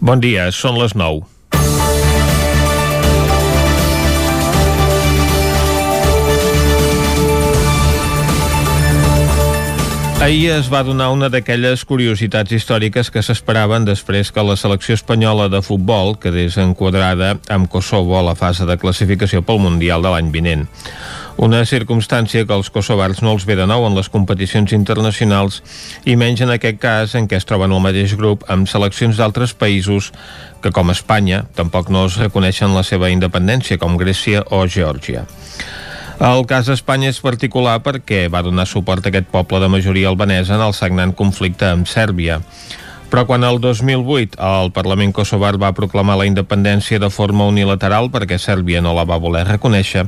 Bon dia, són les 9. Ahir es va donar una d'aquelles curiositats històriques que s'esperaven després que la selecció espanyola de futbol quedés enquadrada amb Kosovo a la fase de classificació pel Mundial de l'any vinent. Una circumstància que els kosovars no els ve de nou en les competicions internacionals i menys en aquest cas en què es troben al mateix grup amb seleccions d'altres països que, com Espanya, tampoc no es reconeixen la seva independència, com Grècia o Geòrgia. El cas d'Espanya és particular perquè va donar suport a aquest poble de majoria albanesa en el sagnant conflicte amb Sèrbia. Però quan el 2008 el Parlament kosovar va proclamar la independència de forma unilateral perquè Sèrbia no la va voler reconèixer,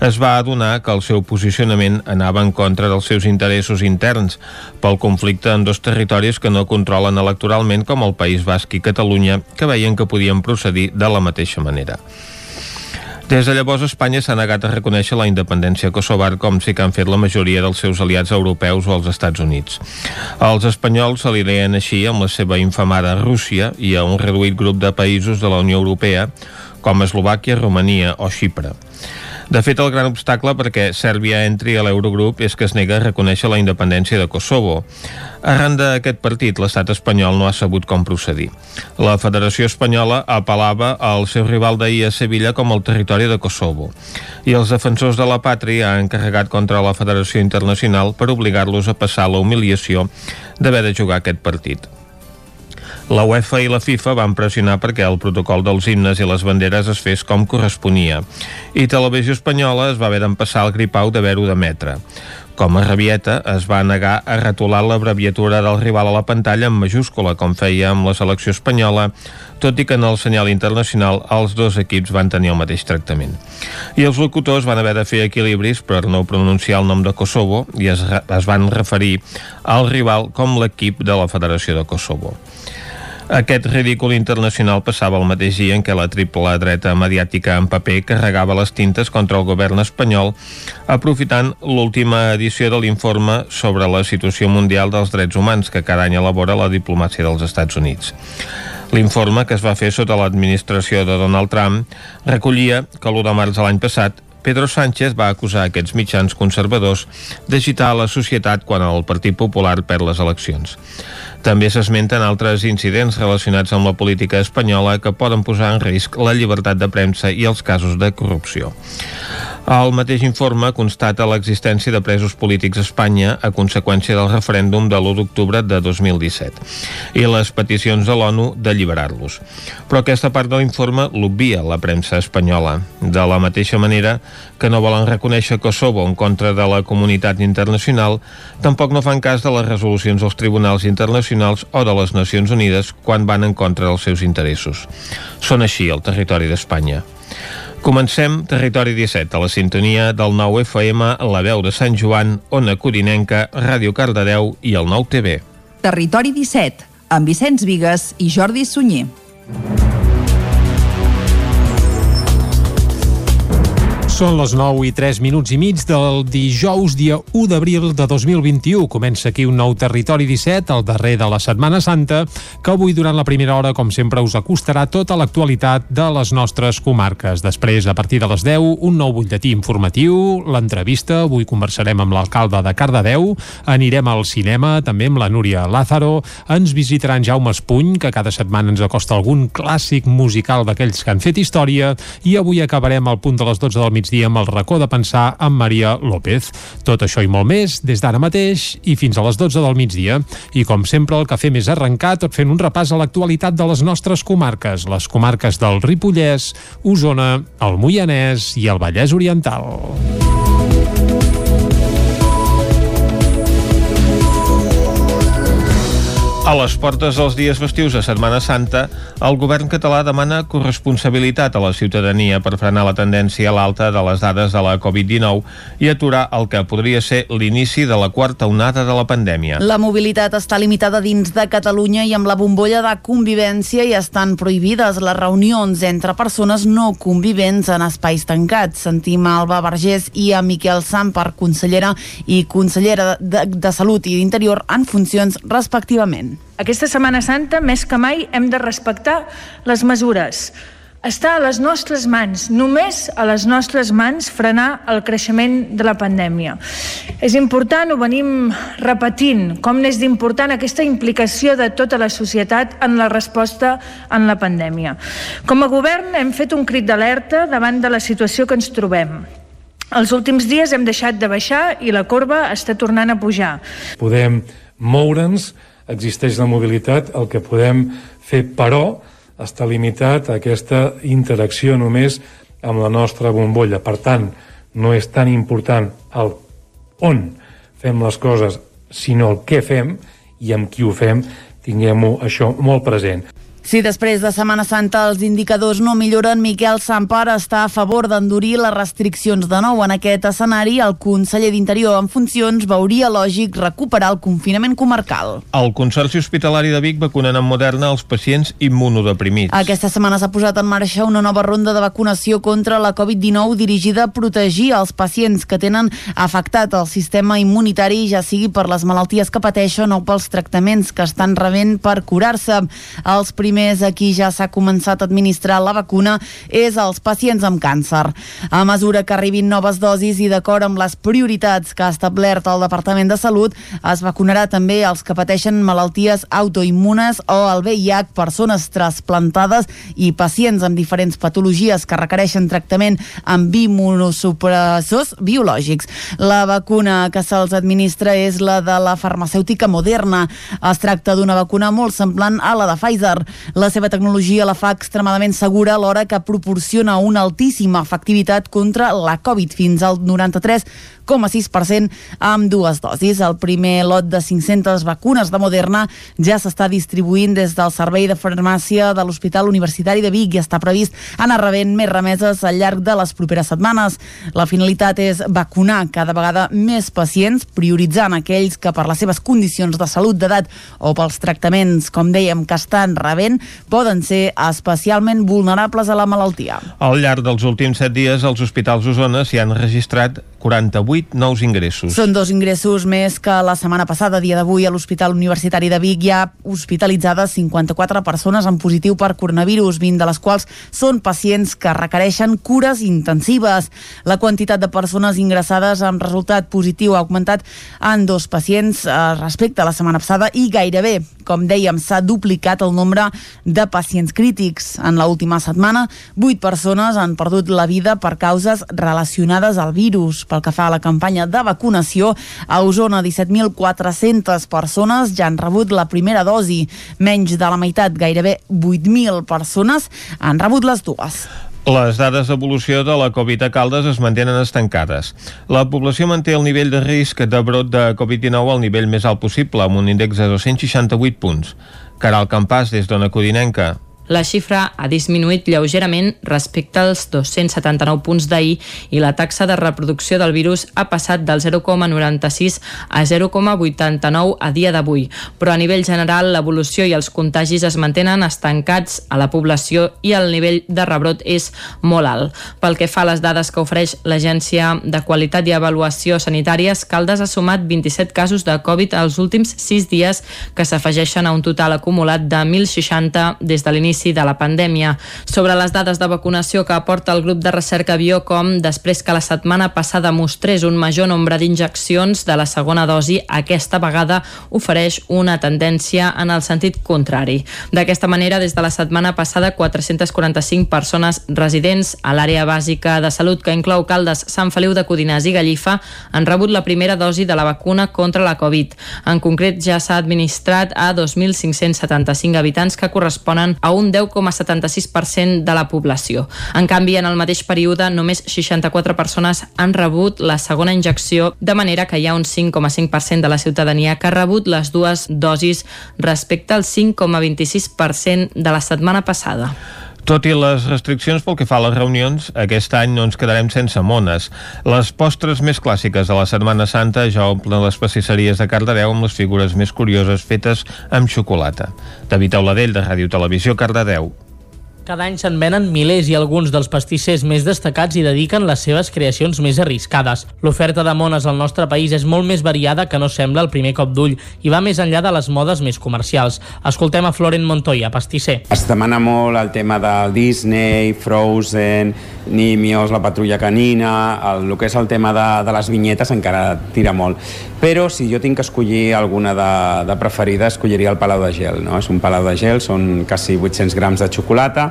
es va adonar que el seu posicionament anava en contra dels seus interessos interns pel conflicte en dos territoris que no controlen electoralment com el País Basc i Catalunya, que veien que podien procedir de la mateixa manera. Des de llavors, Espanya s'ha negat a reconèixer la independència kosovar com sí que han fet la majoria dels seus aliats europeus o els Estats Units. Els espanyols s'alineien així amb la seva infamada Rússia i a un reduït grup de països de la Unió Europea com Eslovàquia, Romania o Xipre. De fet, el gran obstacle perquè Sèrbia entri a l'Eurogrup és que es nega a reconèixer la independència de Kosovo. Arran d'aquest partit, l'estat espanyol no ha sabut com procedir. La Federació Espanyola apel·lava al seu rival d'ahir a Sevilla com el territori de Kosovo. I els defensors de la pàtria han carregat contra la Federació Internacional per obligar-los a passar la humiliació d'haver de jugar aquest partit. La UEFA i la FIFA van pressionar perquè el protocol dels himnes i les banderes es fes com corresponia i Televisió Espanyola es va haver d'empassar el gripau d'haver-ho d'emetre. Com a rabieta, es va negar a retolar l'abreviatura del rival a la pantalla en majúscula, com feia amb la selecció espanyola, tot i que en el senyal internacional els dos equips van tenir el mateix tractament. I els locutors van haver de fer equilibris per no pronunciar el nom de Kosovo i es, es van referir al rival com l'equip de la Federació de Kosovo. Aquest ridícul internacional passava el mateix dia en què la triple dreta mediàtica en paper carregava les tintes contra el govern espanyol, aprofitant l'última edició de l'informe sobre la situació mundial dels drets humans que cada any elabora la diplomàcia dels Estats Units. L'informe, que es va fer sota l'administració de Donald Trump, recollia que l'1 de març de l'any passat Pedro Sánchez va acusar aquests mitjans conservadors d'agitar la societat quan el Partit Popular perd les eleccions. També s'esmenten altres incidents relacionats amb la política espanyola que poden posar en risc la llibertat de premsa i els casos de corrupció. El mateix informe constata l'existència de presos polítics a Espanya a conseqüència del referèndum de l'1 d'octubre de 2017 i les peticions de l'ONU d'alliberar-los. Però aquesta part de l'informe l'obvia la premsa espanyola. De la mateixa manera que no volen reconèixer Kosovo en contra de la comunitat internacional, tampoc no fan cas de les resolucions dels tribunals internacionals o de les Nacions Unides quan van en contra dels seus interessos. Són així el territori d'Espanya. Comencem Territori 17, a la sintonia del 9 FM, la veu de Sant Joan, Ona Codinenca, Ràdio Cardedeu i el 9 TV. Territori 17, amb Vicenç Vigues i Jordi Sunyer. Són les 9 i 3 minuts i mig del dijous, dia 1 d'abril de 2021. Comença aquí un nou Territori 17, el darrer de la Setmana Santa, que avui, durant la primera hora, com sempre, us acostarà tota l'actualitat de les nostres comarques. Després, a partir de les 10, un nou butlletí informatiu, l'entrevista, avui conversarem amb l'alcalde de Cardedeu, anirem al cinema, també amb la Núria Lázaro, ens visitarà en Jaume Espuny, que cada setmana ens acosta algun clàssic musical d'aquells que han fet història, i avui acabarem al punt de les 12 del migdia amb el racó de pensar amb Maria López. Tot això i molt més des d'ara mateix i fins a les 12 del migdia. I com sempre el que fem és arrencar tot fent un repàs a l'actualitat de les nostres comarques, les comarques del Ripollès, Osona, el Moianès i el Vallès Oriental. A les portes dels dies festius de Setmana Santa, el govern català demana corresponsabilitat a la ciutadania per frenar la tendència a l'alta de les dades de la Covid-19 i aturar el que podria ser l'inici de la quarta onada de la pandèmia. La mobilitat està limitada dins de Catalunya i amb la bombolla de convivència hi estan prohibides les reunions entre persones no convivents en espais tancats. Sentim a Alba Vergés i a Miquel Samper, consellera i consellera de, de Salut i d'Interior en funcions respectivament. Aquesta Setmana Santa, més que mai, hem de respectar les mesures està a les nostres mans, només a les nostres mans frenar el creixement de la pandèmia. És important, ho venim repetint, com n'és d'important aquesta implicació de tota la societat en la resposta en la pandèmia. Com a govern hem fet un crit d'alerta davant de la situació que ens trobem. Els últims dies hem deixat de baixar i la corba està tornant a pujar. Podem moure'ns, existeix la mobilitat, el que podem fer, però, està limitat a aquesta interacció només amb la nostra bombolla. Per tant, no és tan important el on fem les coses, sinó el què fem i amb qui ho fem, tinguem-ho això molt present. Si després de Setmana Santa els indicadors no milloren, Miquel Sampar està a favor d'endurir les restriccions de nou. En aquest escenari, el conseller d'Interior en funcions veuria lògic recuperar el confinament comarcal. El Consorci Hospitalari de Vic vacunen amb Moderna els pacients immunodeprimits. Aquesta setmana s'ha posat en marxa una nova ronda de vacunació contra la Covid-19 dirigida a protegir els pacients que tenen afectat el sistema immunitari, ja sigui per les malalties que pateixen o pels tractaments que estan rebent per curar-se. Els primers primers a qui ja s'ha començat a administrar la vacuna és als pacients amb càncer. A mesura que arribin noves dosis i d'acord amb les prioritats que ha establert el Departament de Salut, es vacunarà també els que pateixen malalties autoimmunes o el VIH, persones trasplantades i pacients amb diferents patologies que requereixen tractament amb immunosupressors biològics. La vacuna que se'ls administra és la de la farmacèutica Moderna. Es tracta d'una vacuna molt semblant a la de Pfizer. La seva tecnologia la fa extremadament segura alhora que proporciona una altíssima efectivitat contra la Covid, fins al 93,6% amb dues dosis. El primer lot de 500 vacunes de Moderna ja s'està distribuint des del Servei de Farmàcia de l'Hospital Universitari de Vic i està previst anar rebent més remeses al llarg de les properes setmanes. La finalitat és vacunar cada vegada més pacients, prioritzant aquells que per les seves condicions de salut, d'edat o pels tractaments, com dèiem, que estan rebent, poden ser especialment vulnerables a la malaltia. Al llarg dels últims set dies, els hospitals d'Osona s'hi han registrat 48 nous ingressos. Són dos ingressos més que la setmana passada. Dia d'avui a l'Hospital Universitari de Vic hi ha hospitalitzades 54 persones amb positiu per coronavirus, 20 de les quals són pacients que requereixen cures intensives. La quantitat de persones ingressades amb resultat positiu ha augmentat en dos pacients eh, respecte a la setmana passada i gairebé, com dèiem, s'ha duplicat el nombre de pacients crítics. En l'última setmana, 8 persones han perdut la vida per causes relacionades al virus. Pel que fa a la campanya de vacunació, a Osona 17.400 persones ja han rebut la primera dosi. Menys de la meitat, gairebé 8.000 persones, han rebut les dues. Les dades d'evolució de la Covid a Caldes es mantenen estancades. La població manté el nivell de risc de brot de Covid-19 al nivell més alt possible, amb un índex de 268 punts. Caral Campàs, des d'Ona Codinenca. La xifra ha disminuït lleugerament respecte als 279 punts d'ahir i la taxa de reproducció del virus ha passat del 0,96 a 0,89 a dia d'avui. Però a nivell general l'evolució i els contagis es mantenen estancats a la població i el nivell de rebrot és molt alt. Pel que fa a les dades que ofereix l'Agència de Qualitat i Avaluació Sanitàries, Caldes ha sumat 27 casos de Covid als últims 6 dies que s'afegeixen a un total acumulat de 1.060 des de l'inici l'inici de la pandèmia. Sobre les dades de vacunació que aporta el grup de recerca Biocom, després que la setmana passada mostrés un major nombre d'injeccions de la segona dosi, aquesta vegada ofereix una tendència en el sentit contrari. D'aquesta manera, des de la setmana passada, 445 persones residents a l'àrea bàsica de salut que inclou Caldes, Sant Feliu de Codinàs i Gallifa han rebut la primera dosi de la vacuna contra la Covid. En concret, ja s'ha administrat a 2.575 habitants que corresponen a un un 10,76% de la població. En canvi, en el mateix període, només 64 persones han rebut la segona injecció, de manera que hi ha un 5,5% de la ciutadania que ha rebut les dues dosis respecte al 5,26% de la setmana passada. Tot i les restriccions pel que fa a les reunions, aquest any no ens quedarem sense mones. Les postres més clàssiques de la Setmana Santa ja omplen les pastisseries de Cardedeu amb les figures més curioses fetes amb xocolata. David Auladell, de Ràdio Televisió, Cardedeu. Cada any se'n venen milers i alguns dels pastissers més destacats hi dediquen les seves creacions més arriscades. L'oferta de mones al nostre país és molt més variada que no sembla al primer cop d'ull i va més enllà de les modes més comercials. Escoltem a Florent Montoya, pastisser. Es demana molt el tema del Disney, Frozen, Nimios, la patrulla canina, el, el que és el tema de, de les vinyetes encara tira molt. Però si jo tinc que escollir alguna de, de preferida, escolliria el Palau de Gel. No? És un Palau de Gel, són quasi 800 grams de xocolata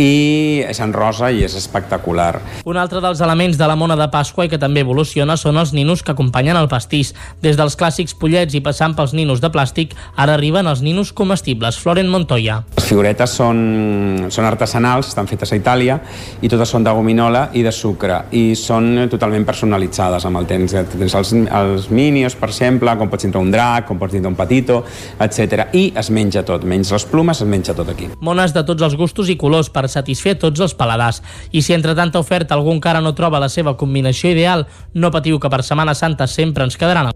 i és en rosa i és espectacular. Un altre dels elements de la mona de Pasqua i que també evoluciona són els ninos que acompanyen el pastís. Des dels clàssics pollets i passant pels ninos de plàstic, ara arriben els ninos comestibles. Florent Montoya. Les figuretes són, són artesanals, estan fetes a Itàlia i totes són de gominola i de sucre i són totalment personalitzades amb el temps. Tens els, els minios, per exemple, com pots tindre un drac, com pots tindre un patito, etc. I es menja tot, menys les plumes, es menja tot aquí. Mones de tots els gustos i colors per satisfer tots els paladars. I si entre tanta oferta algú encara no troba la seva combinació ideal, no patiu que per Setmana Santa sempre ens quedaran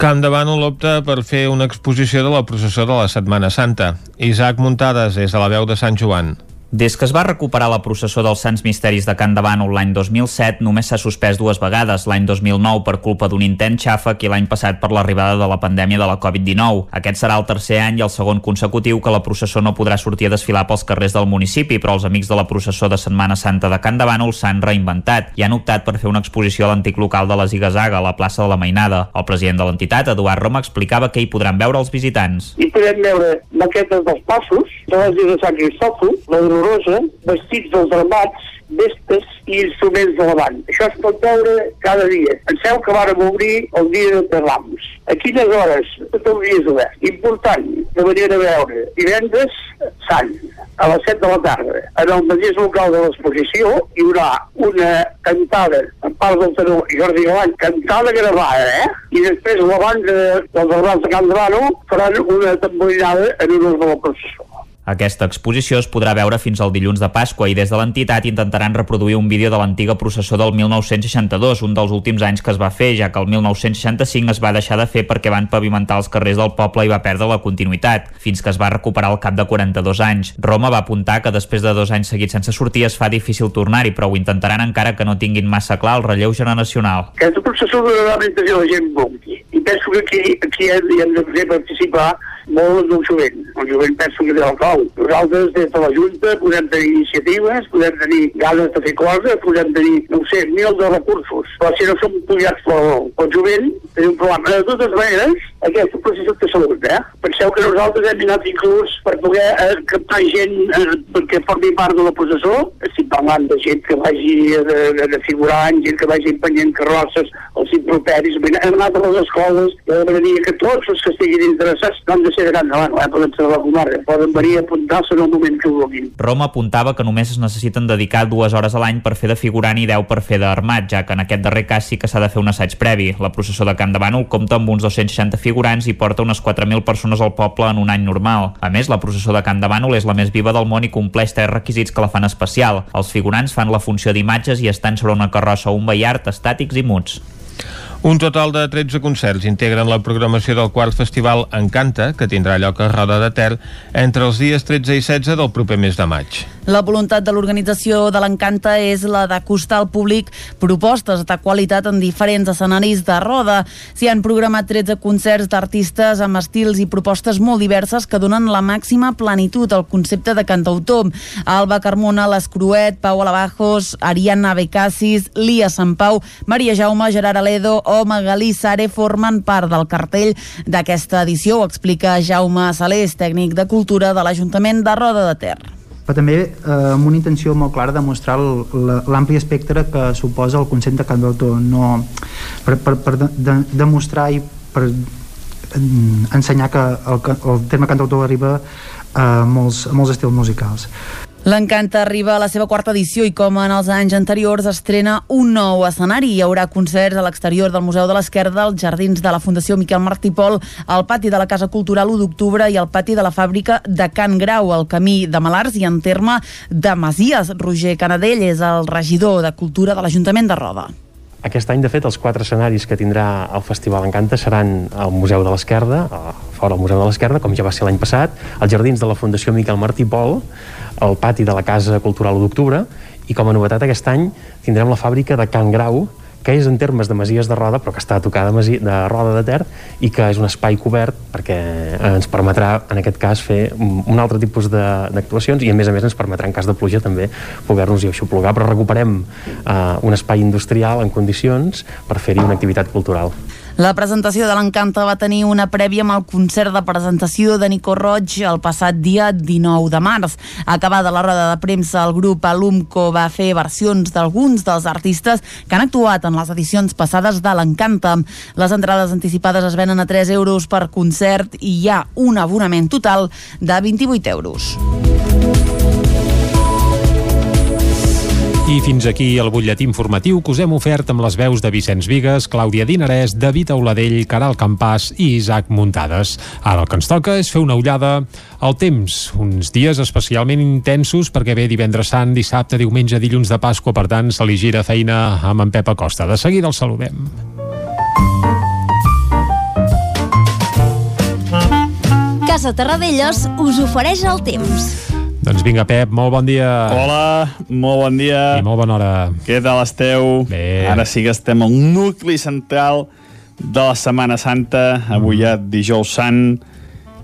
Camp de Bànol opta per fer una exposició de la processó de la Setmana Santa. Isaac Muntades és a la veu de Sant Joan. Des que es va recuperar la processó dels Sants Misteris de Can de Bànol l'any 2007, només s'ha suspès dues vegades, l'any 2009 per culpa d'un intent xàfec i l'any passat per l'arribada de la pandèmia de la Covid-19. Aquest serà el tercer any i el segon consecutiu que la processó no podrà sortir a desfilar pels carrers del municipi, però els amics de la processó de Setmana Santa de Can de Bànol s'han reinventat i han optat per fer una exposició a l'antic local de la Zigazaga, a la plaça de la Mainada. El president de l'entitat, Eduard Roma, explicava que hi podran veure els visitants. Hi podem veure maquetes dels passos, de la Zigazaga Cristòfol, la dolorosa, vestits dels armats, vestes i instruments de banda. Això es pot veure cada dia. Penseu que vàrem obrir el dia de Rams. A quines hores? Tot el dia és obert. Important, de manera a veure. Divendres, Sant, a les 7 de la tarda. En el mateix local de l'exposició hi haurà una cantada en part del tenor Jordi Galany, cantada gravada, eh? I després la banda dels armats de Can Drano faran una tamborinada en honor de la processó. Aquesta exposició es podrà veure fins al dilluns de Pasqua i des de l'entitat intentaran reproduir un vídeo de l'antiga processó del 1962, un dels últims anys que es va fer, ja que el 1965 es va deixar de fer perquè van pavimentar els carrers del poble i va perdre la continuïtat, fins que es va recuperar al cap de 42 anys. Roma va apuntar que després de dos anys seguits sense sortir es fa difícil tornar-hi, però ho intentaran encara que no tinguin massa clar el relleu generacional. Aquesta processó donarà la de la gent vulgui. I penso que aquí, aquí hem de poder participar molt del jovent. El jovent penso que té el clau. Nosaltres, des de la Junta, podem tenir iniciatives, podem tenir ganes de fer coses, podem tenir, no sé, mil de recursos. Però si no som pujats pel, pel jovent, tenim un problema. De totes maneres, aquesta processió de salut, eh? Penseu que nosaltres hem anat inclús per poder eh, captar gent eh, perquè formi part de la processó. Estic parlant de gent que vagi de, de, de figurant, gent que vagi empenyent carrosses, els improperis. Hem anat a les escoles i m'agradaria que tots els que estiguin interessats no de ser Can Davant, eh? poden ser de la comarca, poden venir a apuntar-se en el moment que vulguin. Roma apuntava que només es necessiten dedicar dues hores a l'any per fer de figurant i 10 per fer d'armat, ja que en aquest darrer cas sí que s'ha de fer un assaig previ. La processó de Can de Bànol compta amb uns 260 figurants i porta unes 4.000 persones al poble en un any normal. A més, la processó de Can de Bànol és la més viva del món i compleix tres requisits que la fan especial. Els figurants fan la funció d'imatges i estan sobre una carrossa o un veiart estàtics i muts. Un total de 13 concerts integren la programació del quart festival Encanta, que tindrà lloc a Roda de Ter entre els dies 13 i 16 del proper mes de maig. La voluntat de l'organització de l'Encanta és la d'acostar al públic propostes de qualitat en diferents escenaris de roda. S'hi han programat 13 concerts d'artistes amb estils i propostes molt diverses que donen la màxima plenitud al concepte de cantautor. Alba Carmona, l'Escruet, Pau Alabajos, Ariana Becasis, Lia Sant Pau, Maria Jaume, Gerard Aledo o Magalí Sare formen part del cartell d'aquesta edició, ho explica Jaume Salés, tècnic de cultura de l'Ajuntament de Roda de Ter. Però també eh, amb una intenció molt clara de mostrar l'ampli espectre que suposa el concepte de cantautor no, per, per, per de, de, demostrar i per ensenyar que el, el terme cantautor arriba a molts, a molts estils musicals L'Encanta arriba a la seva quarta edició i com en els anys anteriors estrena un nou escenari. Hi haurà concerts a l'exterior del Museu de l'Esquerda, als jardins de la Fundació Miquel Martí Pol, al pati de la Casa Cultural 1 d'octubre i al pati de la fàbrica de Can Grau, al camí de Malars i en terme de Masies. Roger Canadell és el regidor de Cultura de l'Ajuntament de Roda Aquest any, de fet, els quatre escenaris que tindrà el Festival Encanta seran al Museu de l'Esquerda, fora del Museu de l'Esquerda, com ja va ser l'any passat, als jardins de la Fundació Miquel Martí Pol, al pati de la Casa Cultural 1 d'Octubre, i com a novetat aquest any tindrem la fàbrica de Can Grau, que és en termes de masies de roda, però que està tocada de roda de ter i que és un espai cobert perquè ens permetrà, en aquest cas, fer un altre tipus d'actuacions i, a més a més, ens permetrà, en cas de pluja, també poder-nos-hi aixoplugar, però recuperem eh, un espai industrial en condicions per fer-hi una activitat cultural. La presentació de l'Encanta va tenir una prèvia amb el concert de presentació de Nico Roig el passat dia 19 de març. Acabada la roda de premsa, el grup Alumco va fer versions d'alguns dels artistes que han actuat en les edicions passades de l'Encanta. Les entrades anticipades es venen a 3 euros per concert i hi ha un abonament total de 28 euros. I fins aquí el butlletí informatiu que us hem ofert amb les veus de Vicenç Vigues, Clàudia Dinarès, David Auladell, Caral Campàs i Isaac Muntades. Ara el que ens toca és fer una ullada al temps. Uns dies especialment intensos perquè ve divendres sant, dissabte, diumenge, dilluns de Pasqua, per tant, se li gira feina amb en Pep Acosta. De seguida el saludem. Casa Terradellos us ofereix el temps. Doncs vinga, Pep, molt bon dia. Hola, molt bon dia. I molt bona hora. Què tal esteu? Bé. Ara sí que estem al nucli central de la Setmana Santa, avui ja dijous sant,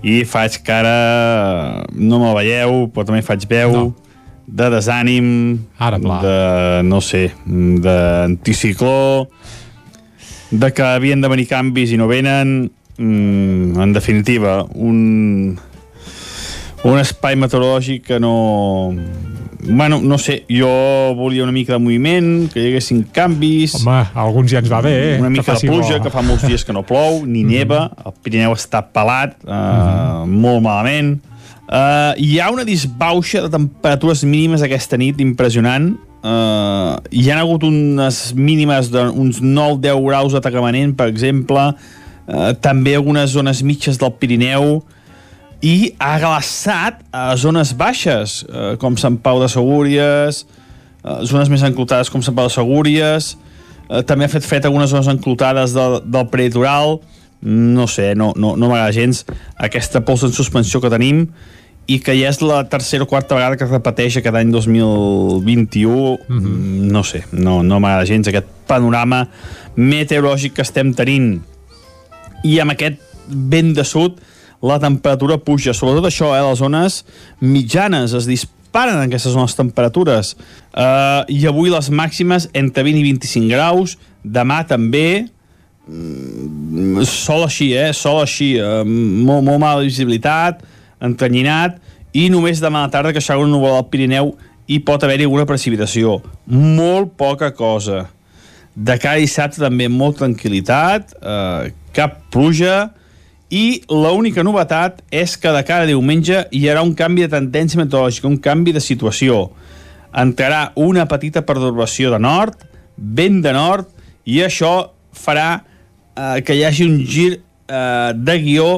i faig cara, no me veieu, però també faig veu, no. de desànim, Ara, pla. de, no sé, d'anticicló, de que havien de venir canvis i no venen, mm, en definitiva, un un espai meteorològic que no... Bueno, no sé, jo volia una mica de moviment, que hi haguessin canvis... Home, alguns ja ens va bé, eh? Una mica de pluja, bo. que fa molts dies que no plou, ni mm. neva, el Pirineu està pelat, uh, mm. molt malament. Uh, hi ha una disbauxa de temperatures mínimes aquesta nit impressionant. Uh, hi ha hagut unes mínimes d'uns 9-10 graus de per exemple. Uh, també algunes zones mitges del Pirineu i ha glaçat a zones baixes, eh, com Sant Pau de Segúries, eh, zones més enclotades com Sant Pau de Segúries, eh, també ha fet fred algunes zones enclotades del, del prelitoral, no sé, no, no, no m'agrada gens aquesta pols en suspensió que tenim i que ja és la tercera o quarta vegada que es repeteix aquest any 2021 mm -hmm. no sé, no, no m'agrada gens aquest panorama meteorològic que estem tenint. I amb aquest vent de sud la temperatura puja. Sobretot això, eh, les zones mitjanes es disparen en aquestes zones temperatures. Uh, I avui les màximes entre 20 i 25 graus, demà també, mm, sol així, eh? Sol així, uh, molt, molt mala visibilitat, entanyinat, i només demà a la tarda que s'haurà un núvol al Pirineu i pot haver-hi alguna precipitació. Molt poca cosa. De cara a dissabte també molt tranquil·litat, eh, cap pluja, i l'única novetat és que de cara a diumenge hi haurà un canvi de tendència meteorològica, un canvi de situació. Entrarà una petita perturbació de nord, vent de nord, i això farà eh, que hi hagi un gir eh, de guió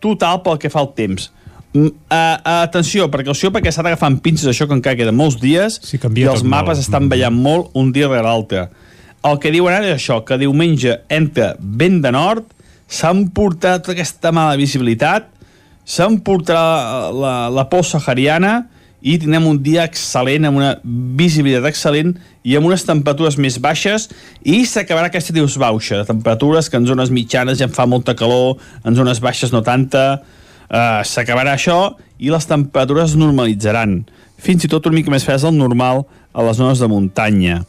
total pel que fa al temps. Uh, uh, atenció, precaució perquè s'ha d'agafar amb pinces això que encara queda molts dies sí, i els mapes molt. estan ballant molt un dia rere l'altre. El que diuen ara és això, que diumenge entra vent de nord, s'han portat aquesta mala visibilitat, s'han portat la, la por sahariana i tindrem un dia excel·lent, amb una visibilitat excel·lent i amb unes temperatures més baixes i s'acabarà aquesta dius baixa, temperatures que en zones mitjanes ja en fa molta calor, en zones baixes no tanta, uh, s'acabarà això i les temperatures es normalitzaran, fins i tot una mica més freds del normal a les zones de muntanya.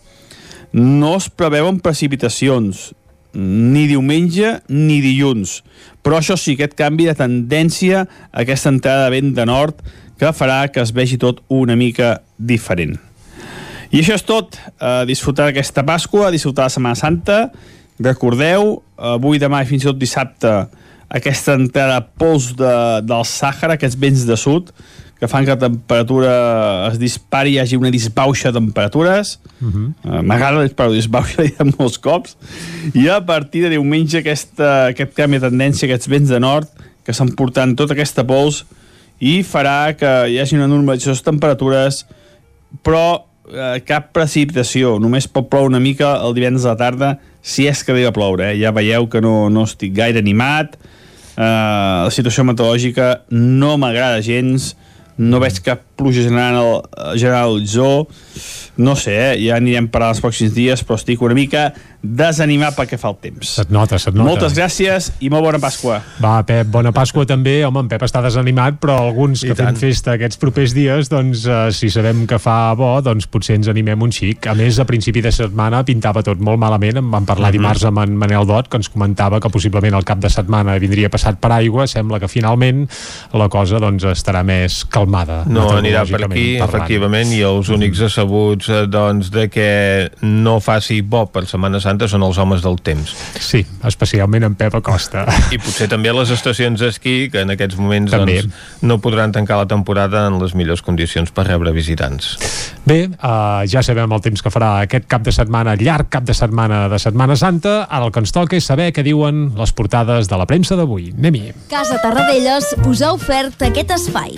No es preveuen precipitacions, ni diumenge ni dilluns. Però això sí, aquest canvi de tendència, aquesta entrada de vent de nord, que farà que es vegi tot una mica diferent. I això és tot. Uh, disfrutar aquesta Pasqua, disfrutar la Setmana Santa. Recordeu, avui, demà i fins i tot dissabte, aquesta entrada pols de, del Sàhara, aquests vents de sud, que fan que la temperatura es dispari, hi hagi una disbauxa de temperatures. Uh -huh. uh, M'agrada la disbauxa, ja molts cops. I a partir de diumenge aquesta, aquest canvi de tendència, aquests vents de nord, que s'han portant tota aquesta pols i farà que hi hagi una normalització de temperatures, però eh, cap precipitació, només pot ploure una mica el divendres a la tarda, si és que arriba a ploure, eh? ja veieu que no, no estic gaire animat, eh, la situació meteorològica no m'agrada gens, no veig cap pluja general, general horitzó, no sé, eh? ja anirem per als pròxims dies, però estic una mica desanimat pel que fa el temps. Se't nota, se't nota. Moltes gràcies i molt bona Pasqua. Va, Pep, bona Pasqua també. Home, en Pep està desanimat, però alguns que I tant. fem festa aquests propers dies, doncs, eh, si sabem que fa bo, doncs potser ens animem un xic. A més, a principi de setmana pintava tot molt malament. En vam parlar Mhm. dimarts amb en Manel Dot, que ens comentava que possiblement el cap de setmana vindria passat per aigua. Sembla que finalment la cosa doncs, estarà més calmada. No anirà per meteorològicament aquí, parlant. efectivament, i els únics asseguts eh, doncs, de que no faci bo per Setmana Santa són els homes del temps. Sí, especialment en Pep Acosta. I potser també les estacions d'esquí, que en aquests moments També. doncs, no podran tancar la temporada en les millors condicions per rebre visitants. Bé, uh, ja sabem el temps que farà aquest cap de setmana, llarg cap de setmana de Setmana Santa. Ara el que ens toca és saber què diuen les portades de la premsa d'avui. Anem-hi. Casa Tarradellas us ha ofert aquest espai.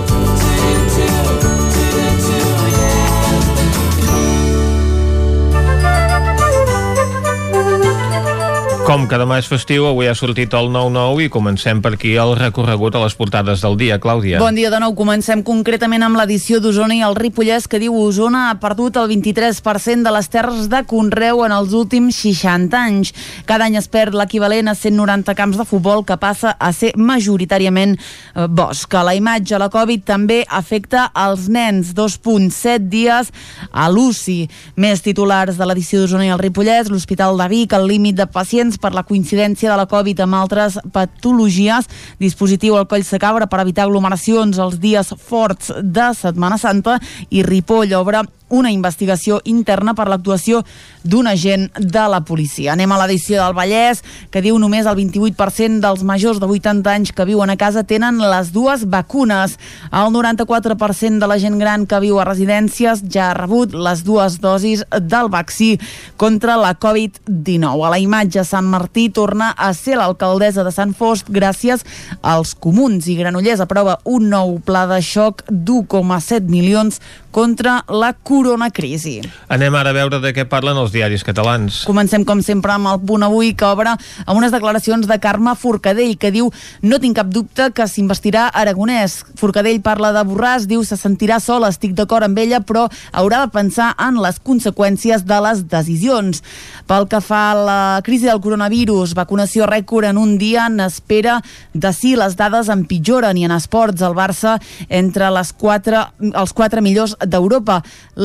Com que demà és festiu, avui ha sortit el 9-9 i comencem per aquí el recorregut a les portades del dia. Clàudia. Bon dia de nou. Comencem concretament amb l'edició d'Osona i el Ripollès que diu Osona ha perdut el 23% de les terres de Conreu en els últims 60 anys. Cada any es perd l'equivalent a 190 camps de futbol que passa a ser majoritàriament eh, bosc. La imatge, la Covid també afecta als nens. 2.7 dies a l'UCI. Més titulars de l'edició d'Osona i el Ripollès, l'Hospital de Vic, el límit de pacients per la coincidència de la Covid amb altres patologies, dispositiu al coll Cabra per evitar aglomeracions els dies forts de Setmana Santa i Ripoll obre una investigació interna per l'actuació d'un agent de la policia. Anem a l'edició del Vallès, que diu només el 28% dels majors de 80 anys que viuen a casa tenen les dues vacunes. El 94% de la gent gran que viu a residències ja ha rebut les dues dosis del vaccí contra la Covid-19. A la imatge, Sant Martí torna a ser l'alcaldessa de Sant Fost gràcies als comuns i Granollers aprova un nou pla de xoc d'1,7 milions contra la coronacrisi. Anem ara a veure de què parlen els diaris catalans. Comencem, com sempre, amb el punt avui, que obre amb unes declaracions de Carme Forcadell, que diu no tinc cap dubte que s'investirà Aragonès. Forcadell parla de Borràs, diu se sentirà sol, estic d'acord amb ella, però haurà de pensar en les conseqüències de les decisions. Pel que fa a la crisi del coronavirus, vacunació rècord en un dia, n'espera de si les dades empitjoren i en esports el Barça entre les quatre, els quatre millors d'Europa.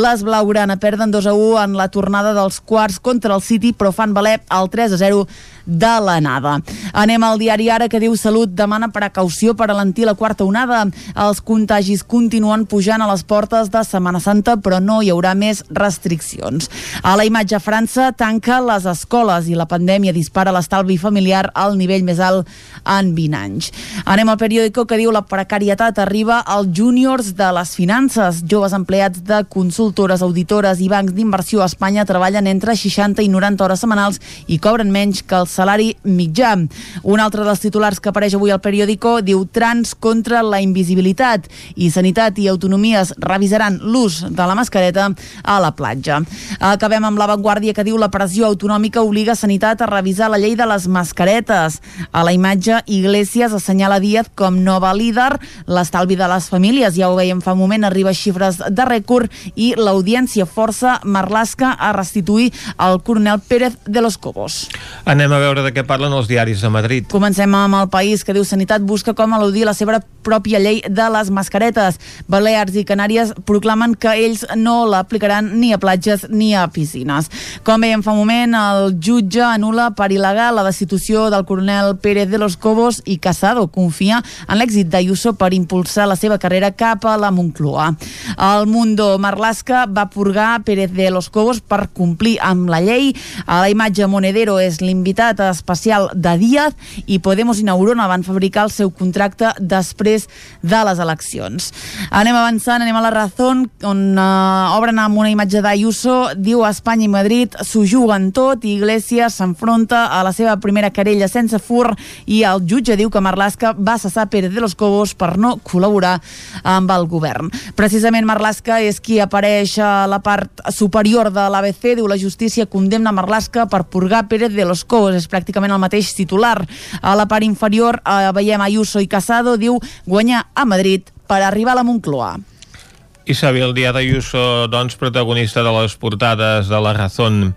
Les Blaugrana perden 2 a 1 en la tornada dels quarts contra el City, però fan valer el 3 a 0 de l'anada. Anem al diari Ara que diu Salut demana precaució per alentir la quarta onada. Els contagis continuen pujant a les portes de Setmana Santa, però no hi haurà més restriccions. A la imatge França tanca les escoles i la pandèmia dispara l'estalvi familiar al nivell més alt en 20 anys. Anem al periòdico que diu la precarietat arriba als júniors de les finances. Joves empleats de consultores, auditores i bancs d'inversió a Espanya treballen entre 60 i 90 hores setmanals i cobren menys que el salari mitjà. Un altre dels titulars que apareix avui al periòdico diu trans contra la invisibilitat i Sanitat i Autonomies revisaran l'ús de la mascareta a la platja. Acabem amb l'avantguàrdia que diu la pressió autonòmica obliga Sanitat a revisar la llei de les mascaretes. A la imatge, Iglesias assenyala Díaz com nova líder, l'estalvi de les famílies, ja ho veiem fa un moment, arriba a xifres de rècord i l'audiència força Marlaska a restituir el coronel Pérez de los Cobos. Anem a veure de què parlen els diaris de Madrid. Comencem amb el país que diu Sanitat busca com eludir la seva pròpia llei de les mascaretes. Balears i Canàries proclamen que ells no l'aplicaran ni a platges ni a piscines. Com veiem fa un moment, el jutge anula per il·legal la destitució del coronel Pérez de los Cobos i Casado confia en l'èxit d'Ayuso per impulsar la seva carrera cap a la Moncloa. El Mundo Marlaska va purgar Pérez de los Cobos per complir amb la llei. A la imatge Monedero és l'invitat especial de Díaz i Podemos i Neurona van fabricar el seu contracte després de les eleccions. Anem avançant, anem a la Razón, on uh, obren amb una imatge d'Ayuso, diu Espanya i Madrid s'ho juguen tot i Iglesias s'enfronta a la seva primera querella sense fur i el jutge diu que Marlaska va cessar Pérez de los Cobos per no col·laborar amb el govern. Precisament Marlaska és qui apareix a la part superior de l'ABC, diu la justícia condemna Marlaska per purgar Pérez de los Cobos, és pràcticament el mateix titular. A la part inferior eh, veiem Ayuso i Casado, diu guanyar a Madrid per arribar a la Moncloa. Isabel Díaz Ayuso, doncs, protagonista de les portades de La Razón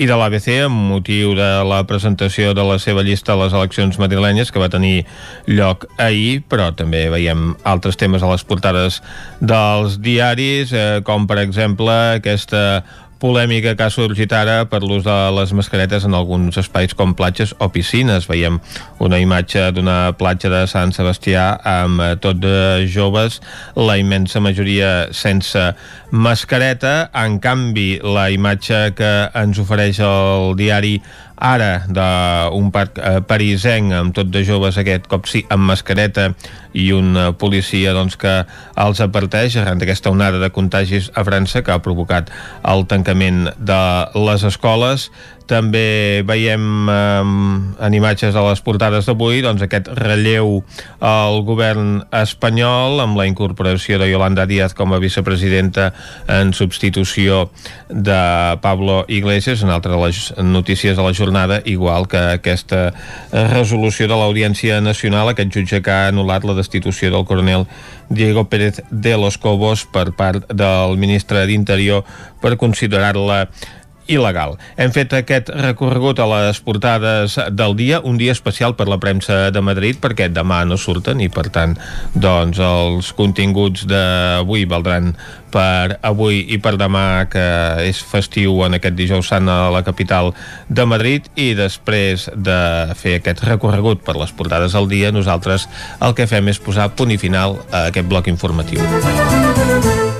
i de l'ABC amb motiu de la presentació de la seva llista a les eleccions madrilenyes que va tenir lloc ahir, però també veiem altres temes a les portades dels diaris, eh, com per exemple aquesta polèmica que ha sorgit ara per l'ús de les mascaretes en alguns espais com platges o piscines. Veiem una imatge d'una platja de Sant Sebastià amb eh, tot de joves, la immensa majoria sense mascareta. En canvi, la imatge que ens ofereix el diari ara d'un parc eh, parisenc amb tot de joves aquest cop sí amb mascareta i un eh, policia doncs, que els aparteix arran d'aquesta onada de contagis a França que ha provocat el tancament de les escoles. També veiem eh, en imatges de les portades d'avui doncs, aquest relleu al govern espanyol amb la incorporació de Yolanda Díaz com a vicepresidenta en substitució de Pablo Iglesias, una altra de les notícies de la jornada, igual que aquesta resolució de l'Audiència Nacional, aquest jutge que ha anul·lat la destitució del coronel Diego Pérez de los Cobos per part del ministre d'Interior per considerar-la il·legal. Hem fet aquest recorregut a les portades del dia, un dia especial per la premsa de Madrid, perquè demà no surten i, per tant, doncs els continguts d'avui valdran per avui i per demà que és festiu en aquest dijous sant a la capital de Madrid i després de fer aquest recorregut per les portades del dia nosaltres el que fem és posar punt i final a aquest bloc informatiu.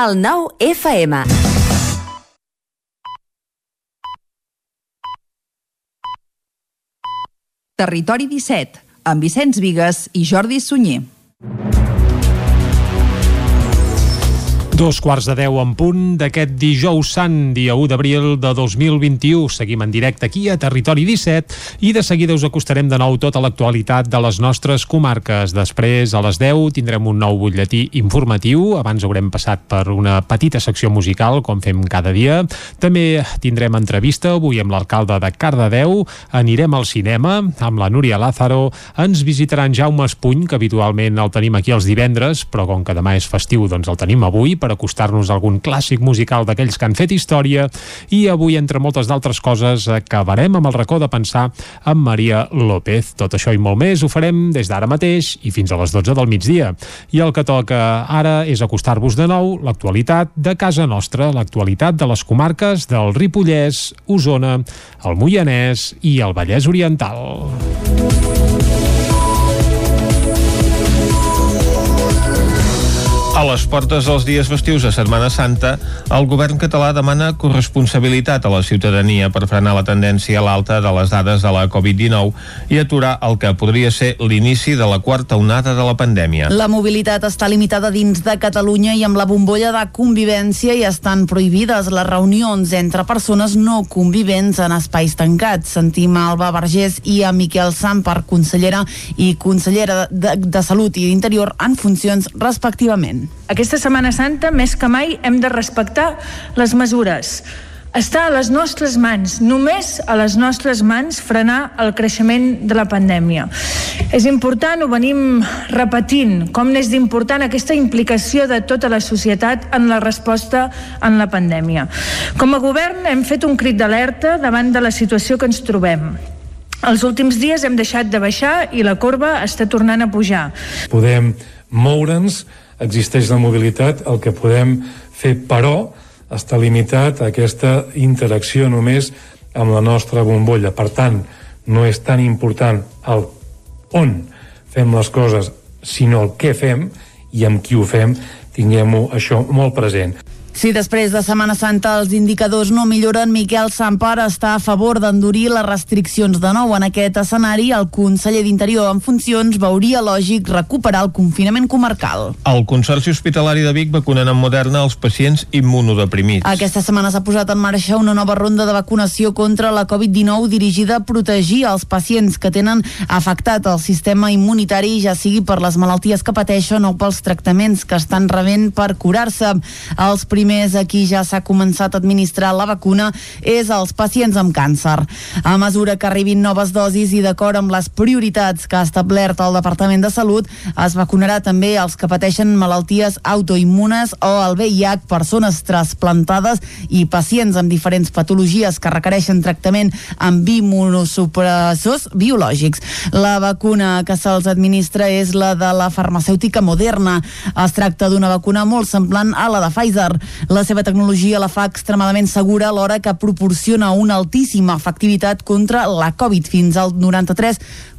El nou FM. Territori 17, amb Vicenç Vigues i Jordi Sunyer. Dos quarts de deu en punt d'aquest dijous sant, dia 1 d'abril de 2021. Seguim en directe aquí a Territori 17 i de seguida us acostarem de nou tota l'actualitat de les nostres comarques. Després, a les 10, tindrem un nou butlletí informatiu. Abans haurem passat per una petita secció musical, com fem cada dia. També tindrem entrevista avui amb l'alcalde de Cardedeu. Anirem al cinema amb la Núria Lázaro. Ens visitarà en Jaume Espuny, que habitualment el tenim aquí els divendres, però com que demà és festiu, doncs el tenim avui per acostar-nos a algun clàssic musical d'aquells que han fet història i avui, entre moltes d'altres coses, acabarem amb el racó de pensar amb Maria López. Tot això i molt més ho farem des d'ara mateix i fins a les 12 del migdia. I el que toca ara és acostar-vos de nou l'actualitat de casa nostra, l'actualitat de les comarques del Ripollès, Osona, el Moianès i el Vallès Oriental. A les portes dels dies festius de Setmana Santa, el govern català demana corresponsabilitat a la ciutadania per frenar la tendència a l'alta de les dades de la Covid-19 i aturar el que podria ser l'inici de la quarta onada de la pandèmia. La mobilitat està limitada dins de Catalunya i amb la bombolla de convivència i estan prohibides les reunions entre persones no convivents en espais tancats. Sentim a Alba Vergés i a Miquel Sampar, consellera i consellera de, de Salut i d'Interior en funcions respectivament. Aquesta Setmana Santa, més que mai, hem de respectar les mesures. Està a les nostres mans, només a les nostres mans, frenar el creixement de la pandèmia. És important, ho venim repetint, com n'és d'important aquesta implicació de tota la societat en la resposta en la pandèmia. Com a govern hem fet un crit d'alerta davant de la situació que ens trobem. Els últims dies hem deixat de baixar i la corba està tornant a pujar. Podem moure'ns, existeix la mobilitat, el que podem fer, però, està limitat a aquesta interacció només amb la nostra bombolla. Per tant, no és tan important el on fem les coses, sinó el què fem i amb qui ho fem, tinguem-ho això molt present. Si després de Setmana Santa els indicadors no milloren, Miquel Sampar està a favor d'endurir les restriccions de nou. En aquest escenari, el conseller d'Interior en funcions veuria lògic recuperar el confinament comarcal. El Consorci Hospitalari de Vic vacunen amb Moderna els pacients immunodeprimits. Aquesta setmana s'ha posat en marxa una nova ronda de vacunació contra la Covid-19 dirigida a protegir els pacients que tenen afectat el sistema immunitari, ja sigui per les malalties que pateixen o pels tractaments que estan rebent per curar-se. Els primers a qui ja s'ha començat a administrar la vacuna és als pacients amb càncer. A mesura que arribin noves dosis i d'acord amb les prioritats que ha establert el Departament de Salut, es vacunarà també els que pateixen malalties autoimmunes o el VIH, persones trasplantades i pacients amb diferents patologies que requereixen tractament amb immunosupressors biològics. La vacuna que se'ls administra és la de la farmacèutica Moderna. Es tracta d'una vacuna molt semblant a la de Pfizer. La seva tecnologia la fa extremadament segura alhora que proporciona una altíssima efectivitat contra la Covid, fins al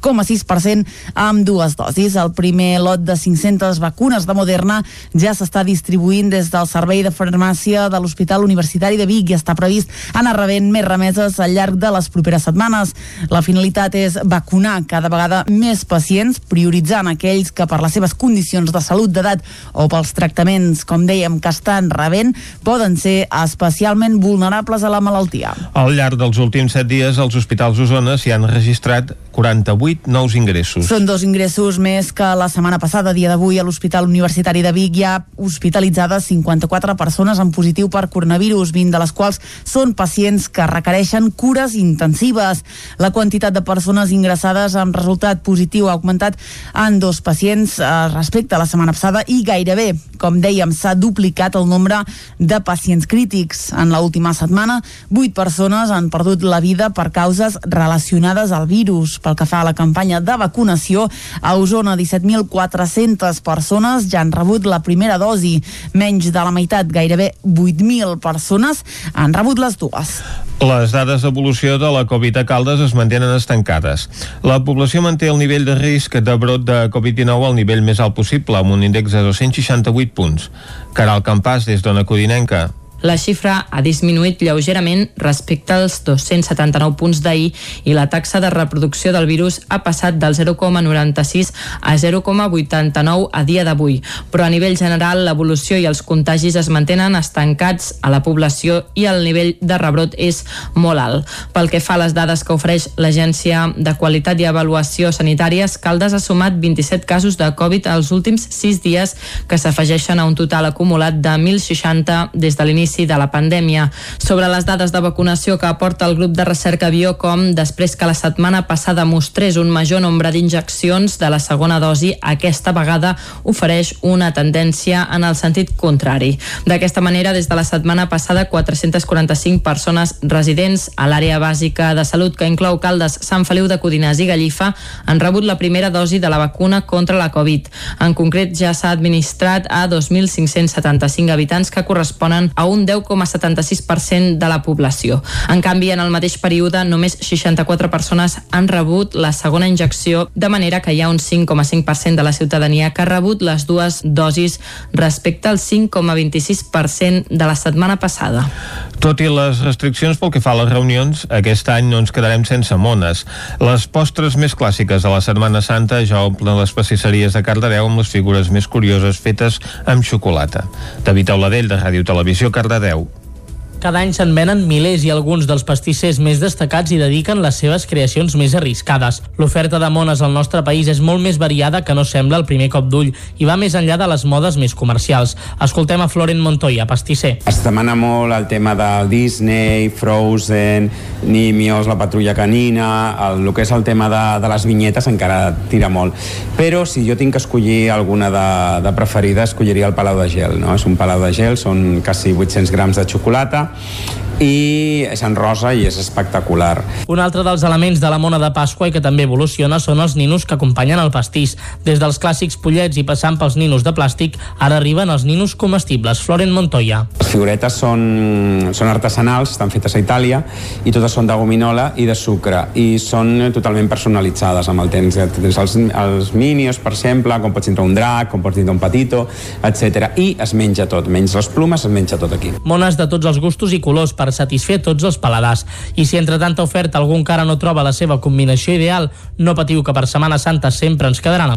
93,6% amb dues dosis. El primer lot de 500 vacunes de Moderna ja s'està distribuint des del Servei de Farmàcia de l'Hospital Universitari de Vic i està previst anar rebent més remeses al llarg de les properes setmanes. La finalitat és vacunar cada vegada més pacients, prioritzant aquells que per les seves condicions de salut, d'edat o pels tractaments, com dèiem, que estan rebent, poden ser especialment vulnerables a la malaltia. Al llarg dels últims set dies, els hospitals d'Osona s'hi han registrat 48 nous ingressos. Són dos ingressos més que la setmana passada, dia d'avui, a l'Hospital Universitari de Vic hi ha hospitalitzades 54 persones en positiu per coronavirus, 20 de les quals són pacients que requereixen cures intensives. La quantitat de persones ingressades amb resultat positiu ha augmentat en dos pacients eh, respecte a la setmana passada i gairebé, com dèiem, s'ha duplicat el nombre de pacients crítics. En l'última setmana, 8 persones han perdut la vida per causes relacionades al virus. Pel que fa a la campanya de vacunació, a Osona 17.400 persones ja han rebut la primera dosi. Menys de la meitat, gairebé 8.000 persones, han rebut les dues. Les dades d'evolució de la Covid a Caldes es mantenen estancades. La població manté el nivell de risc de brot de Covid-19 al nivell més alt possible, amb un índex de 268 punts. Caral Campàs, des d'Ona Codinenca. La xifra ha disminuït lleugerament respecte als 279 punts d'ahir i la taxa de reproducció del virus ha passat del 0,96 a 0,89 a dia d'avui. Però a nivell general l'evolució i els contagis es mantenen estancats a la població i el nivell de rebrot és molt alt. Pel que fa a les dades que ofereix l'Agència de Qualitat i Avaluació Sanitàries, Caldes ha sumat 27 casos de Covid als últims 6 dies que s'afegeixen a un total acumulat de 1.060 des de l'inici l'inici de la pandèmia. Sobre les dades de vacunació que aporta el grup de recerca Biocom, després que la setmana passada mostrés un major nombre d'injeccions de la segona dosi, aquesta vegada ofereix una tendència en el sentit contrari. D'aquesta manera, des de la setmana passada, 445 persones residents a l'àrea bàsica de salut que inclou Caldes, Sant Feliu de Codinàs i Gallifa han rebut la primera dosi de la vacuna contra la Covid. En concret, ja s'ha administrat a 2.575 habitants que corresponen a un 10,76% de la població. En canvi, en el mateix període, només 64 persones han rebut la segona injecció, de manera que hi ha un 5,5% de la ciutadania que ha rebut les dues dosis respecte al 5,26% de la setmana passada. Tot i les restriccions pel que fa a les reunions, aquest any no ens quedarem sense mones. Les postres més clàssiques de la Setmana Santa ja omplen les pastisseries de Cardedeu amb les figures més curioses fetes amb xocolata. David Auladell, de Ràdio Televisió, Cardedeu. Cardedeu. Cada any se'n venen milers i alguns dels pastissers més destacats hi dediquen les seves creacions més arriscades. L'oferta de mones al nostre país és molt més variada que no sembla al primer cop d'ull i va més enllà de les modes més comercials. Escoltem a Florent Montoya, pastisser. Es demana molt el tema del Disney, Frozen, Nimios, la patrulla canina, el, el que és el tema de, de les vinyetes encara tira molt. Però si jo tinc que escollir alguna de, de preferida, escolliria el Palau de Gel. No? És un Palau de Gel, són quasi 800 grams de xocolata, i és en rosa i és espectacular. Un altre dels elements de la mona de Pasqua i que també evoluciona són els ninos que acompanyen el pastís. Des dels clàssics pollets i passant pels ninos de plàstic, ara arriben els ninos comestibles. Floren Montoya. Les figuretes són, són artesanals, estan fetes a Itàlia i totes són de gominola i de sucre i són totalment personalitzades amb el temps. Tens els, els minios, per exemple, com pots tindre un drac, com pots tindre un patito, etc. I es menja tot, menys les plumes, es menja tot aquí. Mones de tots els gustos i colors per satisfer tots els paladars. I si entre tanta oferta algú encara no troba la seva combinació ideal, no patiu que per Setmana Santa sempre ens quedaran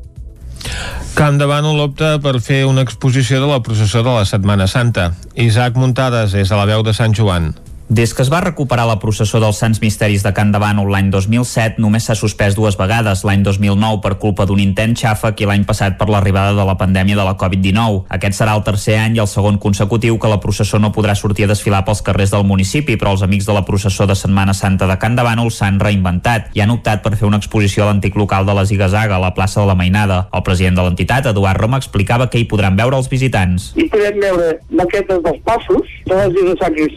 Camp de Bànol opta per fer una exposició de la processó de la Setmana Santa. Isaac Muntades és a la veu de Sant Joan. Des que es va recuperar la processó dels Sants Misteris de Can Davant l'any 2007, només s'ha suspès dues vegades, l'any 2009 per culpa d'un intent xàfec i l'any passat per l'arribada de la pandèmia de la Covid-19. Aquest serà el tercer any i el segon consecutiu que la processó no podrà sortir a desfilar pels carrers del municipi, però els amics de la processó de Setmana Santa de Can Davant s'han reinventat i han optat per fer una exposició a l'antic local de la Zigazaga, a la plaça de la Mainada. El president de l'entitat, Eduard Roma, explicava que hi podran veure els visitants. Hi podem veure maquetes dels passos, de la Zigazaga i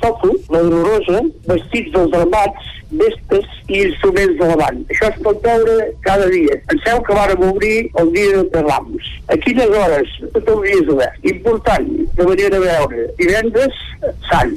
la dolorosa, vestits dels armats, vestes i instruments de la banda. Això es pot veure cada dia. Penseu que vàrem obrir el dia de Rams. A quines hores? Tot el dia obert. Important de venir a veure divendres Sant,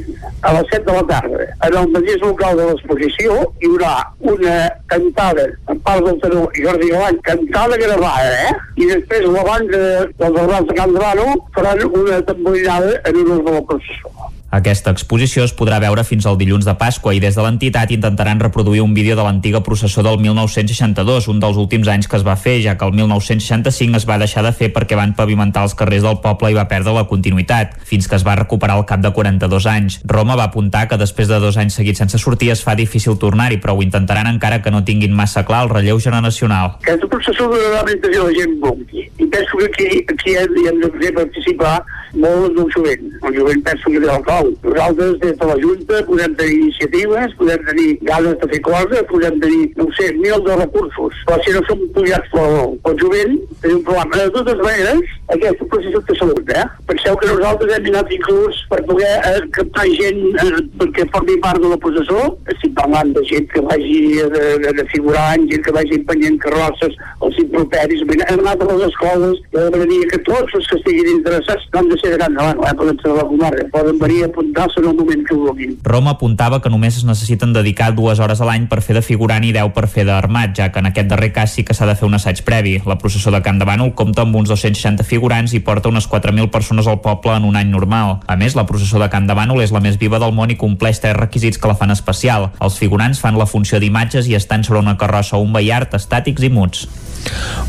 a les 7 de la tarda. En el mateix local de l'exposició hi haurà una cantada en part del tenor Jordi Galany, cantada gravada, eh? I després la banda dels Armats de Can Davano faran una tamborinada en honor de la processó. Aquesta exposició es podrà veure fins al dilluns de Pasqua i des de l'entitat intentaran reproduir un vídeo de l'antiga processó del 1962, un dels últims anys que es va fer, ja que el 1965 es va deixar de fer perquè van pavimentar els carrers del poble i va perdre la continuïtat, fins que es va recuperar al cap de 42 anys. Roma va apuntar que després de dos anys seguits sense sortir es fa difícil tornar-hi, però ho intentaran encara que no tinguin massa clar el relleu generacional. Aquesta processó de de la gent vulgui. I penso que aquí, aquí hem de poder participar molt del jovent. El jovent penso que té cau. Nosaltres, des de la Junta, podem tenir iniciatives, podem tenir ganes de fer coses, podem tenir, no sé, mil de recursos. Però si no som pujats pel, pel jovent, tenim un problema. De totes maneres, aquesta processió té salut, eh? Penseu que nosaltres hem anat inclús per poder eh, captar gent eh, perquè formi part de la processó. Estic parlant de gent que vagi de, de, de figurant, gent que vagi empenyent carrosses, els improperis, hem anat a les escoles, i demanaria que tots els que estiguin interessats no han de ser grans davant, eh, poden ser de la comarca, poden venir a apuntar-se en el moment que vulguin. Roma apuntava que només es necessiten dedicar dues hores a l'any per fer de figurant i 10 per fer d'armat, ja que en aquest darrer cas sí que s'ha de fer un assaig previ. La processó de Can de Bànol compta amb uns 260 figurants i porta unes 4.000 persones al poble en un any normal. A més, la processó de Can de Bànol és la més viva del món i compleix tres requisits que la fan especial. Els figurants fan la funció d'imatges i estan sobre una carrossa o un veiart estàtics i muts.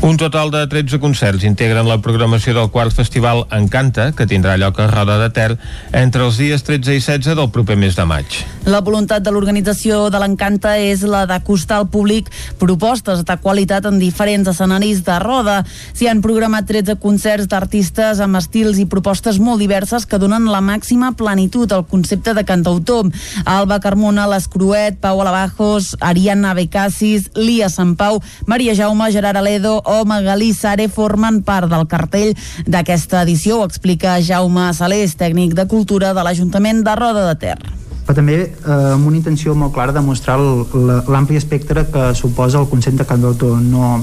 Un total de 13 concerts integren la programació del quart festival Encanta, que tindrà lloc a Roda de Ter entre els dies 13 i 16 del proper mes de maig. La voluntat de l'organització de l'Encanta és la d'acostar al públic propostes de qualitat en diferents escenaris de Roda. S'hi han programat 13 concerts d'artistes amb estils i propostes molt diverses que donen la màxima plenitud al concepte de cantautor. Alba Carmona, l'Escruet, Pau Alabajos, Ariana Becasis, Lia Sant Pau, Maria Jaume, Gerard Aledo o Magalí Sare formen part del cartell d'aquesta edició, ho explica Jaume Salés, tècnic de cultura de l'Ajuntament de Roda de Ter però també eh, amb una intenció molt clara de mostrar l'ampli espectre que suposa el concepte de cantautor no,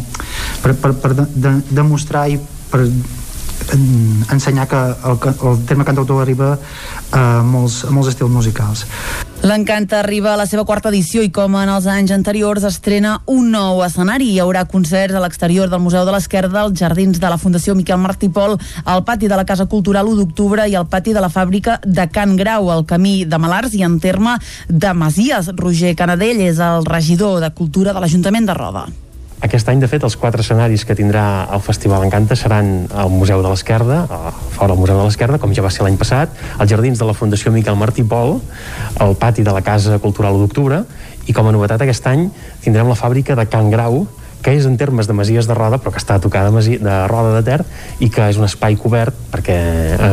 per, per, per de, de, demostrar i per ensenyar que el, el terme cantautor arriba a molts, a molts estils musicals. L'Encanta arriba a la seva quarta edició i com en els anys anteriors estrena un nou escenari. Hi haurà concerts a l'exterior del Museu de l'Esquerda, als jardins de la Fundació Miquel Martí Pol, al pati de la Casa Cultural 1 d'octubre i al pati de la fàbrica de Can Grau, al camí de Malars i en terme de Masies. Roger Canadell és el regidor de Cultura de l'Ajuntament de Roda. Aquest any, de fet, els quatre escenaris que tindrà el Festival Encanta seran al Museu de l'Esquerda, fora del Museu de l'Esquerda, com ja va ser l'any passat, als jardins de la Fundació Miquel Martí Pol, al pati de la Casa Cultural d'Octubre, i com a novetat aquest any tindrem la fàbrica de Can Grau, que és en termes de masies de roda, però que està tocada de, de roda de ter i que és un espai cobert perquè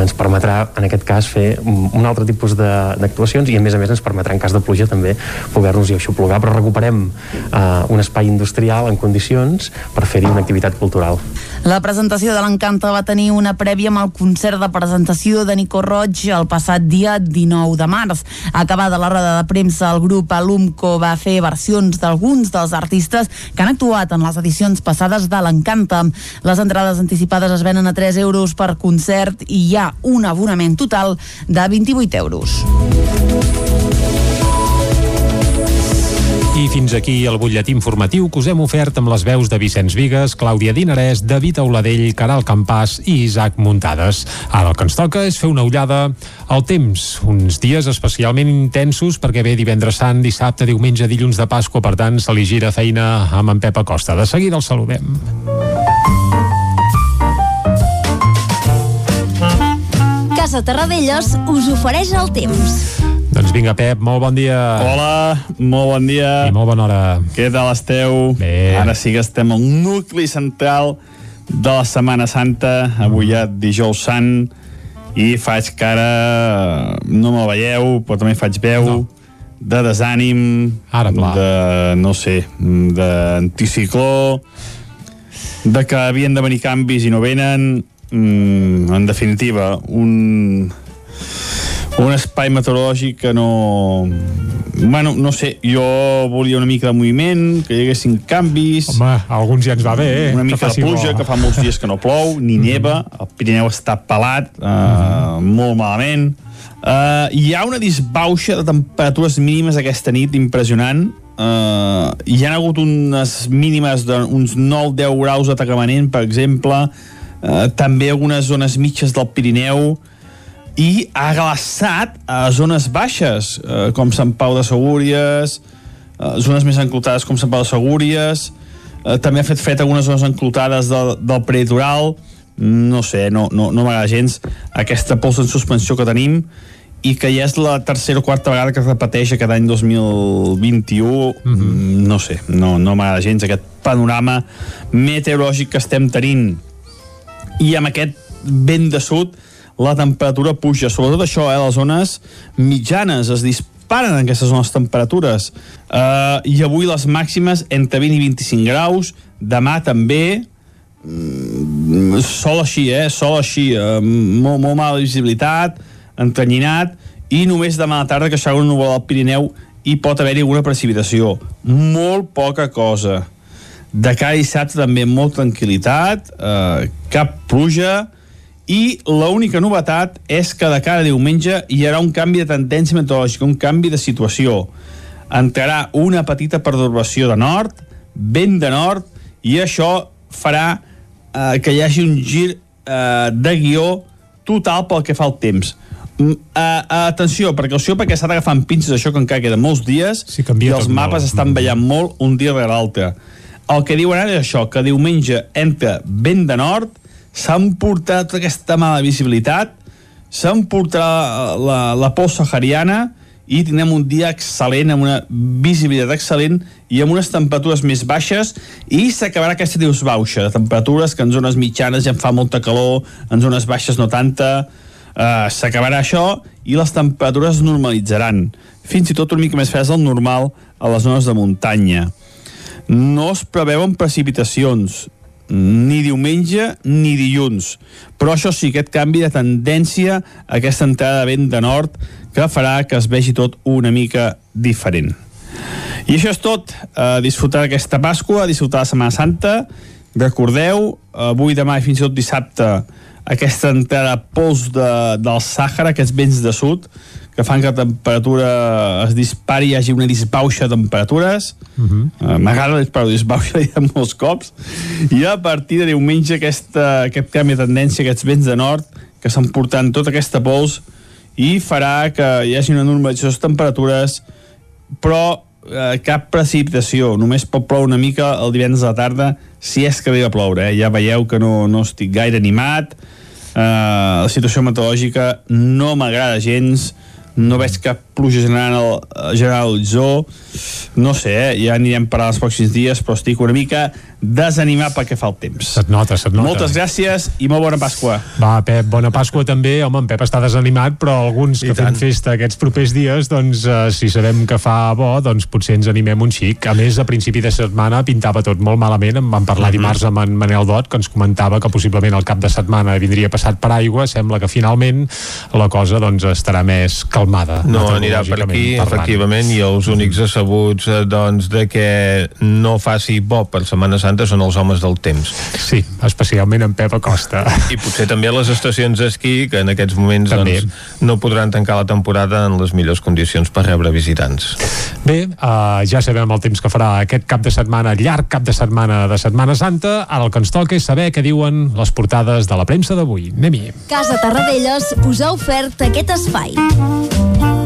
ens permetrà, en aquest cas, fer un altre tipus d'actuacions i, a més a més, ens permetrà, en cas de pluja, també poder-nos-hi aixoplugar, però recuperem uh, un espai industrial en condicions per fer-hi una activitat cultural. La presentació de l'Encanta va tenir una prèvia amb el concert de presentació de Nico Roig el passat dia 19 de març. Acabada la roda de premsa, el grup Alumco va fer versions d'alguns dels artistes que han actuat en les edicions passades de l'Encanta. Les entrades anticipades es venen a 3 euros per concert i hi ha un abonament total de 28 euros. I fins aquí el butlletí informatiu que us hem ofert amb les veus de Vicenç Vigues, Clàudia Dinarès, David Auladell, Caral Campàs i Isaac Muntades. Ara el que ens toca és fer una ullada al temps. Uns dies especialment intensos perquè ve divendres sant, dissabte, diumenge, dilluns de Pasqua, per tant, se li gira feina amb en Pep Acosta. De seguida el saludem. Casa Terradellos us ofereix el temps. Doncs vinga, Pep, molt bon dia. Hola, molt bon dia. I molt bona hora. Què tal esteu? Bé. Ara sí que estem al nucli central de la Setmana Santa, avui ja dijous sant, i faig cara, no me veieu, però també faig veu, no. de desànim, Ara, clar. de, no sé, d'anticicló, de que havien de venir canvis i no venen, mm, en definitiva, un, un espai meteorològic que no... Bueno, no sé, jo volia una mica de moviment, que hi haguessin canvis... Home, alguns ja ens va bé, eh? Una mica de pluja, bo. que fa molts dies que no plou, ni neva, el Pirineu està pelat, uh, molt malament. Uh, hi ha una disbauxa de temperatures mínimes aquesta nit impressionant. Uh, hi ha hagut unes mínimes d'uns 9-10 graus a Tagamanent, per exemple, uh, també algunes zones mitges del Pirineu, i ha glaçat a zones baixes, eh, com Sant Pau de Segúries, eh, zones més enclotades com Sant Pau de Segúries, eh, també ha fet fred algunes zones enclotades del, del peritoral, no sé, no, no, no m'agrada gens aquesta pols en suspensió que tenim i que ja és la tercera o quarta vegada que es repeteix aquest any 2021 mm -hmm. no sé, no, no m'agrada gens aquest panorama meteorològic que estem tenint. I amb aquest vent de sud la temperatura puja, sobretot això, eh, les zones mitjanes. Es disparen en aquestes zones temperatures. Uh, i avui les màximes entre 20 i 25 graus. Demà també. Mm, sol així, eh, sol així. Uh, molt, molt mala visibilitat entrenyinat i només demà a la tarda que s'haurà un núvol al Pirineu i pot haver-hi alguna precipitació. Molt poca cosa. De cara dissabte també molta tranquil·litat. Eh, cap pluja i l'única novetat és que de cara a diumenge hi haurà un canvi de tendència meteorològica, un canvi de situació. Entrarà una petita perturbació de nord, vent de nord, i això farà eh, que hi hagi un gir eh, de guió total pel que fa al temps. Mm, eh, atenció, precaució, perquè s'ha d'agafar amb pinces això que encara queda molts dies Sí, i els mapes molt. estan ballant molt un dia rere l'altre. El que diuen ara és això, que diumenge entra vent de nord, s'emportarà tota aquesta mala visibilitat, s'emportarà la, la pols sahariana i tindrem un dia excel·lent, amb una visibilitat excel·lent i amb unes temperatures més baixes i s'acabarà aquesta bauxa. De temperatures que en zones mitjanes ja en fa molta calor, en zones baixes no tanta, uh, s'acabarà això i les temperatures es normalitzaran, fins i tot una mica més fredes del normal a les zones de muntanya. No es preveuen precipitacions, ni diumenge ni dilluns. Però això sí, aquest canvi de tendència, aquesta entrada de vent de nord, que farà que es vegi tot una mica diferent. I això és tot. Uh, disfrutar aquesta Pasqua, disfrutar la Setmana Santa. Recordeu, avui, demà i fins i tot dissabte, aquesta entrada pols de, del Sàhara, aquests vents de sud, que fan que la temperatura es dispari, hi hagi una disbauxa de temperatures. Uh -huh. uh, M'agrada la disbauxa, dit molts cops. I a partir de diumenge aquesta, aquest canvi de tendència, aquests vents de nord, que s'emportant tota aquesta pols i farà que hi hagi una normalització de temperatures, però eh, cap precipitació, només pot ploure una mica el divendres a la tarda, si és que arriba a ploure, eh? ja veieu que no, no estic gaire animat, eh, la situació meteorològica no m'agrada gens, no veig cap pluja general, general a l'horitzó, no sé, eh? ja anirem per als pròxims dies, però estic una mica desanimat pel que fa el temps. Se't nota, se't nota. Moltes gràcies i molt bona Pasqua. Va, Pep, bona Pasqua també. Home, en Pep està desanimat, però alguns que fem festa aquests propers dies, doncs, eh, si sabem que fa bo, doncs potser ens animem un xic. A més, a principi de setmana pintava tot molt malament. En vam parlar dimarts amb en Manel Dot, que ens comentava que possiblement el cap de setmana vindria passat per aigua. Sembla que finalment la cosa doncs, estarà més calmada. No anirà per aquí, parlant. efectivament, i els únics asseguts eh, doncs, de que no faci bo per Setmana Santa són els homes del temps. Sí, especialment en Pep Acosta. I potser també les estacions d'esquí, que en aquests moments També. doncs, no podran tancar la temporada en les millors condicions per rebre visitants. Bé, uh, ja sabem el temps que farà aquest cap de setmana, llarg cap de setmana de Setmana Santa. Ara el que ens toca és saber què diuen les portades de la premsa d'avui. Anem-hi. Casa Tarradellas us ha ofert aquest espai.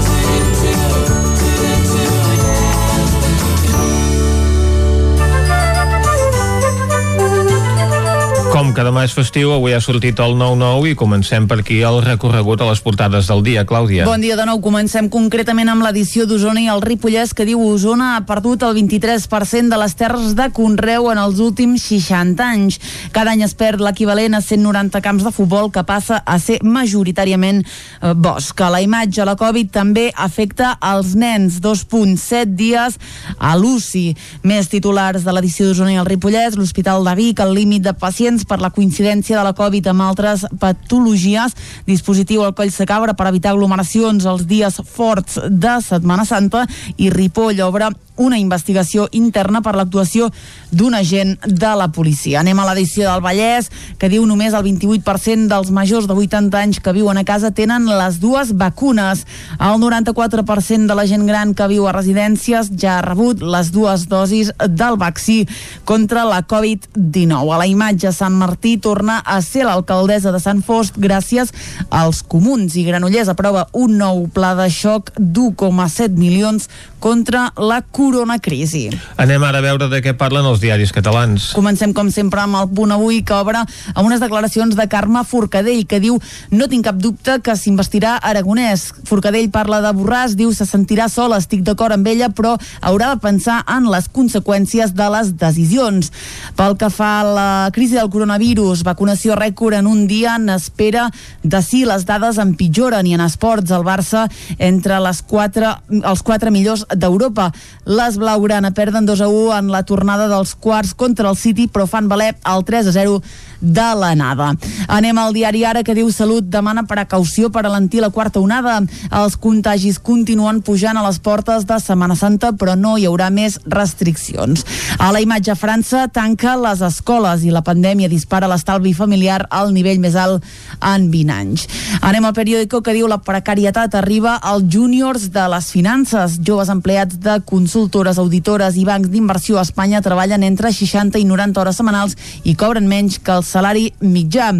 Com que demà és festiu, avui ha sortit el 9-9 i comencem per aquí el recorregut a les portades del dia. Clàudia. Bon dia de nou. Comencem concretament amb l'edició d'Osona i el Ripollès que diu Osona ha perdut el 23% de les terres de Conreu en els últims 60 anys. Cada any es perd l'equivalent a 190 camps de futbol que passa a ser majoritàriament eh, bosc. La imatge, la Covid també afecta als nens. 2.7 dies a l'UCI. Més titulars de l'edició d'Osona i el Ripollès, l'Hospital de Vic, el límit de pacients per la coincidència de la Covid amb altres patologies, dispositiu al coll Cabra per evitar aglomeracions els dies forts de Setmana Santa i Ripoll obre una investigació interna per l'actuació d'un agent de la policia. Anem a l'edició del Vallès, que diu només el 28% dels majors de 80 anys que viuen a casa tenen les dues vacunes. El 94% de la gent gran que viu a residències ja ha rebut les dues dosis del vaccí contra la Covid-19. A la imatge, Sant Martí torna a ser l'alcaldessa de Sant Fost gràcies als comuns i Granollers aprova un nou pla de xoc d'1,7 milions contra la coronacrisi. Anem ara a veure de què parlen els diaris catalans. Comencem, com sempre, amb el punt avui, que obre amb unes declaracions de Carme Forcadell, que diu no tinc cap dubte que s'investirà Aragonès. Forcadell parla de Borràs, diu se sentirà sol, estic d'acord amb ella, però haurà de pensar en les conseqüències de les decisions. Pel que fa a la crisi del coronavirus, vacunació rècord en un dia, n'espera de si les dades empitjoren i en esports el Barça entre les quatre, els quatre millors d'Europa. Les Blaugrana perden 2 a 1 en la tornada dels quarts contra el City, però fan valer el 3 a 0 de l'anada. Anem al diari Ara que diu Salut demana precaució per alentir la quarta onada. Els contagis continuen pujant a les portes de Setmana Santa, però no hi haurà més restriccions. A la imatge França tanca les escoles i la pandèmia dispara l'estalvi familiar al nivell més alt en 20 anys. Anem al periòdico que diu la precarietat arriba als júniors de les finances. Joves empleats de consultores, auditores i bancs d'inversió a Espanya treballen entre 60 i 90 hores setmanals i cobren menys que els salari mitjà.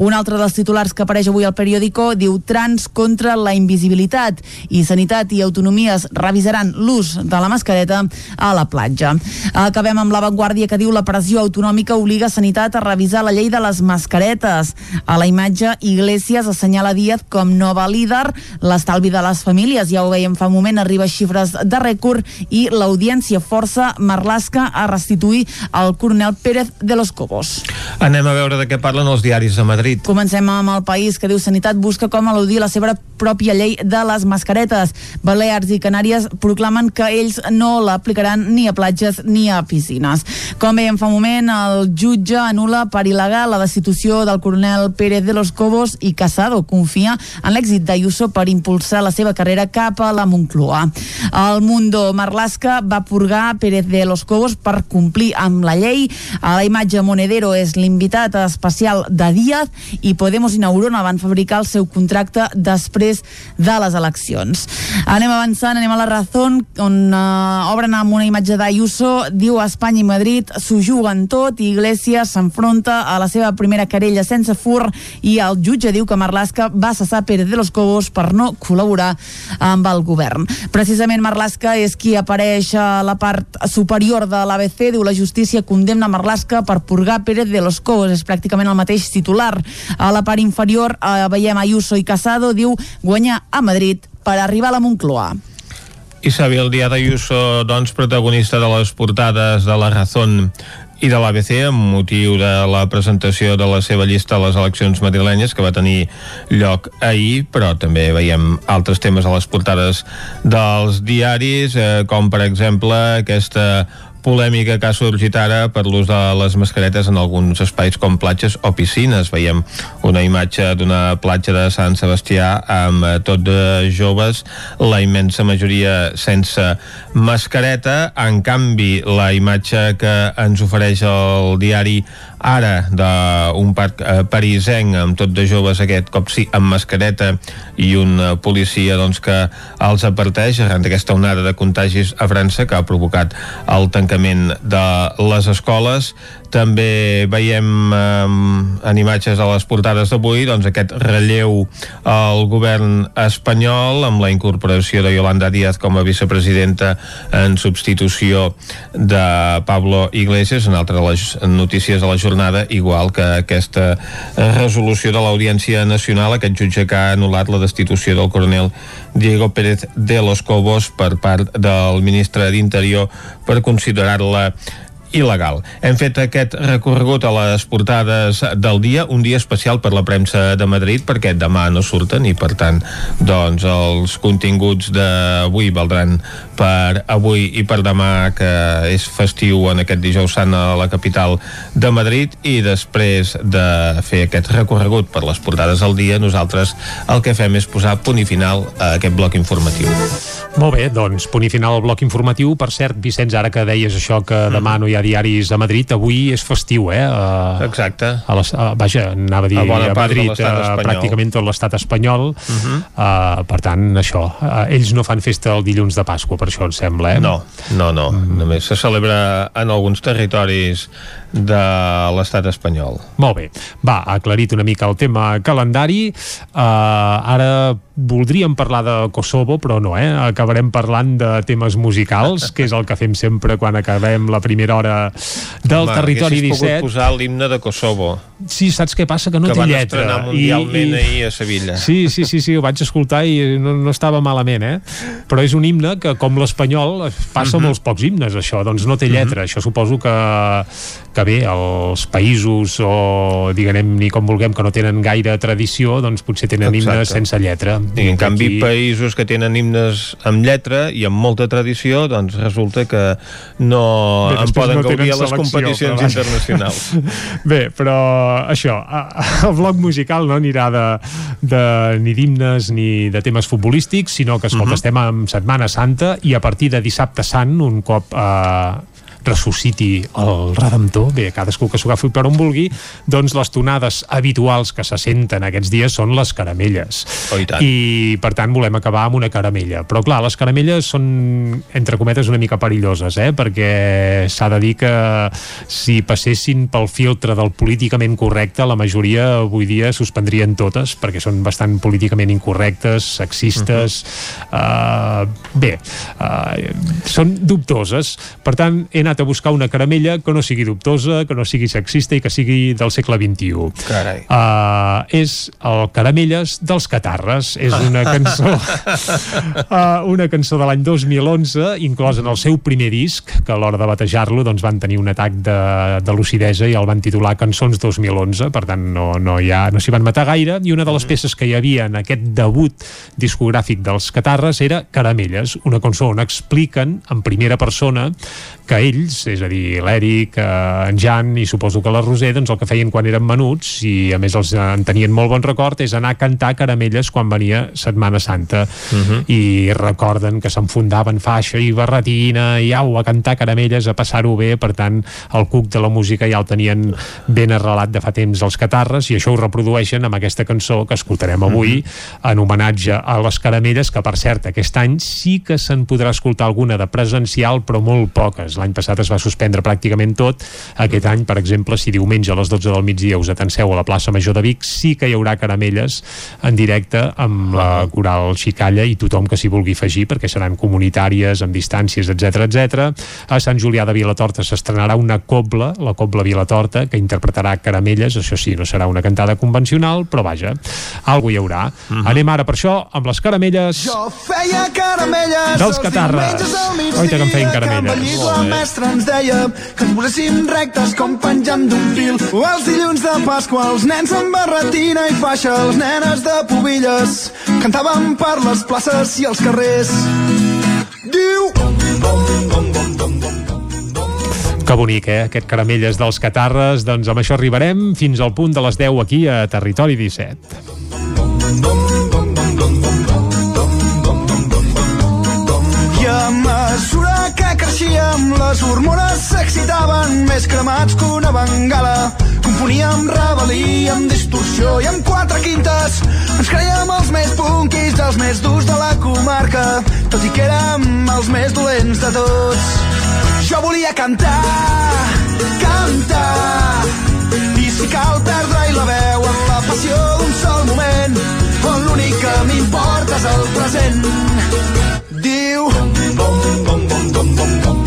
Un altre dels titulars que apareix avui al periòdico diu trans contra la invisibilitat i Sanitat i Autonomies revisaran l'ús de la mascareta a la platja. Acabem amb l'avantguàrdia que diu la pressió autonòmica obliga Sanitat a revisar la llei de les mascaretes. A la imatge, Iglesias assenyala Díaz com nova líder, l'estalvi de les famílies, ja ho veiem fa un moment, arriba a xifres de rècord i l'audiència força Marlaska a restituir el coronel Pérez de los Cobos. Anem a veure de què parlen els diaris de Madrid. Comencem amb el país que diu Sanitat busca com eludir la seva pròpia llei de les mascaretes. Balears i Canàries proclamen que ells no l'aplicaran ni a platges ni a piscines. Com veiem fa un moment, el jutge anula per il·legal la destitució del coronel Pérez de los Cobos i Casado confia en l'èxit d'Ayuso per impulsar la seva carrera cap a la Moncloa. El Mundo Marlaska va purgar Pérez de los Cobos per complir amb la llei. A la imatge Monedero és l'invitat especial de Díaz i Podemos i Neurona van fabricar el seu contracte després de les eleccions. Anem avançant, anem a la Razón, on uh, obren amb una imatge d'Ayuso, diu Espanya i Madrid s'ho juguen tot i Iglesias s'enfronta a la seva primera querella sense fur i el jutge diu que Marlaska va cessar Pérez de los Cobos per no col·laborar amb el govern. Precisament Marlaska és qui apareix a la part superior de l'ABC, diu la justícia condemna Marlaska per purgar Pérez de los Cobos, és pràcticament el mateix titular. A la part inferior eh, veiem Ayuso i Casado, diu guanyar a Madrid per arribar a la Moncloa. Isabel Díaz Ayuso, doncs, protagonista de les portades de La Razón i de l'ABC amb motiu de la presentació de la seva llista a les eleccions madrilenyes que va tenir lloc ahir, però també veiem altres temes a les portades dels diaris, eh, com per exemple aquesta polèmica que ha sorgit ara per l'ús de les mascaretes en alguns espais com platges o piscines. Veiem una imatge d'una platja de Sant Sebastià amb eh, tot de joves, la immensa majoria sense mascareta. En canvi, la imatge que ens ofereix el diari ara d'un parc eh, parisenc amb tot de joves aquest cop sí amb mascareta i un eh, policia doncs, que els aparteix arran d'aquesta onada de contagis a França que ha provocat el tancament de les escoles també veiem eh, en imatges a les portades d'avui doncs, aquest relleu al govern espanyol amb la incorporació de Yolanda Díaz com a vicepresidenta en substitució de Pablo Iglesias. En altres notícies de la jornada, igual que aquesta resolució de l'Audiència Nacional, aquest jutge que ha anul·lat la destitució del coronel Diego Pérez de los Cobos per part del ministre d'Interior per considerar-la il·legal. Hem fet aquest recorregut a les portades del dia, un dia especial per la premsa de Madrid, perquè demà no surten i, per tant, doncs els continguts d'avui valdran per avui i per demà, que és festiu en aquest dijous sant a la capital de Madrid, i després de fer aquest recorregut per les portades del dia, nosaltres el que fem és posar punt i final a aquest bloc informatiu. Molt bé, doncs punt i final al bloc informatiu. Per cert, Vicenç, ara que deies això que demà no hi ha diaris a Madrid, avui és festiu, eh? Uh, Exacte. A les, uh, vaja, anava a dir A a Madrid, uh, espanyol. pràcticament tot l'estat espanyol. Uh Mhm. uh, per tant, això, uh, ells no fan festa el dilluns de Pasqua, per això em sembla, eh? No, no, no. Mm. Només se celebra en alguns territoris de l'estat espanyol. Molt bé. Va, ha aclarit una mica el tema calendari. Uh, ara voldríem parlar de Kosovo, però no, eh? Acabarem parlant de temes musicals, que és el que fem sempre quan acabem la primera hora del Home, Territori haguessis 17. pogut posar l'himne de Kosovo. Sí, saps què passa? Que no que té van lletra. estrenar mundialment ahir a Sevilla. Sí, sí, sí, sí, ho vaig escoltar i no, no estava malament, eh? Però és un himne que, com l'espanyol, passa Mhm. molts pocs himnes, això, doncs no té lletra. Això suposo que, que bé, els països o, diguem-ne, com vulguem, que no tenen gaire tradició, doncs potser tenen Exacte. himnes sense lletra. I en canvi, Aquí- països que tenen himnes amb lletra i amb molta tradició, doncs resulta que no Bé, en poden no gaudir a les selecció, competicions però internacionals. Bé, però això, el bloc musical no anirà de, de, ni d'himnes ni de temes futbolístics, sinó que, escolta, uh Mhm. -huh. estem en Setmana Santa i a partir de dissabte sant, un cop eh, ressusciti el Redemptor, bé, cadascú que s'ho agafi per on vulgui, doncs les tonades habituals que se senten aquests dies són les caramelles. Oh, i tant. I, per tant, volem acabar amb una caramella. Però, clar, les caramelles són, entre cometes, una mica perilloses, eh? perquè s'ha de dir que si passessin pel filtre del políticament correcte, la majoria avui dia suspendrien totes, perquè són bastant políticament incorrectes, sexistes... Uh -huh. uh, bé, uh, són dubtoses. Per tant, he anat a buscar una caramella que no sigui dubtosa, que no sigui sexista i que sigui del segle XXI. Carai. Uh, és el Caramelles dels Catarres. És una cançó uh, una cançó de l'any 2011 inclosa en el seu primer disc que a l'hora de batejar-lo doncs, van tenir un atac de, de lucidesa i el van titular Cançons 2011 per tant no, no, hi ha, no s'hi van matar gaire i una de les peces que hi havia en aquest debut discogràfic dels Catarres era Caramelles, una cançó on expliquen en primera persona que ells, és a dir, l'Eric, eh, en Jan i suposo que la Roser, doncs el que feien quan eren menuts i a més els en tenien molt bon record és anar a cantar caramelles quan venia Setmana Santa. Mhm. i recorden que s'enfundaven faixa i barretina i au, a cantar caramelles, a passar-ho bé. Per tant el cuc de la música ja el tenien ben arrelat de fa temps els catarres i això ho reprodueixen amb aquesta cançó que escoltarem avui en homenatge a les caramelles que per cert aquest any sí que se'n podrà escoltar alguna de presencial però molt poques. L'any passat es va suspendre pràcticament tot aquest any per exemple si diumenge a les 12 del migdia us atanseu a la plaça Major de Vic sí que hi haurà caramelles en directe amb la coral Xicalla i tothom que s'hi vulgui afegir perquè seran comunitàries amb distàncies etc etc. A Sant Julià de Vilatorta s'estrenarà una cobla, la cobla Vilatorta, que interpretarà caramelles, això sí, no serà una cantada convencional, però vaja, algú hi haurà. Anem ara per això amb les caramelles Jo feia caramelles Dels Catarres. Oita que em feien caramelles. Mestra ens deia que ens poséssim rectes com penjant d'un fil. O els dilluns de Pasqua, els nens amb barretina i faixa, els nenes de pubilles. Cantàvem per les places i els carrers. Diu... Que bonic, eh? Aquest caramelles dels catarres. Doncs amb això arribarem fins al punt de les 10 aquí a Territori 17. Mesura que creixíem, les hormones s'excitaven més cremats que una bengala. Componíem rebel·lia amb distorsió i amb quatre quintes. Ens creiem els més punkis, els més durs de la comarca, tot i que érem els més dolents de tots. Jo volia cantar, cantar, i si cal perdre-hi la veu en la passió d'un sol moment, on l'únic que m'importa és el present. Diu... bom, bom, bom, bom, bom.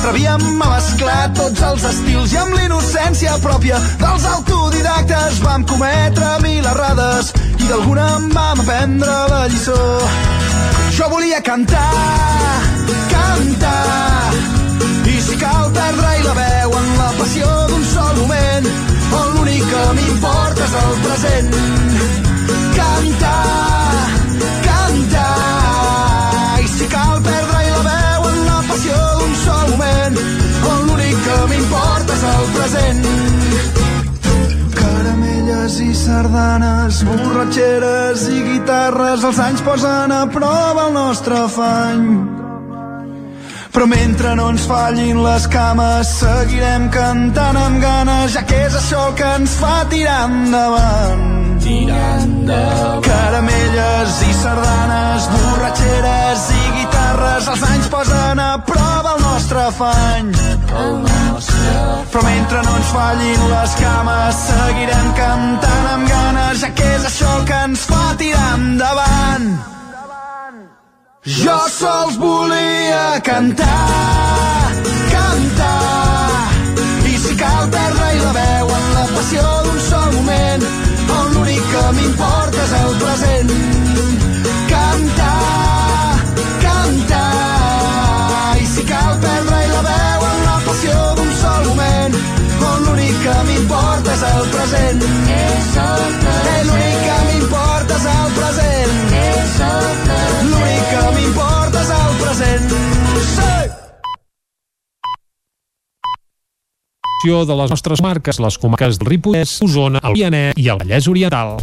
Atrevíem a mesclar tots els estils i amb l'innocència pròpia dels autodidactes vam cometre mil errades i d'alguna en vam aprendre la lliçó. Jo volia cantar, cantar, i si cal perdre-hi la veu en la passió d'un sol moment, on l'únic que m'importa és el present. Cantar, cantar, present. Caramelles i sardanes, borratxeres i guitarres, els anys posen a prova el nostre afany. Però mentre no ens fallin les cames seguirem cantant amb ganes ja que és això el que ens fa tirar endavant. Tirar endavant. Caramelles i sardanes, borratxeres i guitarres els anys posen a prova el nostre afany. El nostre Però mentre no ens fallin les cames seguirem cantant amb ganes ja que és això el que ens fa tirar endavant. Jo sols volia cantar, cantar, i si cal perdre-hi la veu en la passió d'un sol moment, on l'únic que m'importa és el present. Cantar, cantar, i si cal perdre-hi la veu en la passió d'un sol moment, on l'únic que m'importa és el present. És el present. L'únic que m'importa és el present. L'únic que m'importa és el present. Sí! de les nostres marques, les comarques del Ripollès, Osona, el Pianet i el Vallès Oriental.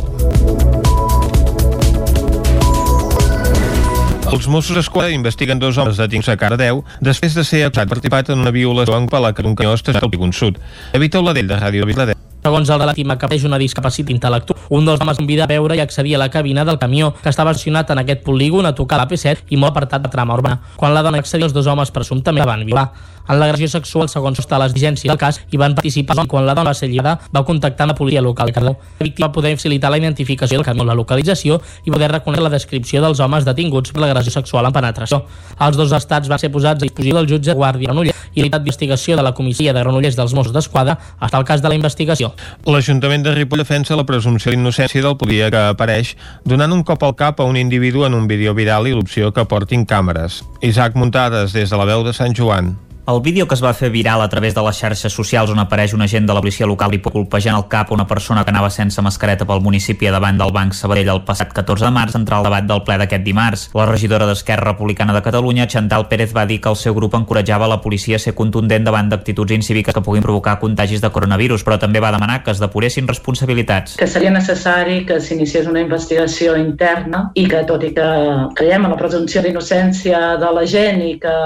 Els Mossos d'Esquadra investiguen dos homes detinguts a Cardeu després de ser acusat de participat en una violació en pala que un canyó estacionat al Pigun Sud. Evita Oladell, de Ràdio Viladet. Segons el relatiu que pateix una discapacitat intel·lectual, un dels homes convida a veure i accedir a la cabina del camió que estava estacionat en aquest polígon a tocar l'AP7 i molt apartat de trama urbana. Quan la dona accedia, els dos homes presumptament la van violar. En l'agressió sexual, segons està les del cas, i van participar quan la dona va ser lliurada, va contactar amb la policia local de. La víctima va poder facilitar la identificació del camió, la localització i poder reconèixer la descripció dels homes detinguts per l'agressió sexual en penetració. Els dos estats van ser posats a disposició del jutge Guàrdia Granollers i la d'investigació de la comissia de Granollers dels Mossos d'Esquadra està al cas de la investigació. L'Ajuntament de Ripoll defensa la presumpció d'innocència del policia que apareix donant un cop al cap a un individu en un vídeo viral i l'opció que portin càmeres. Isaac Muntades, des de la veu de Sant Joan. El vídeo que es va fer viral a través de les xarxes socials on apareix un agent de la policia local i colpejant el cap a una persona que anava sense mascareta pel municipi davant del Banc Sabadell el passat 14 de març entrà al debat del ple d'aquest dimarts. La regidora d'Esquerra Republicana de Catalunya, Chantal Pérez, va dir que el seu grup encoratjava la policia a ser contundent davant d'actituds incíviques que puguin provocar contagis de coronavirus, però també va demanar que es depuressin responsabilitats. Que seria necessari que s'iniciés una investigació interna i que, tot i que creiem en la presumpció d'innocència de la gent i que,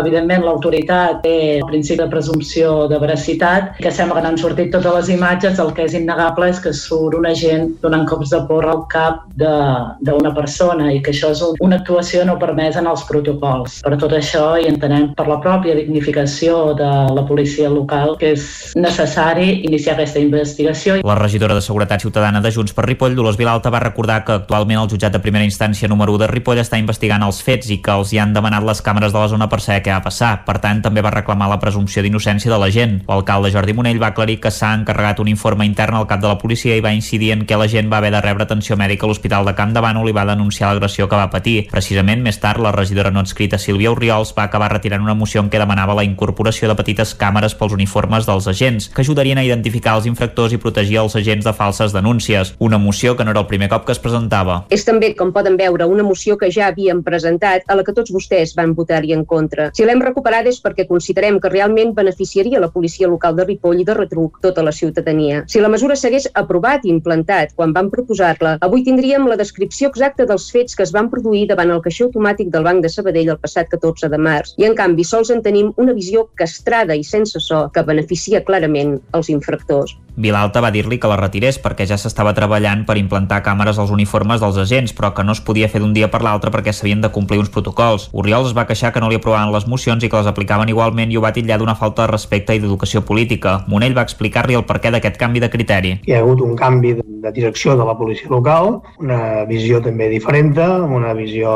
evidentment, l'autoritat té el principi de presumpció de veracitat, que sembla que n'han sortit totes les imatges, el que és innegable és que surt un agent donant cops de porra al cap d'una persona i que això és un, una actuació no permesa en els protocols. Per tot això, i entenem per la pròpia dignificació de la policia local, que és necessari iniciar aquesta investigació. La regidora de Seguretat Ciutadana de Junts per Ripoll, Dolors Vilalta, va recordar que actualment el jutjat de primera instància número 1 de Ripoll està investigant els fets i que els hi han demanat les càmeres de la zona per saber què va passar. Per tant, també va reclamar la presumpció d'innocència de la gent. L'alcalde Jordi Monell va aclarir que s'ha encarregat un informe intern al cap de la policia i va incidir en què la gent va haver de rebre atenció mèdica a l'Hospital de Camp de Bànol i va denunciar l'agressió que va patir. Precisament més tard, la regidora no escrita Sílvia Oriols va acabar retirant una moció en què demanava la incorporació de petites càmeres pels uniformes dels agents, que ajudarien a identificar els infractors i protegir els agents de falses denúncies. Una moció que no era el primer cop que es presentava. És també, com poden veure, una moció que ja havíem presentat, a la que tots vostès van votar-hi en contra. Si l'hem recuperat és perquè considerem que realment beneficiaria la policia local de Ripoll i de retruc tota la ciutadania. Si la mesura s'hagués aprovat i implantat quan vam proposar-la, avui tindríem la descripció exacta dels fets que es van produir davant el caixer automàtic del Banc de Sabadell el passat 14 de març. I, en canvi, sols en tenim una visió castrada i sense so que beneficia clarament els infractors. Vilalta va dir-li que la retirés perquè ja s'estava treballant per implantar càmeres als uniformes dels agents, però que no es podia fer d'un dia per l'altre perquè s'havien de complir uns protocols. Oriol es va queixar que no li aprovaven les mocions i que les aplicaven igualment i ho va titllar d'una falta de respecte i d'educació política. Monell va explicar-li el perquè d'aquest canvi de criteri. Hi ha hagut un canvi de direcció de la policia local, una visió també diferent, una visió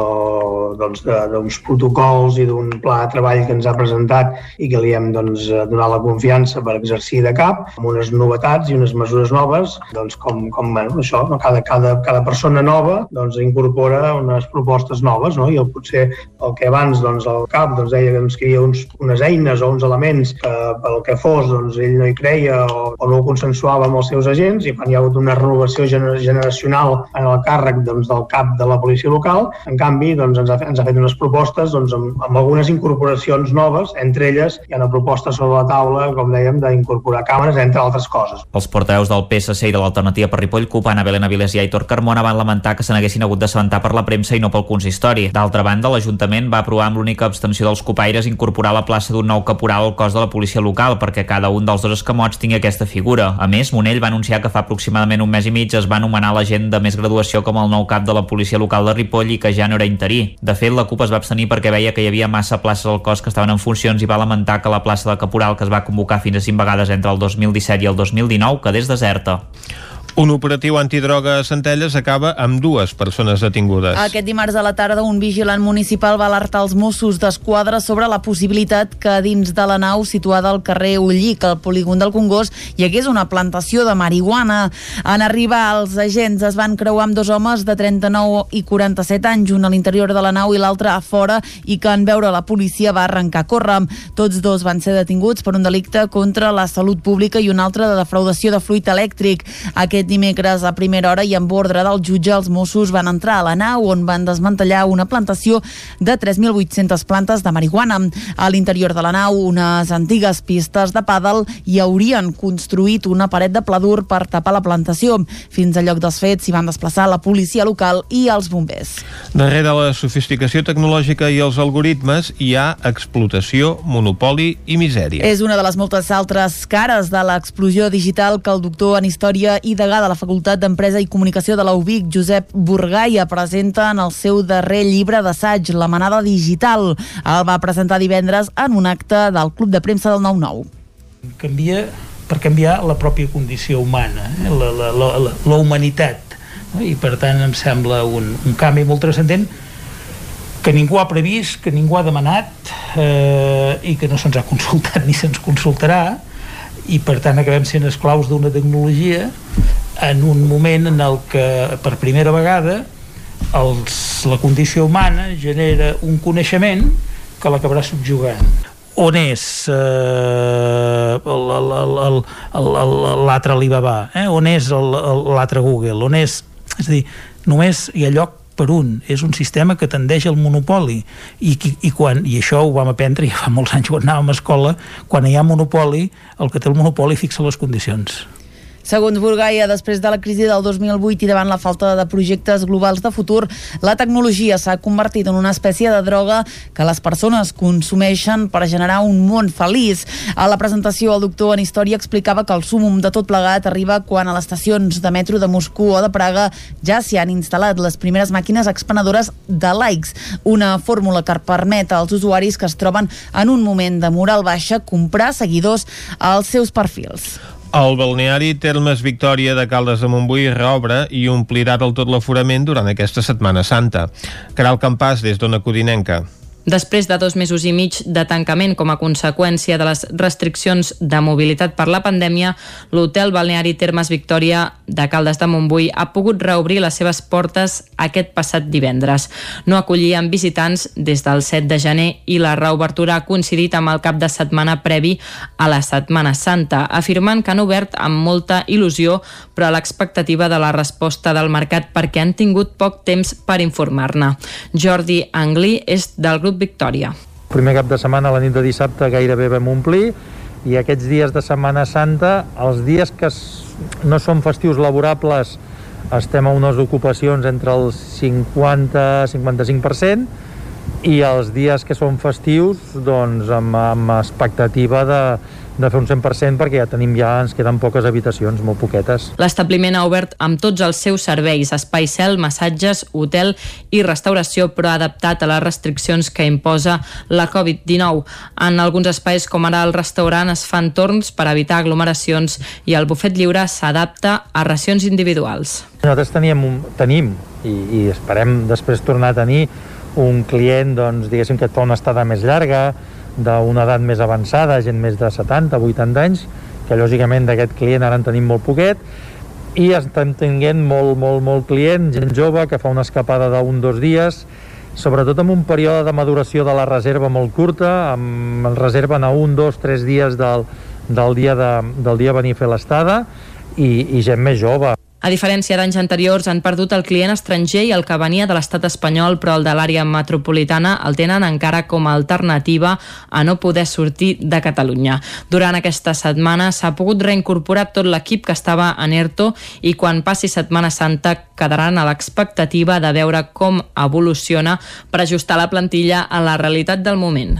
doncs, d'uns protocols i d'un pla de treball que ens ha presentat i que li hem doncs, donat la confiança per exercir de cap, amb unes novetats i unes mesures noves, doncs com, com bueno, això, no? cada, cada, cada persona nova doncs, incorpora unes propostes noves, no? i el, potser el que abans doncs, el cap doncs, deia que ens queria uns, unes eines o uns elements que pel que fos doncs, ell no hi creia o, o no ho consensuava amb els seus agents i quan hi ha hagut una renovació gener generacional en el càrrec doncs, del cap de la policia local, en canvi doncs, ens, ha, ens ha fet unes propostes doncs, amb, amb algunes incorporacions noves, entre elles hi ha una proposta sobre la taula, com dèiem, d'incorporar càmeres, entre altres coses. Els portaveus del PSC i de l'Alternativa per Ripoll, CUP, Anna Belén Avilés i Aitor Carmona van lamentar que se n'haguessin hagut d'assabentar per la premsa i no pel consistori. D'altra banda, l'Ajuntament va aprovar amb l'única abstenció dels copaires incorporar la plaça d'un nou caporal al cos de la policia local perquè cada un dels dos escamots tingui aquesta figura. A més, Monell va anunciar que fa aproximadament un mes i mig es va anomenar la gent de més graduació com el nou cap de la policia local de Ripoll i que ja no era interí. De fet, la CUP es va abstenir perquè veia que hi havia massa places al cos que estaven en funcions i va lamentar que la plaça de caporal que es va convocar fins a 5 vegades entre el 2017 i el 2019 quedés deserta. Un operatiu antidroga a Centelles acaba amb dues persones detingudes. Aquest dimarts a la tarda un vigilant municipal va alertar els Mossos d'Esquadra sobre la possibilitat que dins de la nau situada al carrer Ullic, al polígon del Congost, hi hagués una plantació de marihuana. En arribar els agents es van creuar amb dos homes de 39 i 47 anys, un a l'interior de la nau i l'altre a fora, i que en veure la policia va arrencar a córrer. Tots dos van ser detinguts per un delicte contra la salut pública i un altre de defraudació de fluid elèctric. Aquest dimecres a primera hora i amb ordre del jutge els Mossos van entrar a la nau on van desmantellar una plantació de 3.800 plantes de marihuana. A l'interior de la nau, unes antigues pistes de pàdel i haurien construït una paret de pladur per tapar la plantació. Fins al lloc dels fets s'hi van desplaçar la policia local i els bombers. Darrere la sofisticació tecnològica i els algoritmes hi ha explotació, monopoli i misèria. És una de les moltes altres cares de l'explosió digital que el doctor en Història i de la Facultat d'Empresa i Comunicació de la UBIC, Josep Burgaia, presenta en el seu darrer llibre d'assaig, La manada digital. El va presentar divendres en un acte del Club de Premsa del 9-9. Canvia per canviar la pròpia condició humana, eh? la, la, la, la, la humanitat. I per tant em sembla un, un canvi molt transcendent que ningú ha previst, que ningú ha demanat eh, i que no se'ns ha consultat ni se'ns consultarà i per tant acabem sent esclaus d'una tecnologia en un moment en el que per primera vegada els, la condició humana genera un coneixement que l'acabarà subjugant. On és eh, l'altre Alibaba, eh? on és l'altre Google, on és... És a dir, només hi ha lloc per un, és un sistema que tendeix al monopoli. I, i, i, quan, i això ho vam aprendre ja fa molts anys quan anàvem a escola quan hi ha monopoli, el que té el monopoli fixa les condicions Segons Burgaia, després de la crisi del 2008 i davant la falta de projectes globals de futur, la tecnologia s'ha convertit en una espècie de droga que les persones consumeixen per generar un món feliç. A la presentació, el doctor en història explicava que el súmum de tot plegat arriba quan a les estacions de metro de Moscou o de Praga ja s'hi han instal·lat les primeres màquines expenedores de likes, una fórmula que permet als usuaris que es troben en un moment de moral baixa comprar seguidors als seus perfils. El balneari Termes Victòria de Caldes de Montbui reobre i omplirà del tot l'aforament durant aquesta Setmana Santa. Caral Campàs, des d'Ona Codinenca. Després de dos mesos i mig de tancament com a conseqüència de les restriccions de mobilitat per la pandèmia, l'hotel balneari Termes Victòria de Caldes de Montbui ha pogut reobrir les seves portes aquest passat divendres. No acollien visitants des del 7 de gener i la reobertura ha coincidit amb el cap de setmana previ a la Setmana Santa, afirmant que han obert amb molta il·lusió però a l'expectativa de la resposta del mercat perquè han tingut poc temps per informar-ne. Jordi Anglí és del grup Victòria. Primer cap de setmana, la nit de dissabte, gairebé vam omplir i aquests dies de Setmana Santa, els dies que no són festius laborables, estem a unes ocupacions entre el 50-55% i els dies que són festius, doncs amb, amb expectativa de, de fer un 100% perquè ja tenim ja, ens queden poques habitacions, molt poquetes. L'establiment ha obert amb tots els seus serveis, espai cel, massatges, hotel i restauració, però adaptat a les restriccions que imposa la Covid-19. En alguns espais, com ara el restaurant, es fan torns per evitar aglomeracions i el bufet lliure s'adapta a racions individuals. Nosaltres teníem un, tenim i, i esperem després tornar a tenir un client, doncs, diguéssim, que et fa una estada més llarga, d'una edat més avançada, gent més de 70, 80 anys, que lògicament d'aquest client ara en tenim molt poquet, i estem tenint molt, molt, molt client, gent jove que fa una escapada d'un, dos dies, sobretot amb un període de maduració de la reserva molt curta, amb reserven a un, dos, tres dies del, del dia de, del dia venir a fer l'estada i, i gent més jove. A diferència d'anys anteriors, han perdut el client estranger i el que venia de l'estat espanyol, però el de l'àrea metropolitana el tenen encara com a alternativa a no poder sortir de Catalunya. Durant aquesta setmana s'ha pogut reincorporar tot l'equip que estava en ERTO i quan passi Setmana Santa quedaran a l'expectativa de veure com evoluciona per ajustar la plantilla a la realitat del moment.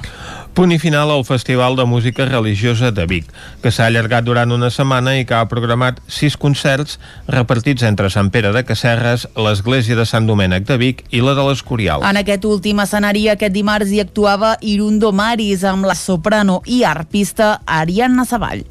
Punt i final al Festival de Música Religiosa de Vic, que s'ha allargat durant una setmana i que ha programat sis concerts repartits entre Sant Pere de Casserres, l'Església de Sant Domènec de Vic i la de l'Escorial. En aquest últim escenari, aquest dimarts hi actuava Irundo Maris amb la soprano i arpista Ariadna Savall.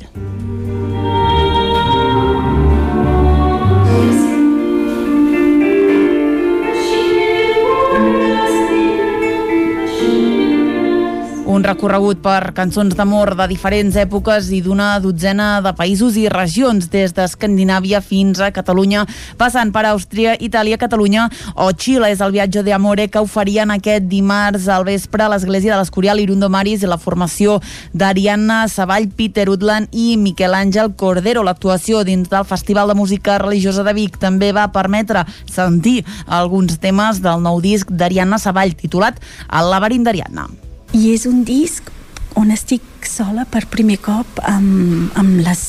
Un recorregut per cançons d'amor de diferents èpoques i d'una dotzena de països i regions, des d'Escandinàvia fins a Catalunya, passant per Àustria, Itàlia, Catalunya o Xile. És el viatge d'Amore que oferien aquest dimarts al vespre a l'Església de l'Escorial Irundo Maris i la formació d'Ariadna Savall, Peter Utland i Miquel Àngel Cordero. L'actuació dins del Festival de Música Religiosa de Vic també va permetre sentir alguns temes del nou disc d'Ariadna Savall, titulat El laberint d'Ariadna i és un disc on estic sola per primer cop amb, amb les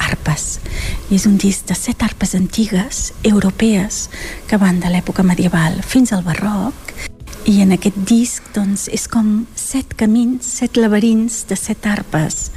arpes. I és un disc de set arpes antigues, europees, que van de l'època medieval fins al barroc, i en aquest disc doncs, és com set camins, set laberints de set arpes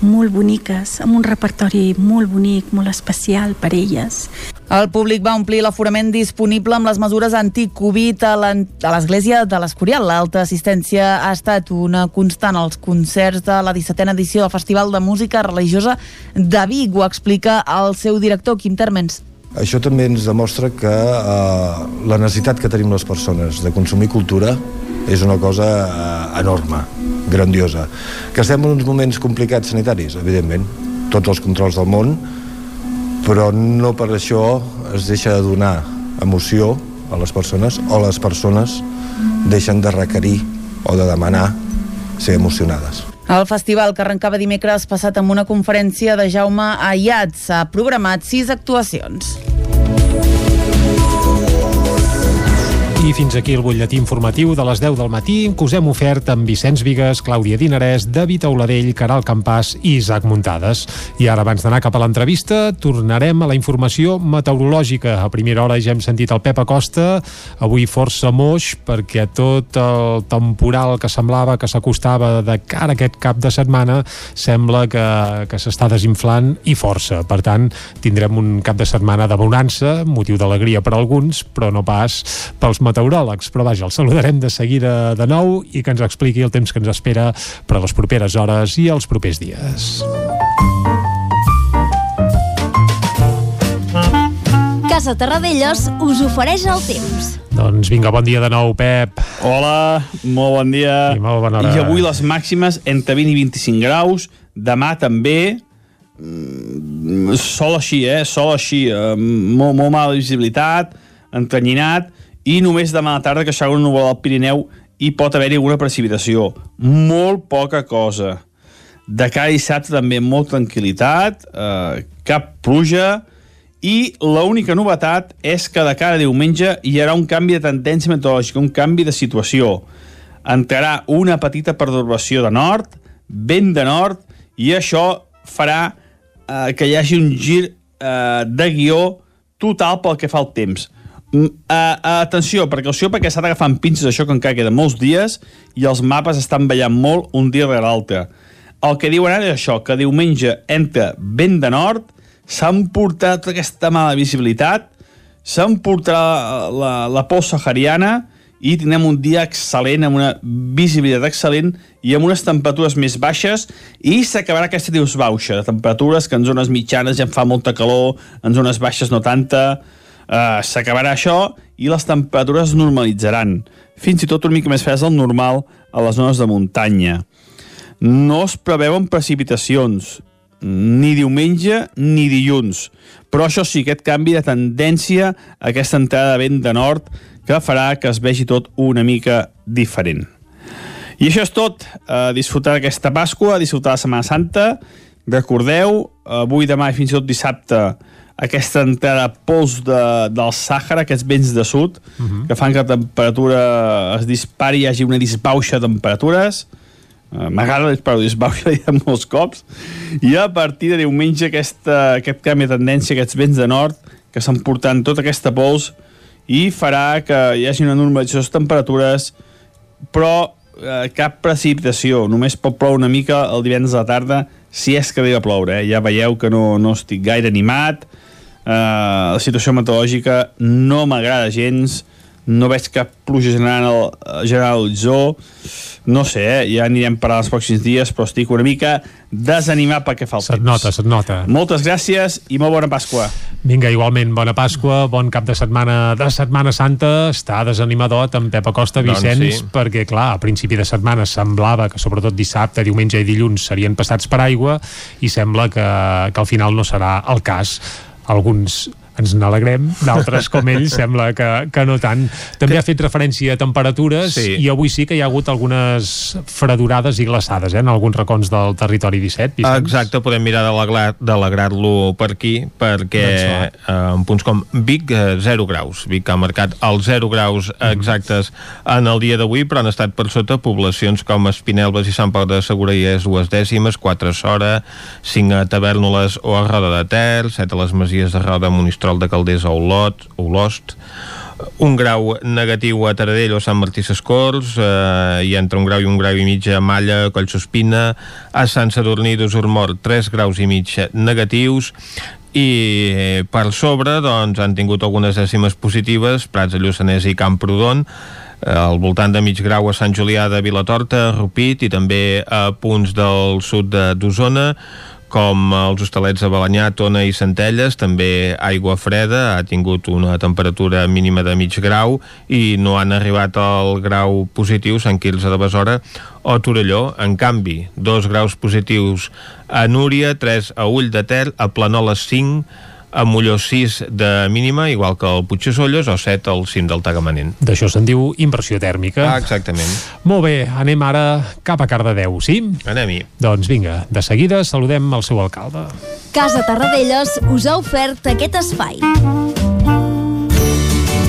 molt boniques, amb un repertori molt bonic, molt especial per elles. El públic va omplir l'aforament disponible amb les mesures anti-Covid a l'Església de l'Escorial. L'alta assistència ha estat una constant als concerts de la 17a edició del Festival de Música Religiosa de Vic. Ho explica el seu director, Quim Termens. Això també ens demostra que eh, la necessitat que tenim les persones de consumir cultura és una cosa eh, enorme, grandiosa. Que estem en uns moments complicats sanitaris, evidentment, tots els controls del món, però no per això es deixa de donar emoció a les persones o les persones deixen de requerir o de demanar ser emocionades. El festival que arrencava dimecres passat amb una conferència de Jaume Ayat s'ha programat sis actuacions. I fins aquí el butlletí informatiu de les 10 del matí que us hem ofert amb Vicenç Vigues, Clàudia Dinarès, David Auladell, Caral Campàs i Isaac Muntades. I ara, abans d'anar cap a l'entrevista, tornarem a la informació meteorològica. A primera hora ja hem sentit el Pep Acosta, avui força moix, perquè tot el temporal que semblava que s'acostava de cara a aquest cap de setmana sembla que, que s'està desinflant i força. Per tant, tindrem un cap de setmana de bonança, motiu d'alegria per alguns, però no pas pels meteoròlegs, però vaja, el saludarem de seguida de nou i que ens expliqui el temps que ens espera per a les properes hores i els propers dies. Casa Terradellos us ofereix el temps. Doncs vinga, bon dia de nou, Pep. Hola, molt bon dia. I molt bona hora. I avui les màximes entre 20 i 25 graus, demà també, mm, sol així, eh? Sol així, eh? molt, molt mala visibilitat, entrenyinat, i només demà a la tarda que s'haurà un núvol al Pirineu i pot haver-hi alguna precipitació. Molt poca cosa. De cada dissabte també molt tranquil·litat, eh, cap pluja, i l'única novetat és que de cada diumenge hi haurà un canvi de tendència meteorològica, un canvi de situació. Entrarà una petita perturbació de nord, vent de nord, i això farà eh, que hi hagi un gir eh, de guió total pel que fa al temps. Uh, atenció, precaució, perquè s'ha d'agafar amb pinces això que encara queda molts dies i els mapes estan ballant molt un dia rere l'altre. El que diuen ara és això, que diumenge entra vent de nord, s'han portat aquesta mala visibilitat, s'han portat la, la pols sahariana i tindrem un dia excel·lent, amb una visibilitat excel·lent i amb unes temperatures més baixes i s'acabarà aquesta dius baixa, de temperatures que en zones mitjanes ja en fa molta calor, en zones baixes no tanta, uh, s'acabarà això i les temperatures es normalitzaran, fins i tot una mica més freds del normal a les zones de muntanya. No es preveuen precipitacions, ni diumenge ni dilluns. Però això sí, aquest canvi de tendència, aquesta entrada de vent de nord, que farà que es vegi tot una mica diferent. I això és tot. Uh, disfrutar aquesta Pasqua, disfrutar la Setmana Santa. Recordeu, avui, demà i fins i tot dissabte, aquesta entrada pols de, del Sàhara, aquests vents de sud, uh -huh. que fan que la temperatura es dispari, hi hagi una disbauxa de temperatures. Uh, M'agrada disparar disbauxa, ja molts cops. I a partir de diumenge aquesta, aquest canvi de tendència, aquests vents de nord, que estan portant tota aquesta pols, i farà que hi hagi una normalització de temperatures, però eh, cap precipitació, només pot ploure una mica el divendres a la tarda, si és que arriba a ploure, eh? ja veieu que no, no estic gaire animat, eh, la situació meteorològica no m'agrada gens, no veig cap pluja general, general a l'horitzó, no sé, eh? ja anirem per als pròxims dies, però estic una mica desanimat pel que fa al Se't nota, se't nota. Moltes gràcies i molt bona Pasqua. Vinga, igualment, bona Pasqua, bon cap de setmana de Setmana Santa. Està desanimador en Pep Acosta, Doncs Vicenç, sí. perquè, clar, a principi de setmana semblava que sobretot dissabte, diumenge i dilluns serien passats per aigua i sembla que, que al final no serà el cas. Alguns ens n'alegrem, d'altres com ell sembla que, que no tant. També ha fet referència a temperatures Sí. i avui sí que hi ha hagut algunes fredurades i glaçades eh, en alguns racons del territori 17. Vicenç. Exacte, podem mirar d'alegrar- d'alegrar-lo per aquí, perquè Doncs eh, en punts com Vic, eh, 0 graus. Vic ha marcat els 0 graus exactes en el dia d'avui, però han estat per sota poblacions com Espinelves i Sant Pau de Segura i és dues dècimes, 4 a Sora, 5 a Tavernoles o a Roda de Ter, 7 a les Masies de Roda, Monistrol de Calders o Olot, Olost, un grau negatiu a Taradell o Sant Martí Sescors eh, i entre un grau i un grau i mig a Malla, Collsospina. A Sant Sadurní d'Usurmort 3 graus i mig negatius. I eh, per sobre doncs, han tingut algunes dècimes positives Prats de Lluçanès i Camprodon. Eh, al voltant de mig grau a Sant Julià de Vilatorta, Rupit i també a punts del sud de- d'Osona com els hostalets de Balanyà, Tona i Centelles, també aigua freda, ha tingut una temperatura mínima de mig grau i no han arribat al grau positiu Sant Quirze de Besora o Torelló. En canvi, dos graus positius a Núria, 3 a Ull de Ter, a Planoles 5, a Molló 6 de mínima, igual que el Puigdesolles, o 7 al cim del Tagamanent. D'això se'n diu inversió tèrmica. Ah, exactament. Molt bé, anem ara cap a Cardedeu, sí? Anem-hi. Doncs vinga, de seguida saludem el seu alcalde. Casa Tarradellas us ha ofert aquest espai.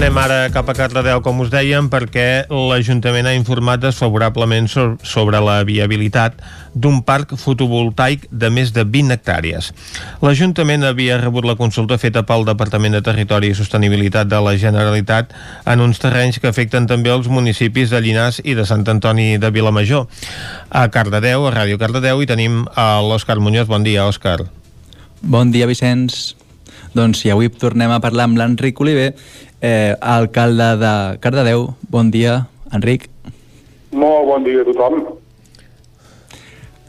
Anem ara cap a Cardedeu, com us dèiem, perquè l'Ajuntament ha informat desfavorablement so- sobre la viabilitat d'un parc fotovoltaic de més de 20 hectàrees. L'Ajuntament havia rebut la consulta feta pel Departament de Territori i Sostenibilitat de la Generalitat en uns terrenys que afecten també els municipis de Llinars i de Sant Antoni de Vilamajor. A Cardedeu, a Ràdio Cardedeu, hi tenim a l'Òscar Muñoz. Bon dia, Òscar. Bon dia, Vicenç. Doncs sí, avui tornem a parlar amb l'Enric Oliver, eh, alcalde de Cardedeu. Bon dia, Enric. Molt bon dia a tothom.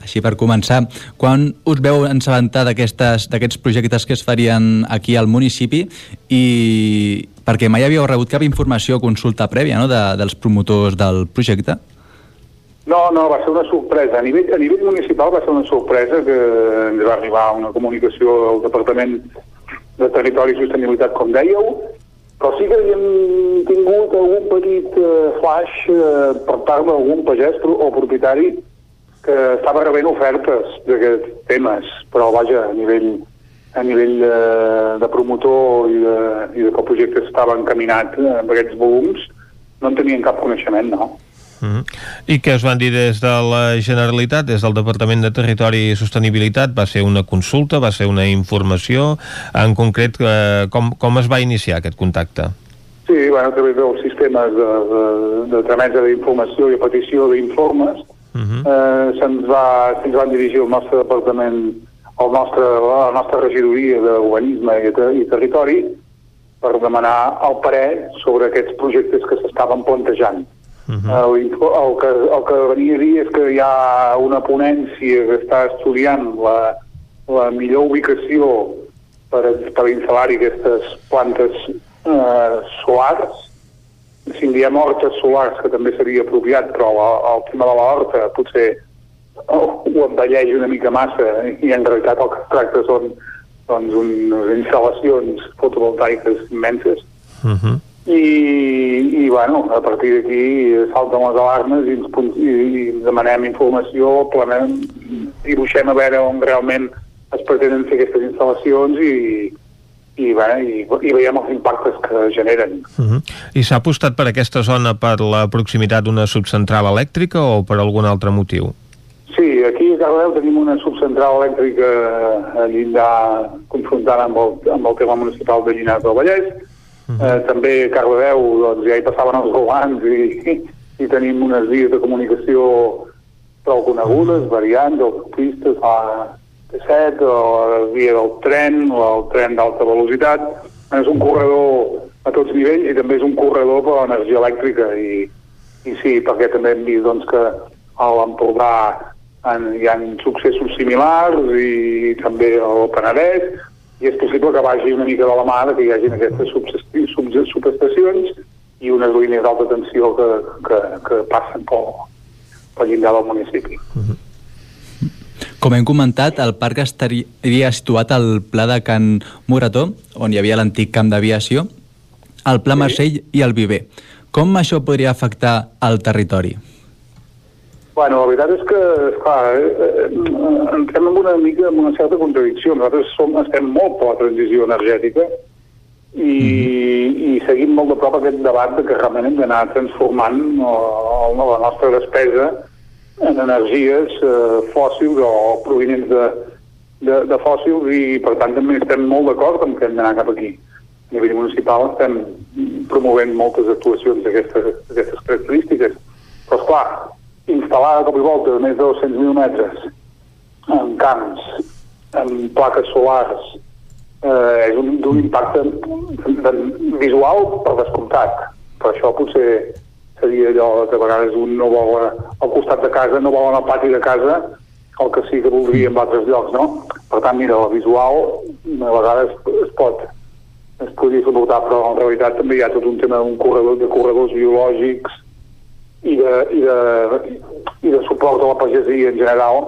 Així per començar, quan us veu ensabentar d'aquests projectes que es farien aquí al municipi i perquè mai havíeu rebut cap informació o consulta prèvia no, de, dels promotors del projecte? No, no, va ser una sorpresa. A nivell, a nivell municipal va ser una sorpresa que ens va arribar una comunicació del Departament de Territori i Sostenibilitat, com dèieu, Però sí que havíem tingut algun petit eh, flash eh, per part d'algun pagès o propietari que estava rebent ofertes d'aquests temes, però vaja, a nivell, a nivell eh, de promotor i de, i de que el projecte estava encaminat amb aquests volums, no en tenien cap coneixement, no. Mm. I què us van dir des de la Generalitat, des del Departament de Territori i Sostenibilitat? Va ser una consulta, va ser una informació? En concret, eh, com, com es va iniciar aquest contacte? Sí, bueno, a través dels sistemes de, de, de tramesa d'informació i petició d'informes, Uh -huh. eh, se'ns va, se'ns van dirigir al nostre departament, al nostre, la nostra regidoria d'urbanisme i, te, i territori per demanar el parer sobre aquests projectes que s'estaven plantejant. Uh -huh. el, el, que, el que venia a dir és que hi ha una ponència que està estudiant la, la millor ubicació per, per instal·lar-hi aquestes plantes eh, solars si en diem hortes solars, que també seria apropiat, però la, el tema de la horta potser ho, ho envelleix una mica massa i en realitat el que es tracta són doncs, unes instal·lacions fotovoltaiques immenses Uh -huh. I, i bueno, a partir d'aquí salten les alarmes i ens, i, i demanem informació, planem, dibuixem a veure on realment es pretenen fer aquestes instal·lacions i, i, bueno, i, i veiem els impactes que generen. Uh -huh. I s'ha apostat per aquesta zona per la proximitat d'una subcentral elèctrica o per algun altre motiu? Sí, aquí a Cardedeu tenim una subcentral elèctrica a Llindar confrontant amb el, amb el tema municipal de Llinars del Vallès. Uh -huh. eh, també a Cardedeu doncs, ja hi passaven els golans i, i tenim unes vies de comunicació prou conegudes, variants, autopistes, la T7, o la via del tren, o el tren d'alta velocitat. És un corredor a tots nivells i també és un corredor per a l'energia elèctrica i, i sí, perquè també hem vist doncs, que a l'Empordà hi ha successos similars i també al Penedès i és possible que vagi una mica de la mà que hi hagi aquestes subestacions i unes línies d'alta tensió que, que, que passen pel, pel llindar del municipi. Com hem comentat, el parc estaria situat al pla de Can Morató, on hi havia l'antic camp d'aviació, el pla Marcell i el Viver. Com això podria afectar el territori? Bueno, la veritat és que, esclar, eh, eh, entrem en una mica en una certa contradicció. Nosaltres som, estem molt per la transició energètica i, i seguim molt de prop aquest debat de que realment hem d'anar transformant eh, la nostra despesa en energies eh, fòssils o provinents de, de, de fòssils i per tant també estem molt d'acord amb que hem d'anar cap aquí. A nivell municipal estem promovent moltes actuacions d'aquestes característiques. Però esclar, instal·lar de cop i volta més de 200.000 metres en camps, en plaques solars, eh, és un, d'un impacte de, visual per descomptat. Per això potser seria allò que a vegades un no vol eh, al costat de casa, no vol anar al pati de casa el que sí que voldria en altres llocs, no? Per tant, mira, la visual a vegades es pot es podria suportar, però en realitat també hi ha tot un tema d'un corredor, de corredors biològics i de, i, de, i de suport a la pagesia en general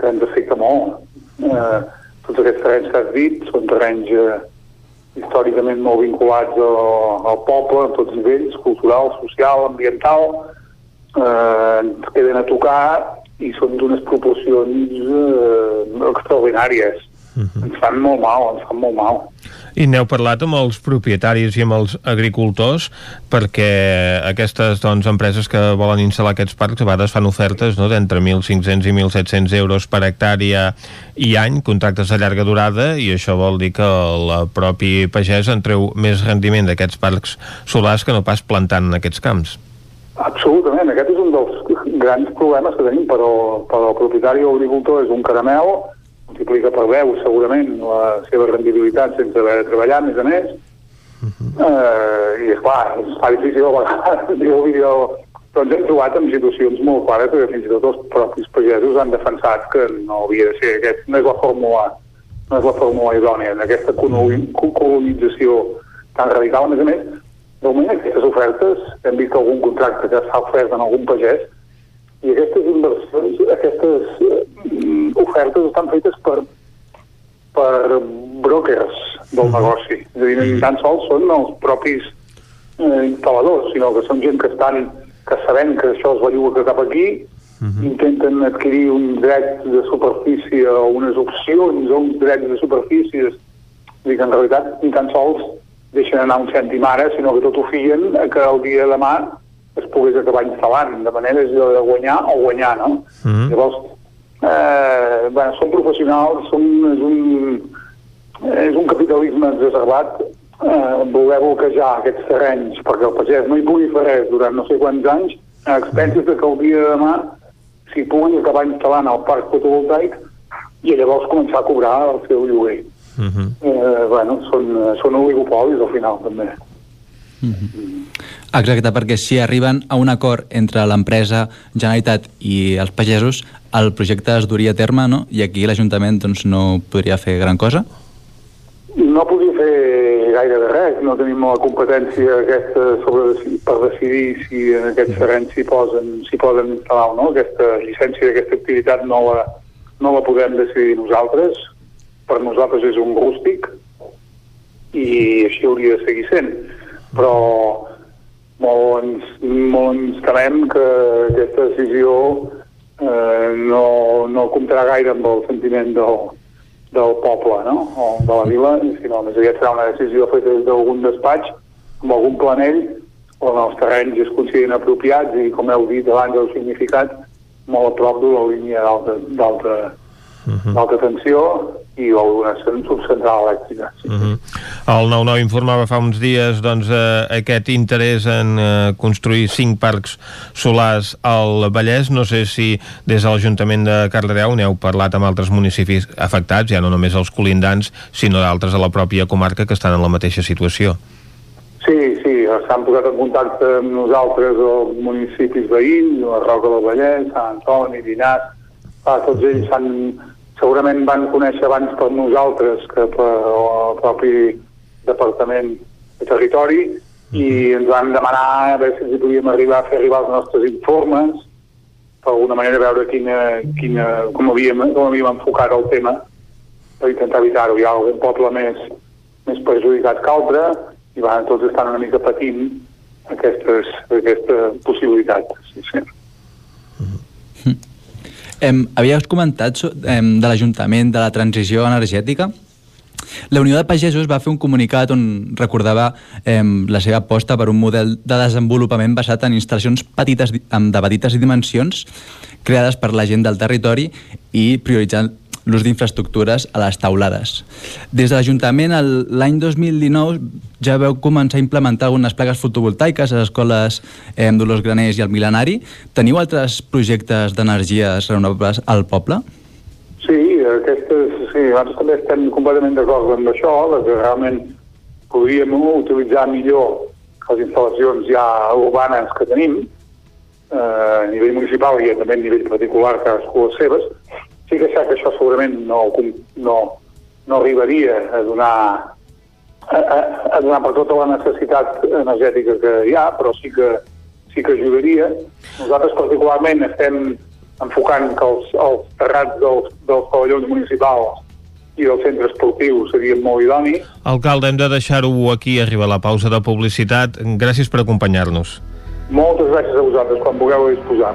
que ens afecta molt. Eh, tots aquests terrenys que has dit són terrenys eh, històricament molt vinculats al, al poble, a tots nivells, cultural, social, ambiental, eh, ens queden a tocar i són d'unes proporcions eh, extraordinàries. Ens fan molt mal, ens fan molt mal. I n'heu parlat amb els propietaris i amb els agricultors perquè aquestes doncs, empreses que volen instal·lar aquests parcs a vegades fan ofertes no, d'entre 1.500 i 1.700 euros per hectàrea i any, contractes de llarga durada i això vol dir que el propi pagès en treu més rendiment d'aquests parcs solars que no pas plantant en aquests camps. Absolutament, aquest és un dels grans problemes que tenim, però per al propietari o agricultor és un caramel, multiplica per 10 segurament la seva rendibilitat sense haver de treballar, a més a més, eh, i és clar, es fa difícil a vegades vídeo però ens hem trobat en situacions molt clares que fins i tot els propis pagesos han defensat que no havia de ser aquest, no és la fórmula no és la fórmula idònia, en aquesta coloni- colonització tan radical, a més a més, de moment aquestes ofertes, hem vist algun contracte que s'ha ofert en algun pagès, i aquestes inversions, aquestes eh, ofertes estan fetes per, per brokers, del negoci. És a dir, ni tan sols són els propis eh, instal·ladors, sinó que són gent que estan que sabent que això es belluga cap aquí, intenten adquirir un dret de superfície o unes opcions o uns drets de superfície és a dir, que en realitat ni tan sols deixen anar un cèntim ara, sinó que tot ho fien que el dia de demà es pogués acabar instal·lant, de manera és allò de guanyar o guanyar, no? Mhm. Llavors, eh, bueno, són professionals, són, és, un, és un capitalisme exacerbat eh, voler bloquejar aquests terrenys perquè el pagès no hi pugui fer res durant no sé quants anys a expenses de que el dia de demà s'hi pugui acabar instal·lant el parc fotovoltaic i llavors començar a cobrar el seu lloguer. Uh -huh. Eh, bueno, són, són oligopolis al final també. Exacte, perquè si arriben a un acord entre l'empresa, Generalitat i els pagesos, el projecte es duria a terme, no? I aquí l'Ajuntament doncs, no podria fer gran cosa? No podria fer gaire de res, no tenim la competència aquesta sobre per decidir si en aquests terrenys s'hi posen, s'hi poden instal·lar o no. Aquesta llicència d'aquesta activitat no la, no la podem decidir nosaltres. Per nosaltres és un rústic i així hauria de seguir sent. Però molt ens, molt ens temem que aquesta decisió eh, no, no comptarà gaire amb el sentiment del, del poble, no? o de la vila, sinó més aviat serà una decisió feta des d'algun despatx, amb algun planell, on els terrenys es consideren apropiats i, com heu dit abans, el significat molt a prop de la línia d'alta d'alta d'alta tensió i alguna subcentral elèctrica. Uh -huh. El 9-9 informava fa uns dies doncs, eh, aquest interès en eh, construir cinc parcs solars al Vallès. No sé si des de l'Ajuntament de Cardedeu n'heu parlat amb altres municipis afectats, ja no només els colindants, sinó d'altres a la pròpia comarca que estan en la mateixa situació. Sí, sí, s'han posat en contacte amb nosaltres els municipis veïns, la Roca del Vallès, Sant Antoni, Dinàs, ah, tots ells han, segurament van conèixer abans per nosaltres que per el propi Departament de Territori i ens van demanar a veure si podíem arribar a fer arribar els nostres informes per alguna manera veure quina, quina, com, havíem, com havíem enfocat el tema per intentar evitar-ho. Hi ha algun poble més, més perjudicat que altre i van tots estan una mica patint aquestes, aquesta possibilitat. Sí, sí. Em, havíeu comentat em, de l'Ajuntament de la transició energètica. La Unió de Pagesos va fer un comunicat on recordava em, la seva aposta per un model de desenvolupament basat en instal·lacions petites, de petites dimensions creades per la gent del territori i prioritzant l'ús d'infraestructures a les taulades. Des de l'Ajuntament, l'any 2019, ja veu començar a implementar algunes plaques fotovoltaiques a les escoles eh, Dolors Graners i el Milenari. Teniu altres projectes d'energies renovables al poble? Sí, aquestes, sí, nosaltres també estem completament d'acord amb això, de que realment podríem utilitzar millor les instal·lacions ja urbanes que tenim, eh, a nivell municipal i també a nivell particular, cadascú les seves. Sí que és cert que això segurament no, no, no arribaria a donar a, a, a donar per tota la necessitat energètica que hi ha, però sí que, sí que ajudaria. Nosaltres particularment estem enfocant que els, els terrats dels, dels pavellons municipals i dels centres esportius serien molt idonis. Alcalde, hem de deixar-ho aquí, arriba la pausa de publicitat. Gràcies per acompanyar-nos. Moltes gràcies a vosaltres, quan vulgueu disposar.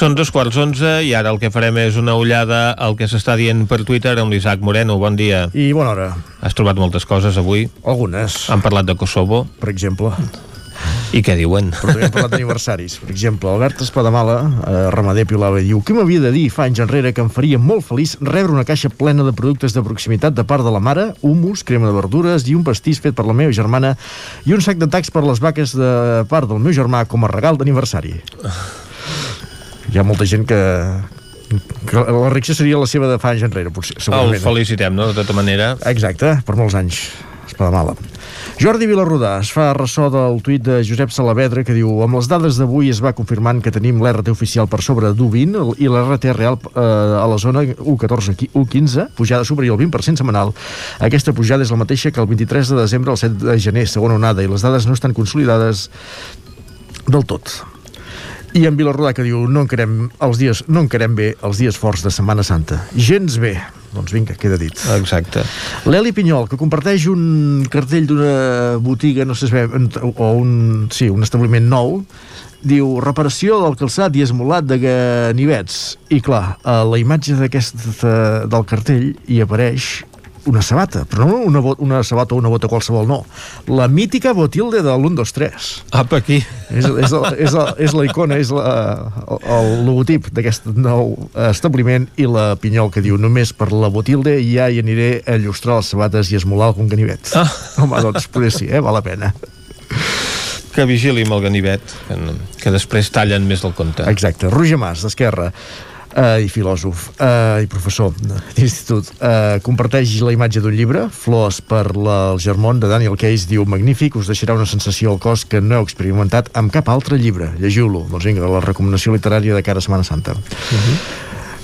Són dos quarts onze i ara el que farem és una ullada al que s'està dient per Twitter amb l'Isaac Moreno. Bon dia. I bona hora. Has trobat moltes coses avui? Algunes. Han parlat de Kosovo? Per exemple. I què diuen? Però també hem parlat d'aniversaris. Per exemple, Albert Espadamala, eh, ramader Piolava, diu Què m'havia de dir fa anys enrere que em faria molt feliç rebre una caixa plena de productes de proximitat de part de la mare, humus, crema de verdures i un pastís fet per la meva germana i un sac de tacs per les vaques de part del meu germà com a regal d'aniversari. Hi ha molta gent que, que la reacció seria la seva de fa anys enrere, potser, segurament. El felicitem, no?, de tota manera. Exacte, per molts anys. Espadamala. Jordi Vilarrodà es fa ressò del tuit de Josep Salavedra que diu amb les dades d'avui es va confirmant que tenim l'RT oficial per sobre d'1,20 i l'RT real eh, a la zona 1,14, 1,15, pujada superior al 20% setmanal. Aquesta pujada és la mateixa que el 23 de desembre al 7 de gener, segona onada, i les dades no estan consolidades del tot. I en Vilarrodà que diu no encarem, els dies, no encarem bé els dies forts de Setmana Santa. Gens bé. Doncs vinga, queda dit. Exacte. L'Eli Pinyol, que comparteix un cartell d'una botiga, no sé si o un, sí, un establiment nou, diu reparació del calçat i esmolat de ganivets. I clar, a la imatge d'aquest del cartell hi apareix una sabata, però no una, bot, una sabata o una bota qualsevol, no. La mítica botilde de l'1, 2, 3. Apa, aquí. És, és, la, és, la, és la icona, és la, el, el logotip d'aquest nou establiment i la pinyol que diu només per la botilde ja hi aniré a il·lustrar les sabates i esmolar algun ganivet. Ah. Home, doncs potser sí, eh? val la pena que vigili amb el ganivet, que, que després tallen més del compte. Exacte. Roger Mas, d'Esquerra, Uh, i filòsof uh, i professor d'institut uh, comparteix la imatge d'un llibre Flors per la, el Germont de Daniel Case diu magnífic, us deixarà una sensació al cos que no heu experimentat amb cap altre llibre llegiu-lo, doncs vinga, la recomanació literària de cara a Setmana Santa uh -huh.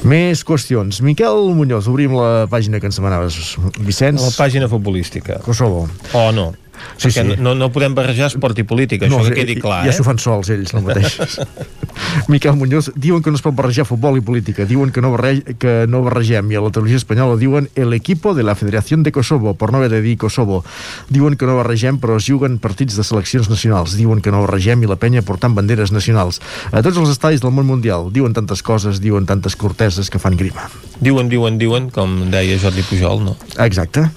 Més qüestions. Miquel Muñoz, obrim la pàgina que ens demanaves. Vicenç? La pàgina futbolística. Kosovo. Oh, no. Sí, sí. No, no podem barrejar esport i política, no, això que quedi clar, ja, eh? S'ho fan sols, ells, no mateix. Miquel Muñoz, diuen que no es pot barrejar futbol i política, diuen que no, barrege, que no barregem, i a la televisió espanyola diuen el equipo de la Federación de Kosovo, per no haver de dir Kosovo. Diuen que no barregem, però es juguen partits de seleccions nacionals. Diuen que no barregem i la penya portant banderes nacionals. A tots els estadis del món mundial diuen tantes coses, diuen tantes corteses que fan grima. Diuen, diuen, diuen, com deia Jordi Pujol, no? Exacte.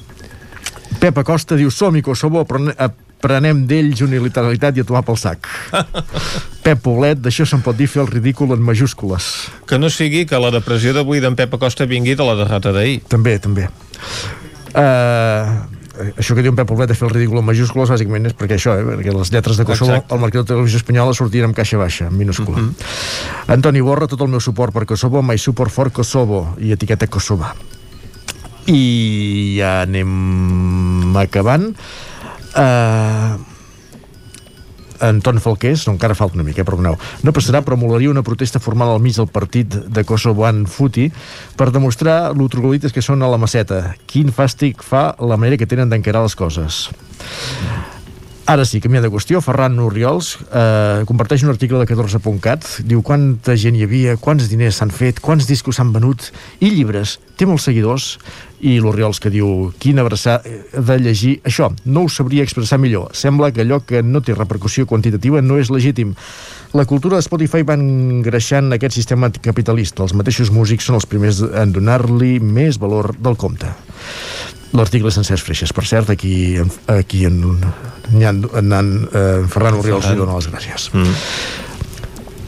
Pep Acosta diu, som-hi Kosovo, però prenem d'ells unilateralitat i a tomar pel sac. Pep Poblet, d'això se'n pot dir fer el ridícul en majúscules. Que no sigui que la depressió d'avui d'en Pep Acosta vingui de la derrota d'ahir. També, també. Uh, això que diu en Pep Poblet de fer el ridícul en majúscules bàsicament és perquè això, eh, perquè les lletres de Kosovo Exacte. al marcador de televisió espanyola sortien amb caixa baixa, en minúscula Mhm. Antoni Borra, tot el meu suport per Kosovo my support for Kosovo i etiqueta Kosovo i ja anem acabant uh, Anton Falqués, no, encara falta una mica, eh, perdoneu. No passarà, però molaria una protesta formal al mig del partit de Kosovoan Futi per demostrar l'utrogolites que són a la maceta. Quin fàstic fa la manera que tenen d'encarar les coses. Ara sí, canviant de qüestió, Ferran Oriols eh, comparteix un article de 14.cat, diu quanta gent hi havia, quants diners s'han fet, quants discos s'han venut, i llibres, té molts seguidors, i l'Oriols que diu, quina abraçar de llegir això, no ho sabria expressar millor, sembla que allò que no té repercussió quantitativa no és legítim. La cultura de Spotify va engreixant aquest sistema capitalista. Els mateixos músics són els primers en donar-li més valor del compte. L'article sencer és freixes. Per cert, aquí, aquí en, en, en, en, en, Ferran Oriols li dona les gràcies. Mm.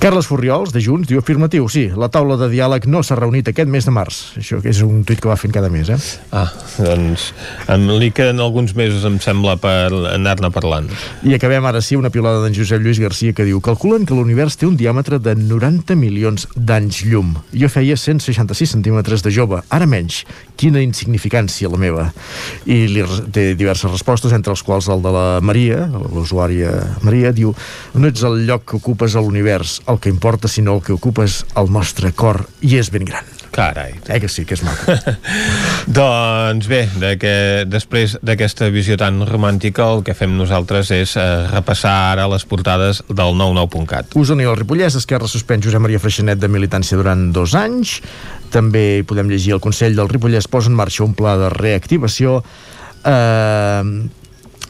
Carles Furriols, de Junts, diu afirmatiu, sí, la taula de diàleg no s'ha reunit aquest mes de març. Això que és un tuit que va fent cada mes, eh? Ah, doncs em li queden alguns mesos, em sembla, per anar-ne parlant. I acabem ara sí una pilada d'en Josep Lluís Garcia que diu calculen que l'univers té un diàmetre de 90 milions d'anys llum. Jo feia 166 centímetres de jove, ara menys. Quina insignificància la meva. I li té diverses respostes, entre els quals el de la Maria, l'usuària Maria, diu no ets el lloc que ocupes a l'univers, el que importa, sinó el que ocupes al nostre cor, i és ben gran. Carai. Eh que sí, que és maco. doncs bé, de que, després d'aquesta visió tan romàntica, el que fem nosaltres és eh, repassar ara les portades del 99.cat. Osona i el Ripollès, Esquerra suspèn Josep Maria Freixenet de militància durant dos anys. També podem llegir el Consell del Ripollès posa en marxa un pla de reactivació. Eh,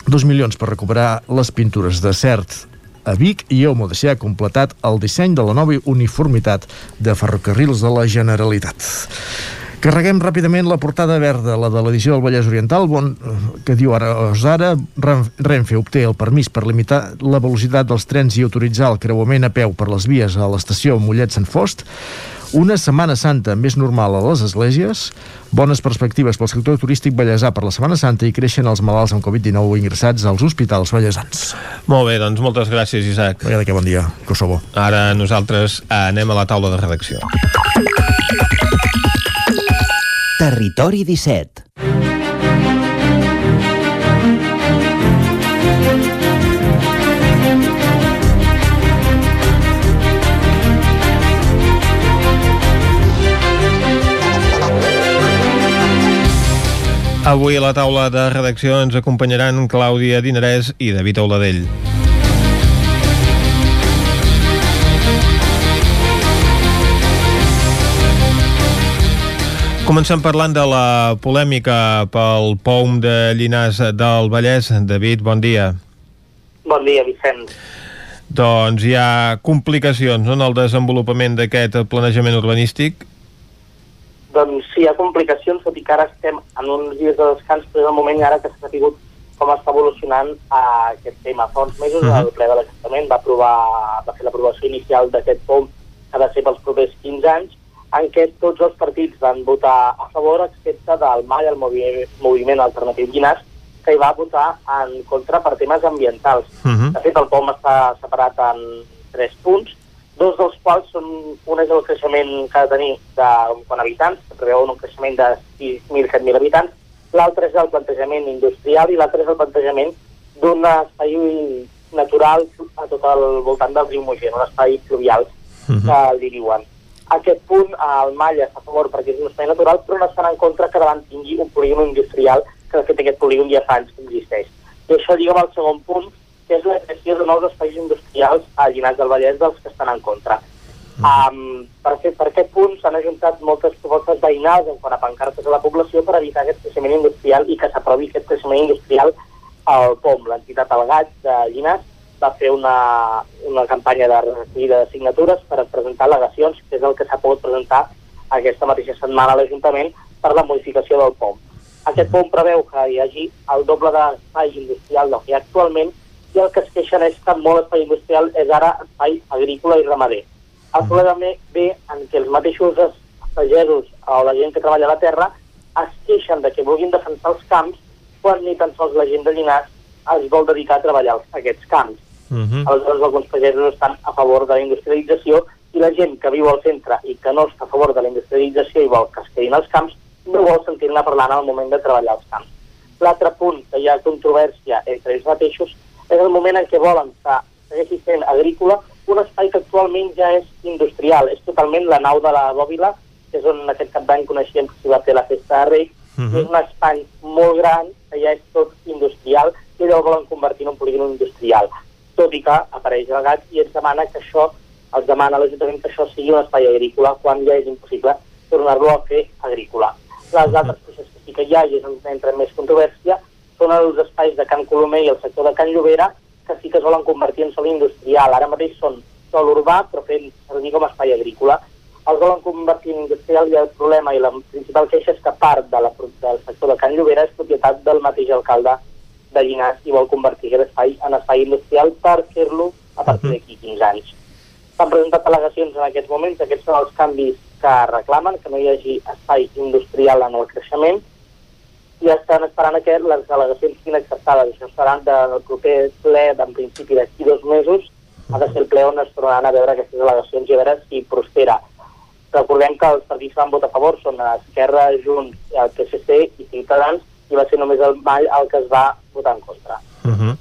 dos milions per recuperar les pintures de Cert a Vic i Eumo de Ser ha completat el disseny de la nova uniformitat de ferrocarrils de la Generalitat. Carreguem ràpidament la portada verda, la de l'edició del Vallès Oriental, bon, que diu ara, ara Ren- Renfe obté el permís per limitar la velocitat dels trens i autoritzar el creuament a peu per les vies a l'estació Mollet-Sant Fost, una Setmana Santa més normal a les esglésies, bones perspectives pel sector turístic ballesà per la Setmana Santa i creixen els malalts amb Covid-19 ingressats als hospitals ballesans. Molt bé, doncs moltes gràcies, Isaac. Vinga, que bon dia, Kosovo. Ara nosaltres anem a la taula de redacció. Territori 17. Avui a la taula de redacció ens acompanyaran Clàudia Dinarès i David Auladell. Comencem parlant de la polèmica pel POUM de Llinars del Vallès. David, bon dia. Bon dia, Vicent. Doncs hi ha complicacions no, en el desenvolupament d'aquest planejament urbanístic. Doncs sí, hi ha complicacions, tot i que ara estem en uns dies de descans, però és el moment ara que s'ha sabut com està evolucionant uh, aquest tema. Fa uns mesos Mhm. el ple de l'Ajuntament va, aprovar, va fer l'aprovació inicial d'aquest POM que ha de ser pels propers 15 anys, en què tots els partits van votar a favor, excepte del MAI, el movi Moviment Alternatiu Llinars, que hi va votar en contra per temes ambientals. Mhm. De fet, el POM està separat en tres punts, dos dels quals són, un és el creixement que ha de tenir de, quan habitants, que preveu un creixement de 6.000-7.000 habitants, l'altre és el plantejament industrial i l'altre és el plantejament d'un espai natural a tot el voltant del riu Moger, un espai fluvial que li diuen. Aquest punt, el Malla està a favor perquè és un espai natural, però no estan en contra que davant tingui un polígon industrial, que de fet aquest polígon ja fa anys que existeix. I això lliga amb el segon punt, que és la creació de nous espais industrials a Llinars del Vallès dels que estan en contra. Um, per, aquest, per aquest punt s'han ajuntat moltes propostes veïnals en quant a pancartes a la població per evitar aquest creixement industrial i que s'aprovi aquest creixement industrial al POM, l'entitat El Gat de Llinars, va fer una, una campanya de recollida de signatures per presentar al·legacions, que és el que s'ha pogut presentar aquesta mateixa setmana a l'Ajuntament per la modificació del POM. Aquest POM preveu que hi hagi el doble d'espai industrial del que hi ha actualment i el que es queixen és que molt espai industrial és ara espai agrícola i ramader. El problema ve en què els mateixos pagesos o la gent que treballa a la terra es queixen de que vulguin defensar els camps quan ni tan sols la gent de Llinars es vol dedicar a treballar aquests camps. Uh -huh. Aleshores, alguns pagesos estan a favor de la industrialització i la gent que viu al centre i que no està a favor de la industrialització i vol que es quedin als camps, no vol sentir-ne parlant al moment de treballar als camps. L'altre punt que hi ha controvèrsia entre ells mateixos és el moment en què volen que segueixi sent agrícola un espai que actualment ja és industrial. És totalment la nau de la Bòbila, que és on aquest cap d'any coneixíem que s'hi va fer la festa de Reis, uh -huh. és un espai molt gran que ja és tot industrial i allò volen convertir en un polígon industrial. Tot i que apareix el gat i ens demana que això, els demana l'Ajuntament que això sigui un espai agrícola quan ja és impossible tornar-lo a fer agrícola. Les altres coses que sí que hi ha i és on entra més controvèrsia són els espais de Can Colomer i el sector de Can Llobera que sí que es volen convertir en sol industrial. Ara mateix són sol urbà però fent servir com a espai agrícola els volen convertir en industrial i el problema i la principal queixa és que part de la, del sector de Can Llobera és propietat del mateix alcalde de Llinars i vol convertir aquest espai en espai industrial per fer-lo a partir d'aquí 15 anys. S'han presentat al·legacions en aquests moments, aquests són els canvis que reclamen, que no hi hagi espai industrial en el creixement, i estan esperant que les al·legacions siguin acceptades. Això seran del proper ple, en principi d'aquí dos mesos, ha de ser el ple on es tornaran a veure aquestes al·legacions i a veure si prospera. Recordem que els partits que van votar a favor són Esquerra, Junts, el PSC i Ciutadans, i va ser només el Vall el que es va votar en contra. Uh -huh.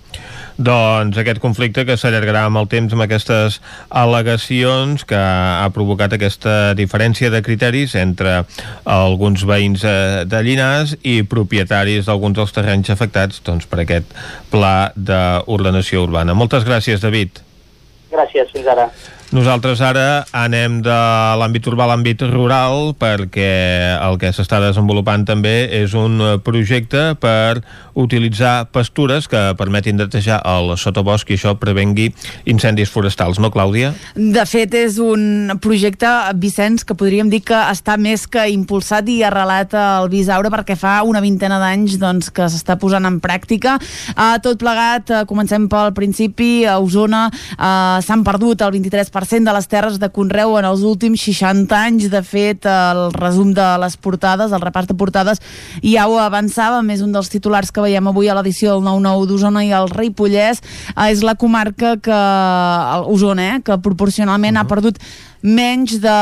Doncs aquest conflicte que s'allargarà amb el temps amb aquestes al·legacions que ha provocat aquesta diferència de criteris entre alguns veïns eh, de Llinars i propietaris d'alguns dels terrenys afectats doncs, per aquest pla d'ordenació urbana. Moltes gràcies, David. Gràcies, fins ara. Nosaltres ara anem de l'àmbit urbà a l'àmbit rural perquè el que s'està desenvolupant també és un projecte per utilitzar pastures que permetin netejar el sotobosc i això prevengui incendis forestals, no, Clàudia? De fet, és un projecte, Vicenç, que podríem dir que està més que impulsat i arrelat al Bisaure perquè fa una vintena d'anys doncs, que s'està posant en pràctica. Uh, tot plegat, uh, comencem pel principi, a Osona uh, s'han perdut el 23% de les terres de Conreu en els últims 60 anys. De fet, el resum de les portades, el repàs de portades, ja ho avançava, més un dels titulars que veiem avui a l'edició del 9-9 d'Osona i el Ripollès, és la comarca que, Osona, eh, que proporcionalment uh -huh. ha perdut menys de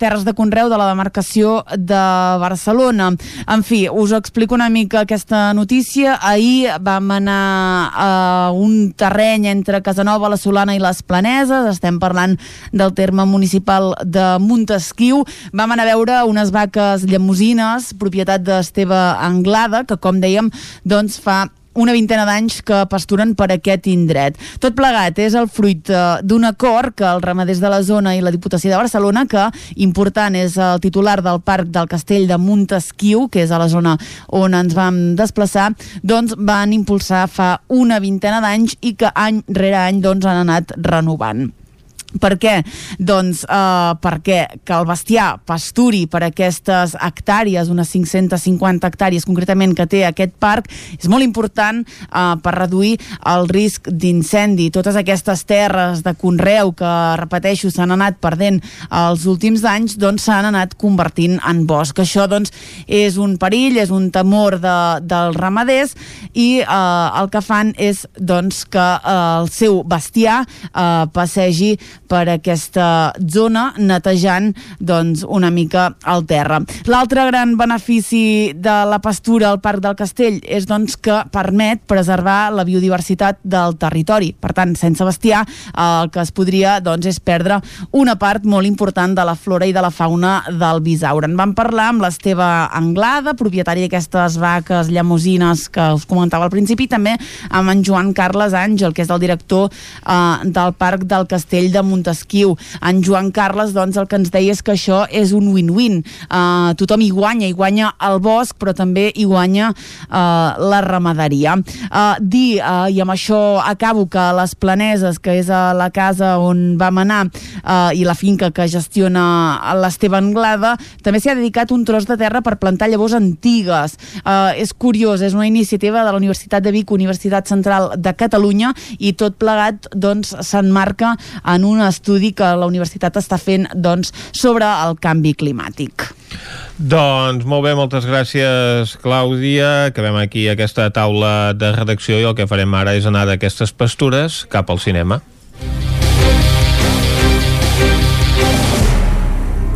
terres de conreu de la demarcació de Barcelona. En fi, us explico una mica aquesta notícia. Ahir vam anar a un terreny entre Casanova, la Solana i les Planeses, estem parlant del terme municipal de Montesquiu. Vam anar a veure unes vaques llemosines, propietat d'Esteve Anglada, que com dèiem, doncs fa una vintena d'anys que pasturen per aquest indret. Tot plegat és el fruit eh, d'un acord que els ramaders de la zona i la Diputació de Barcelona, que important és el titular del Parc del Castell de Montesquiu, que és a la zona on ens vam desplaçar, doncs van impulsar fa una vintena d'anys i que any rere any doncs, han anat renovant. Per què? Doncs uh, perquè que el bestiar pasturi per aquestes hectàrees, unes 550 hectàrees concretament que té aquest parc, és molt important uh, per reduir el risc d'incendi. Totes aquestes terres de conreu que, repeteixo, s'han anat perdent els últims anys, doncs s'han anat convertint en bosc. Això, doncs, és un perill, és un temor de, dels ramaders i uh, el que fan és, doncs, que uh, el seu bestiar uh, passegi per aquesta zona netejant doncs, una mica el terra. L'altre gran benefici de la pastura al Parc del Castell és doncs, que permet preservar la biodiversitat del territori. Per tant, sense bestiar, el que es podria doncs, és perdre una part molt important de la flora i de la fauna del Bisaure. En vam parlar amb l'Esteve Anglada, propietari d'aquestes vaques llamosines que us comentava al principi, i també amb en Joan Carles Àngel, que és el director eh, del Parc del Castell de Montesquiu. En Joan Carles, doncs, el que ens deia és que això és un win-win. Uh, tothom hi guanya, hi guanya el bosc, però també hi guanya uh, la ramaderia. Uh, dir, uh, i amb això acabo, que les Planeses, que és a la casa on vam anar, uh, i la finca que gestiona l'Esteve Anglada, també s'hi ha dedicat un tros de terra per plantar llavors antigues. Uh, és curiós, és una iniciativa de la Universitat de Vic, Universitat Central de Catalunya, i tot plegat doncs s'enmarca en un estudi que la universitat està fent doncs, sobre el canvi climàtic. Doncs molt bé, moltes gràcies Clàudia, acabem aquí aquesta taula de redacció i el que farem ara és anar d'aquestes pastures cap al cinema.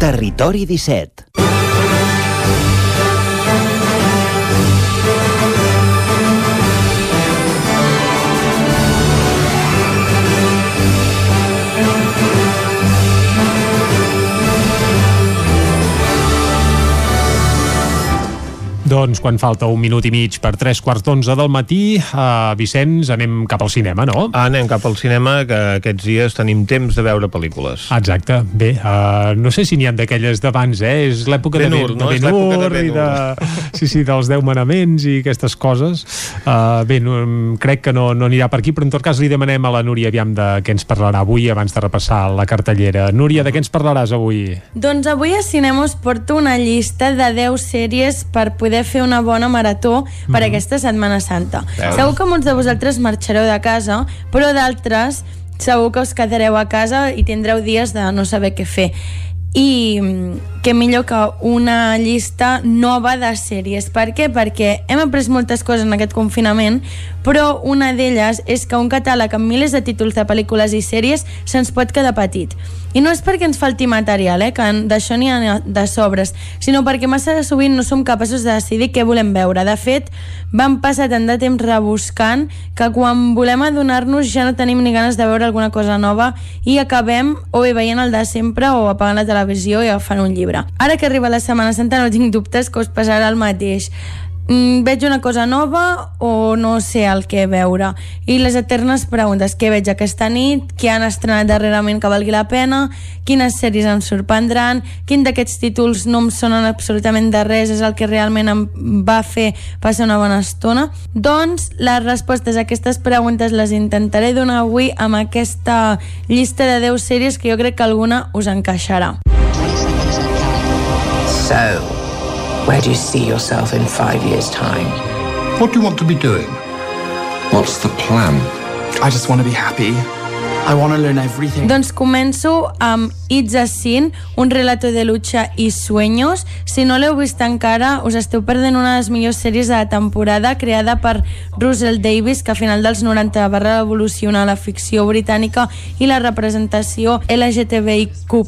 Territori 17 Doncs quan falta un minut i mig per tres quarts d'onze del matí, uh, Vicenç, anem cap al cinema, no? Anem cap al cinema, que aquests dies tenim temps de veure pel·lícules. Exacte. Bé, uh, no sé si n'hi ha d'aquelles d'abans, eh? És l'època de Ben-Hur, Ben- no? de És l'època de i. Sí, sí, dels deu manaments i aquestes coses. Uh, bé, no, crec que no, no anirà per aquí, però en tot cas li demanem a la Núria aviam de què ens parlarà avui abans de repassar la cartellera. Núria, de què ens parlaràs avui? Doncs avui a Cinema us porto una llista de 10 sèries per poder fer una bona marató per Mhm. aquesta Setmana Santa. Veus? Segur que molts de vosaltres marxareu de casa, però d'altres segur que us quedareu a casa i tindreu dies de no saber què fer. I què millor que una llista nova de sèries. Per què? Perquè hem après moltes coses en aquest confinament, però una d'elles és que un catàleg amb milers de títols de pel·lícules i sèries se'ns pot quedar petit. I no és perquè ens falti material, eh, que d'això n'hi ha de sobres, sinó perquè massa sovint no som capaços de decidir què volem veure. De fet, vam passar tant de temps rebuscant que quan volem adonar-nos ja no tenim ni ganes de veure alguna cosa nova i acabem o bé veient el de sempre o apagant la televisió i agafant un llibre. Ara que arriba la Setmana Santa no tinc dubtes que us passarà el mateix. Mm, veig una cosa nova o no sé el que veure? I les eternes preguntes què veig aquesta nit, què han estrenat darrerament que valgui la pena? Quines sèries em sorprendran? Quin d'aquests títols no em sonen absolutament de res? És el que realment em va fer passar una bona estona. Doncs les respostes a aquestes preguntes les intentaré donar avui amb aquesta llista de 10 sèries que jo crec que alguna us encaixarà So, where do you see yourself in five years' time? What do you want to be doing? What's the plan? I just want to be happy. I want to learn everything. Doncs començo amb It's a Sin, un relato de lucha i sueños. Si no l'heu vist encara, us esteu perdent una de les millors sèries de la temporada, creada per Russell Davis, que a final dels 90 va revolucionar la ficció britànica i la representació LGTBIQ+,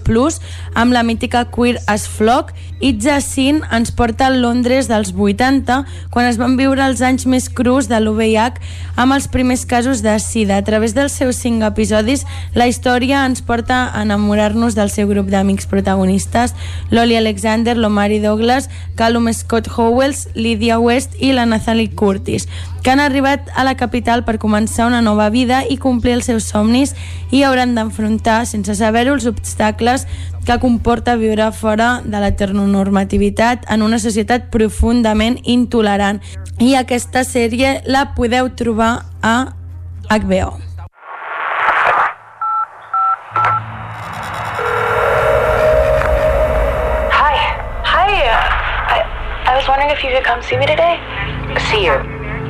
amb la mítica Queer as Flock. It's a Sin ens porta al Londres dels 80, quan es van viure els anys més crus de l'UVH amb els primers casos de SIDA. A través dels seus cinc episodis, la història ens porta a enamorar-nos del seu grup d'amics protagonistes, Lolly Alexander, l'Omari Douglas, Callum Scott Howells, Lydia West i la Nathalie Curtis, que han arribat a la capital per començar una nova vida i complir els seus somnis i hauran d'enfrontar, sense saber-ho, els obstacles que comporta viure fora de l'heteronormativitat en una societat profundament intolerant. I aquesta sèrie la podeu trobar a HBO. Was wondering if you could come see me today. See you?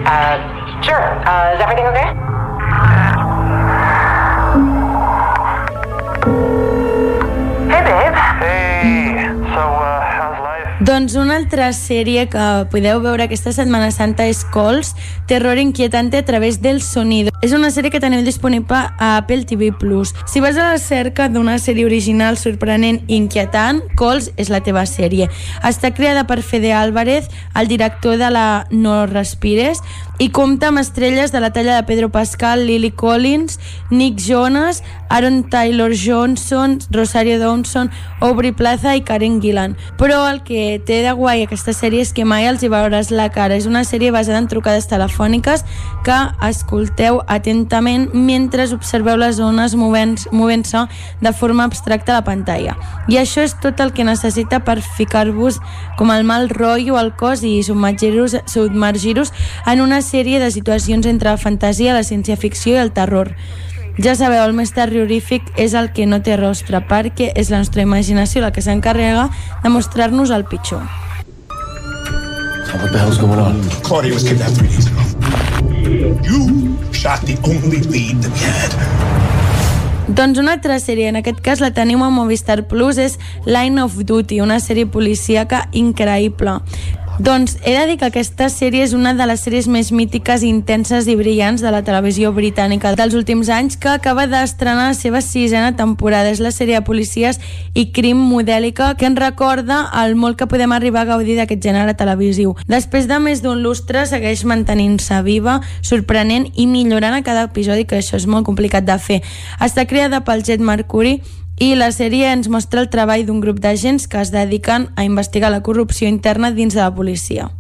Uh, sure. Uh, is everything okay? Doncs una altra sèrie que podeu veure aquesta Setmana Santa és Calls, terror inquietante a través del sonido. És una sèrie que teniu disponible a Apple TV+. Si vas a la cerca d'una sèrie original sorprenent i inquietant, Calls és la teva sèrie. Està creada per Fede Álvarez, el director de la No Respires, i compta amb estrelles de la talla de Pedro Pascal, Lily Collins, Nick Jonas, Aaron Taylor Johnson, Rosario Dawson, Aubrey Plaza i Karen Gillan. Però el que té de guai aquesta sèrie és que mai els hi veuràs la cara. És una sèrie basada en trucades telefòniques que escolteu atentament mentre observeu les zones movent-se movent de forma abstracta a la pantalla. I això és tot el que necessita per ficar-vos com el mal rotllo al cos i submergir-vos submergir en una sèrie de situacions entre la fantasia, la ciència-ficció i el terror. Ja sabeu, el més terrorífic és el que no té rostre, perquè és la nostra imaginació la que s'encarrega de mostrar-nos el pitjor. What the hell's going on? Claudia was kidnapped three days ago. You shot the only lead that we had. Doncs una altra sèrie, en aquest cas la tenim a Movistar Plus, és Line of Duty, una sèrie policíaca increïble. Doncs he de dir que aquesta sèrie és una de les sèries més mítiques, intenses i brillants de la televisió britànica dels últims anys que acaba d'estrenar la seva sisena temporada. És la sèrie de policies i crim modèlica que ens recorda el molt que podem arribar a gaudir d'aquest gènere televisiu. Després de més d'un lustre segueix mantenint-se viva, sorprenent i millorant a cada episodi, que això és molt complicat de fer. Està creada pel Jet Mercury i la sèrie ens mostra el treball d'un grup d'agents que es dediquen a investigar la corrupció interna dins de la policia.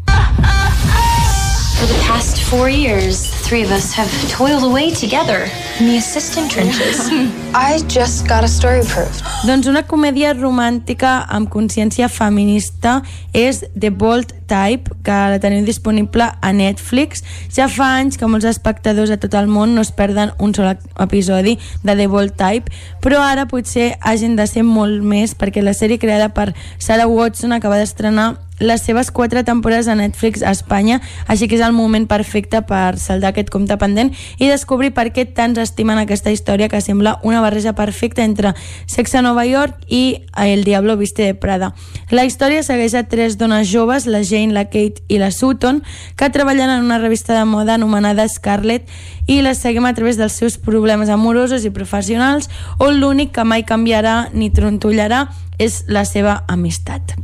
The past four years, the three of us have toiled away together in the assistant trenches. I just got a story proved. Doncs una comèdia romàntica amb consciència feminista és The Bold Type, que la teniu disponible a Netflix. Ja fa anys que molts espectadors a tot el món no es perden un sol episodi de The Bold Type, però ara potser hagin de ser molt més perquè la sèrie creada per Sarah Watson acaba d'estrenar les seves quatre temporades a Netflix a Espanya, així que és el moment perfecte per saldar aquest compte pendent i descobrir per què tants estimen aquesta història que sembla una barreja perfecta entre Sexe a Nova York i El Diablo Viste de Prada. La història segueix a tres dones joves, la Jane, la Kate i la Sutton, que treballen en una revista de moda anomenada Scarlet i les seguim a través dels seus problemes amorosos i professionals on l'únic que mai canviarà ni trontollarà és la seva amistat.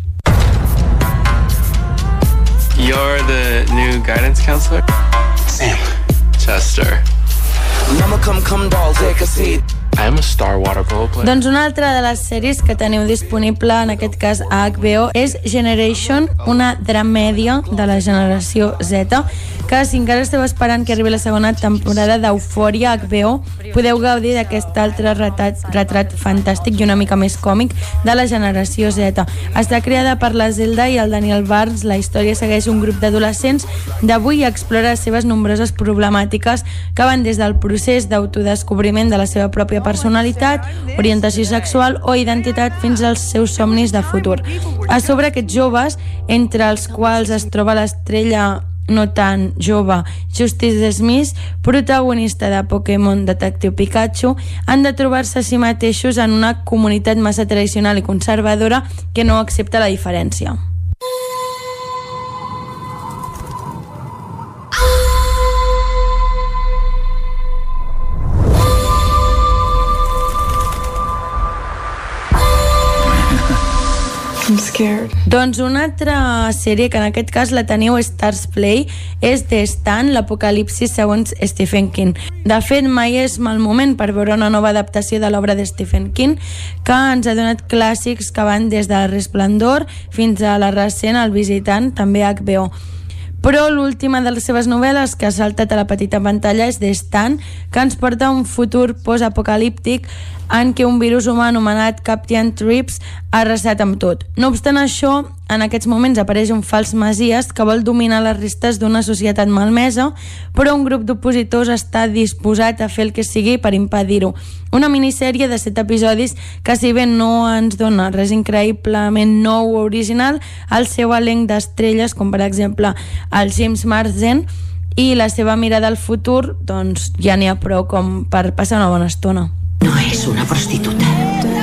You're the new guidance counselor? Sam. Chester. Mama, come, come, doll, take a seat. I'm a star water player. Doncs una altra de les sèries que teniu disponible, en aquest cas a HBO, és Generation, una dramèdia de la generació Z, que si encara esteu esperant que arribi la segona temporada d'Eufòria HBO, podeu gaudir d'aquest altre retrat, retrat fantàstic i una mica més còmic de la generació Z. Està creada per la Zelda i el Daniel Barnes. La història segueix un grup d'adolescents d'avui i explora les seves nombroses problemàtiques que van des del procés d'autodescobriment de la seva pròpia personalitat, orientació sexual o identitat fins als seus somnis de futur. A sobre aquests joves, entre els quals es troba l'estrella no tan jove, Justice Smith, protagonista de Pokémon Detectiu Pikachu, han de trobar-se a si mateixos en una comunitat massa tradicional i conservadora que no accepta la diferència. Doncs una altra sèrie que en aquest cas la teniu Stars Play és The Stan, l'apocalipsis segons Stephen King. De fet, mai és mal moment per veure una nova adaptació de l'obra de Stephen King que ens ha donat clàssics que van des de Resplendor fins a la recent El Visitant, també HBO però l'última de les seves novel·les que ha saltat a la petita pantalla és The Stan, que ens porta a un futur post-apocalíptic en què un virus humà anomenat Captain Trips ha arrasat amb tot. No obstant això, en aquests moments apareix un fals masies que vol dominar les restes d'una societat malmesa, però un grup d'opositors està disposat a fer el que sigui per impedir-ho. Una minissèrie de set episodis que si bé no ens dona res increïblement nou o original, el seu elenc d'estrelles, com per exemple el James Marsden, i la seva mirada al futur, doncs ja n'hi ha prou com per passar una bona estona. No es una prostituta,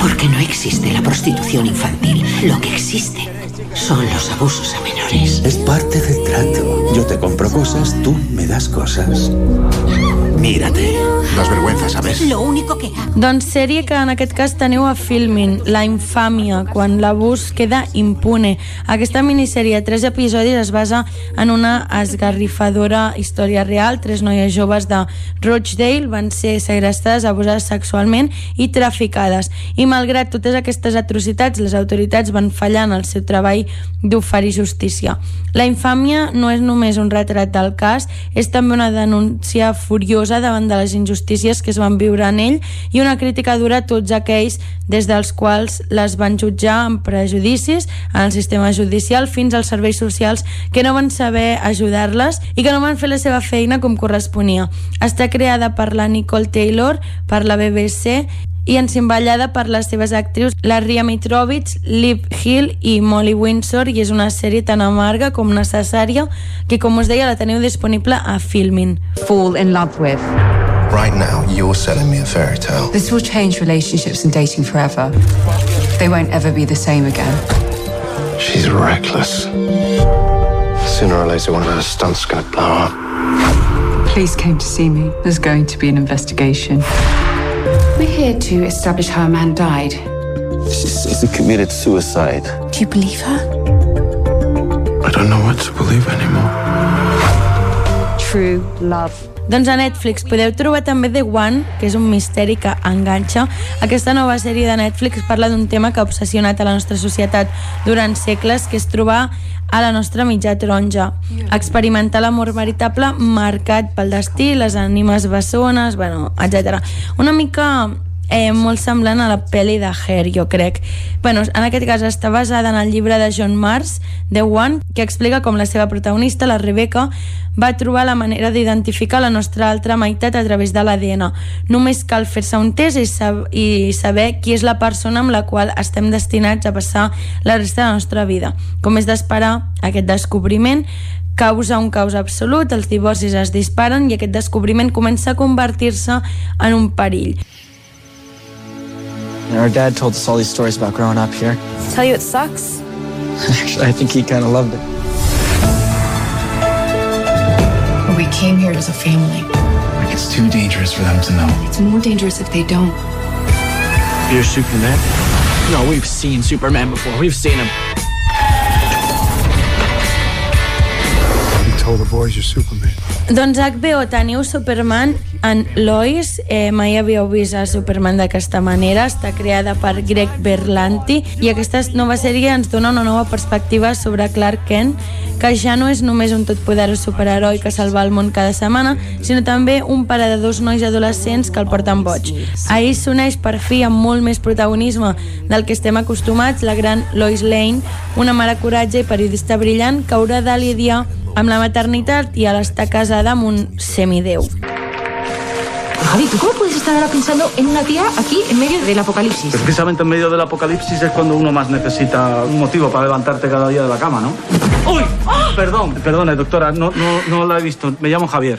porque no existe la prostitución infantil. Lo que existe son los abusos a menores. Es parte del trato. Yo te compro cosas, tú me das cosas. Mírate. Das vergüenza, ¿sabes? Lo único que hago. Doncs sèrie que en aquest cas teniu a Filmin, La infàmia, quan l'abús queda impune. Aquesta minissèrie de tres episodis es basa en una esgarrifadora història real. Tres noies joves de Rochdale van ser segrestades, abusades sexualment i traficades. I malgrat totes aquestes atrocitats, les autoritats van fallar en el seu treball d'oferir justícia. La infàmia no és només un retrat del cas, és també una denúncia furiosa davant de les injustícies que es van viure en ell i una crítica dura a tots aquells des dels quals les van jutjar amb prejudicis en el sistema judicial fins als serveis socials que no van saber ajudar-les i que no van fer la seva feina com corresponia. Està creada per la Nicole Taylor, per la BBC i encimballada per les seves actrius la Ria Mitrovich, Liv Hill i Molly Windsor i és una sèrie tan amarga com necessària que com us deia la teniu disponible a Filmin. Fall in love with. Right now, you're selling me a fairy tale. This will change relationships and dating forever. They won't ever be the same again. She's reckless. Sooner or later, one of her stunts is going to blow up. Police came to see me. There's going to be an investigation. We're here to establish how a man died. She's, she's committed suicide. Do you believe her? I don't know what to believe anymore. True love. Doncs a Netflix podeu trobar també The One, que és un misteri que enganxa. Aquesta nova sèrie de Netflix parla d'un tema que ha obsessionat a la nostra societat durant segles, que és trobar a la nostra mitja taronja. Experimentar l'amor veritable marcat pel destí, les ànimes bessones, bueno, etc. Una mica eh, molt semblant a la pel·li de Hair, jo crec. Bueno, en aquest cas està basada en el llibre de John Mars, The One, que explica com la seva protagonista, la Rebecca, va trobar la manera d'identificar la nostra altra meitat a través de l'ADN. Només cal fer-se un test i, sab i saber qui és la persona amb la qual estem destinats a passar la resta de la nostra vida. Com és d'esperar, aquest descobriment causa un caos absolut, els divorcis es disparen i aquest descobriment comença a convertir-se en un perill. Our dad told us all these stories about growing up here. Tell you it sucks? Actually, I think he kind of loved it. We came here as a family. It's too dangerous for them to know. It's more dangerous if they don't. You're Superman? No, we've seen Superman before. We've seen him. You told the boys you're Superman. Doncs HBO teniu Superman en Lois, eh, mai havíeu vist a Superman d'aquesta manera, està creada per Greg Berlanti. I aquesta nova sèrie ens dona una nova perspectiva sobre Clark Kent, que ja no és només un totpoderós superheroi que salva el món cada setmana, sinó també un pare de dos nois adolescents que el porten boig. Ahir s'uneix per fi amb molt més protagonisme del que estem acostumats la gran Lois Lane, una mare coratge i periodista brillant que haurà de lidiar amb la maternitat i a l'estar casada amb un semideu. Javi, ¿tú cómo puedes estar ahora pensando en una tía aquí en medio del apocalipsis? Precisamente en medio del apocalipsis es cuando uno más necesita un motivo para levantarte cada día de la cama, ¿no? ¡Uy! Perdón, perdone, doctora, no, no, no la he visto. Me llamo Javier.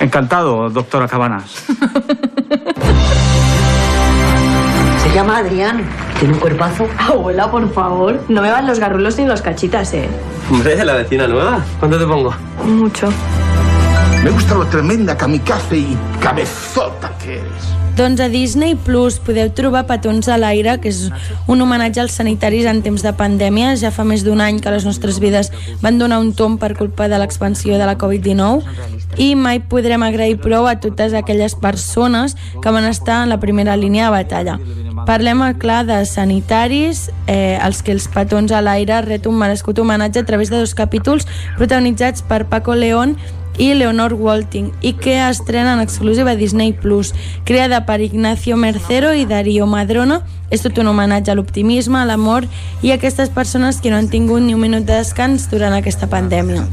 Encantado, doctora Cabanas. Se llama Adrián. Tiene un cuerpazo. Abuela, por favor, no me van los garrulos ni los cachitas, ¿eh? Hombre, la vecina nueva. ¿Cuánto te pongo? Mucho. Me gusta lo tremenda kamikaze y cabezota que eres. Doncs a Disney Plus podeu trobar Petons a l'aire, que és un homenatge als sanitaris en temps de pandèmia. Ja fa més d'un any que les nostres vides van donar un tom per culpa de l'expansió de la Covid-19 i mai podrem agrair prou a totes aquelles persones que van estar en la primera línia de batalla. Parlem, clar, de sanitaris, eh, els que els petons a l'aire ret un merescut homenatge a través de dos capítols protagonitzats per Paco León i Leonor Walting i que estrena en exclusiva a Disney Plus. Creada per Ignacio Mercero i Darío Madrona, és tot un homenatge a l'optimisme, a l'amor i a aquestes persones que no han tingut ni un minut de descans durant aquesta pandèmia.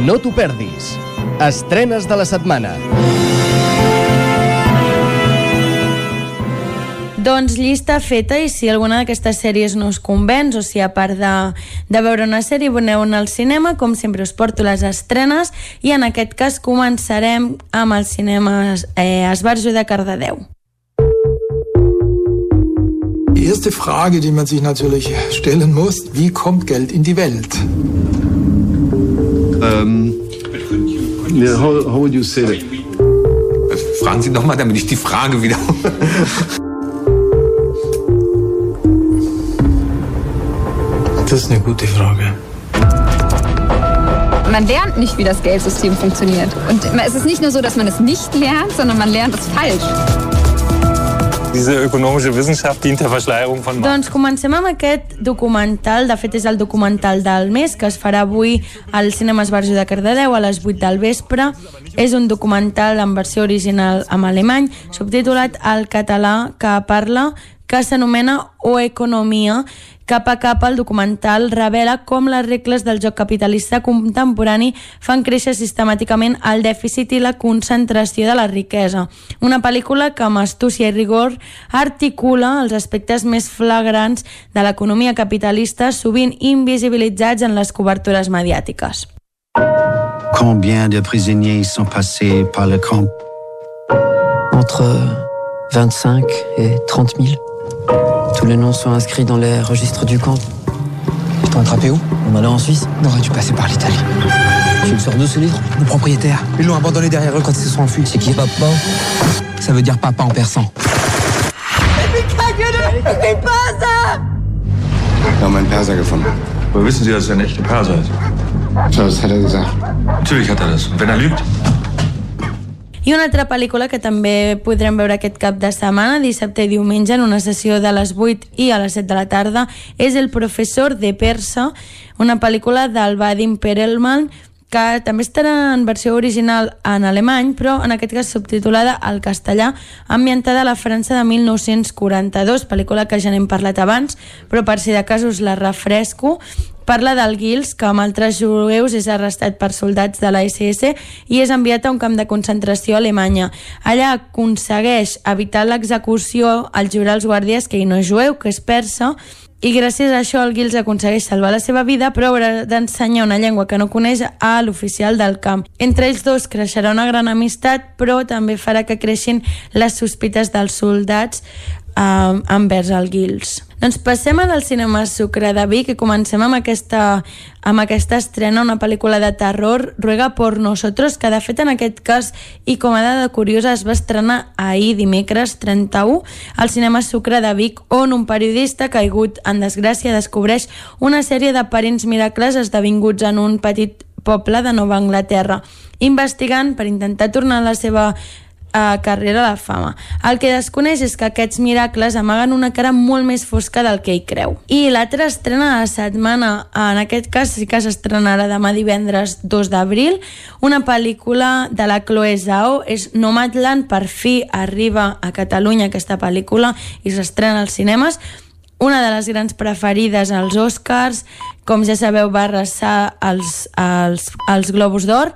No t'ho perdis. Estrenes de la setmana. Doncs llista feta i si alguna d'aquestes sèries no us convenç o si a part de, de veure una sèrie veneu anar al cinema, com sempre us porto les estrenes i en aquest cas començarem amb el cinema eh, Esbarjo de Cardedeu. Die erste Frage, die man sich natürlich stellen muss, wie kommt Geld in die Welt? Ähm, yeah, how, how would you say that? Fragen Sie nochmal, damit ich die Frage wieder. Das ist eine gute Frage. Man lernt nicht, wie das Geldsystem funktioniert. Und es ist nicht nur so, dass man es nicht lernt, sondern man lernt es falsch. Diese ökonomische Wissenschaft dient der Verschleierung von Doncs comencem amb aquest documental, de fet és el documental del mes, que es farà avui al Cinema Esbarjo de Cardedeu a les 8 del vespre. És un documental en versió original en alemany, subtitulat al català que parla que s'anomena O Economia. Cap a cap el documental revela com les regles del joc capitalista contemporani fan créixer sistemàticament el dèficit i la concentració de la riquesa. Una pel·lícula que amb astúcia i rigor articula els aspectes més flagrants de l'economia capitalista sovint invisibilitzats en les cobertures mediàtiques. Combien de prisonniers sont passés par le camp Entre 25 et 30 000. Tous les noms sont inscrits dans les registres du camp. Ils t'ont attrapé où? On allait en Suisse? On aurait dû passer par l'Italie. Tu le sors d'où ce livre? Le propriétaire. Ils l'ont abandonné derrière eux quand ils se sont enfuis. C'est qui papa? Ça veut dire papa en persan. Wir haben einen Perser gefunden. Woher wissen Sie, dass er ein echter Perser ist? So, das hat er gesagt. Natürlich hat er das. Und wenn er lügt? I una altra pel·lícula que també podrem veure aquest cap de setmana, dissabte i diumenge, en una sessió de les 8 i a les 7 de la tarda, és El professor de persa, una pel·lícula del Vadim Perelman, que també estarà en versió original en alemany, però en aquest cas subtitulada al castellà, ambientada a la França de 1942, pel·lícula que ja n'hem parlat abans, però per si de cas us la refresco, Parla del Gils, que amb altres jueus és arrestat per soldats de la SS i és enviat a un camp de concentració a Alemanya. Allà aconsegueix evitar l'execució al jurar als guàrdies que ell no és jueu, que és persa, i gràcies a això el Gils aconsegueix salvar la seva vida però haurà d'ensenyar una llengua que no coneix a l'oficial del camp. Entre ells dos creixerà una gran amistat però també farà que creixin les sospites dels soldats eh, envers el Gils. Doncs passem al cinema Sucre de Vic i comencem amb aquesta, amb aquesta estrena, una pel·lícula de terror, Ruega por nosotros, que de fet en aquest cas, i com a dada curiosa, es va estrenar ahir, dimecres 31, al cinema Sucre de Vic, on un periodista caigut en desgràcia descobreix una sèrie de parents miracles esdevinguts en un petit poble de Nova Anglaterra, investigant per intentar tornar a la seva a carrera de fama. El que desconeix és que aquests miracles amaguen una cara molt més fosca del que ell creu. I l'altra estrena de la setmana, en aquest cas sí que s'estrenarà demà divendres 2 d'abril, una pel·lícula de la Chloe Zhao, és Nomadland, per fi arriba a Catalunya aquesta pel·lícula i s'estrena als cinemes, una de les grans preferides als Oscars, com ja sabeu va arrasar els, els, els Globus d'Or,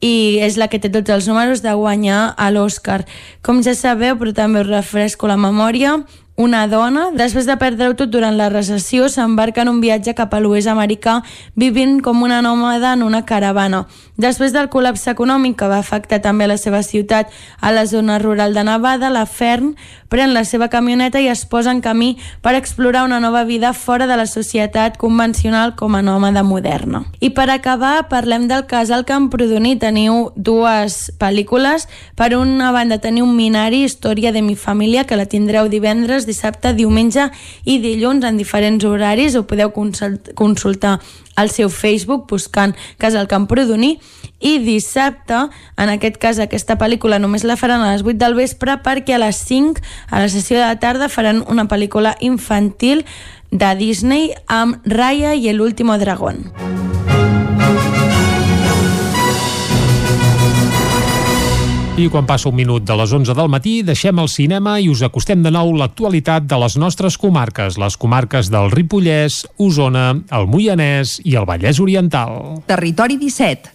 i és la que té tots els números de guanyar a l'Oscar. Com ja sabeu, però també us refresco la memòria, una dona, després de perdre-ho tot durant la recessió, s'embarca en un viatge cap a l'oest americà vivint com una nòmada en una caravana. Després del col·lapse econòmic que va afectar també la seva ciutat a la zona rural de Nevada, la Fern pren la seva camioneta i es posa en camí per explorar una nova vida fora de la societat convencional com a nòmada moderna. I per acabar, parlem del casal Camprodoní. Teniu dues pel·lícules. Per una banda teniu un Minari, Història de mi família, que la tindreu divendres, dissabte, diumenge i dilluns en diferents horaris. Ho podeu consultar al seu Facebook buscant Casal Camprodoní i dissabte, en aquest cas aquesta pel·lícula només la faran a les 8 del vespre perquè a les 5 a la sessió de la tarda faran una pel·lícula infantil de Disney amb Raya i el último dragón. I quan passa un minut de les 11 del matí, deixem el cinema i us acostem de nou l'actualitat de les nostres comarques, les comarques del Ripollès, Osona, el Moianès i el Vallès Oriental. Territori 17,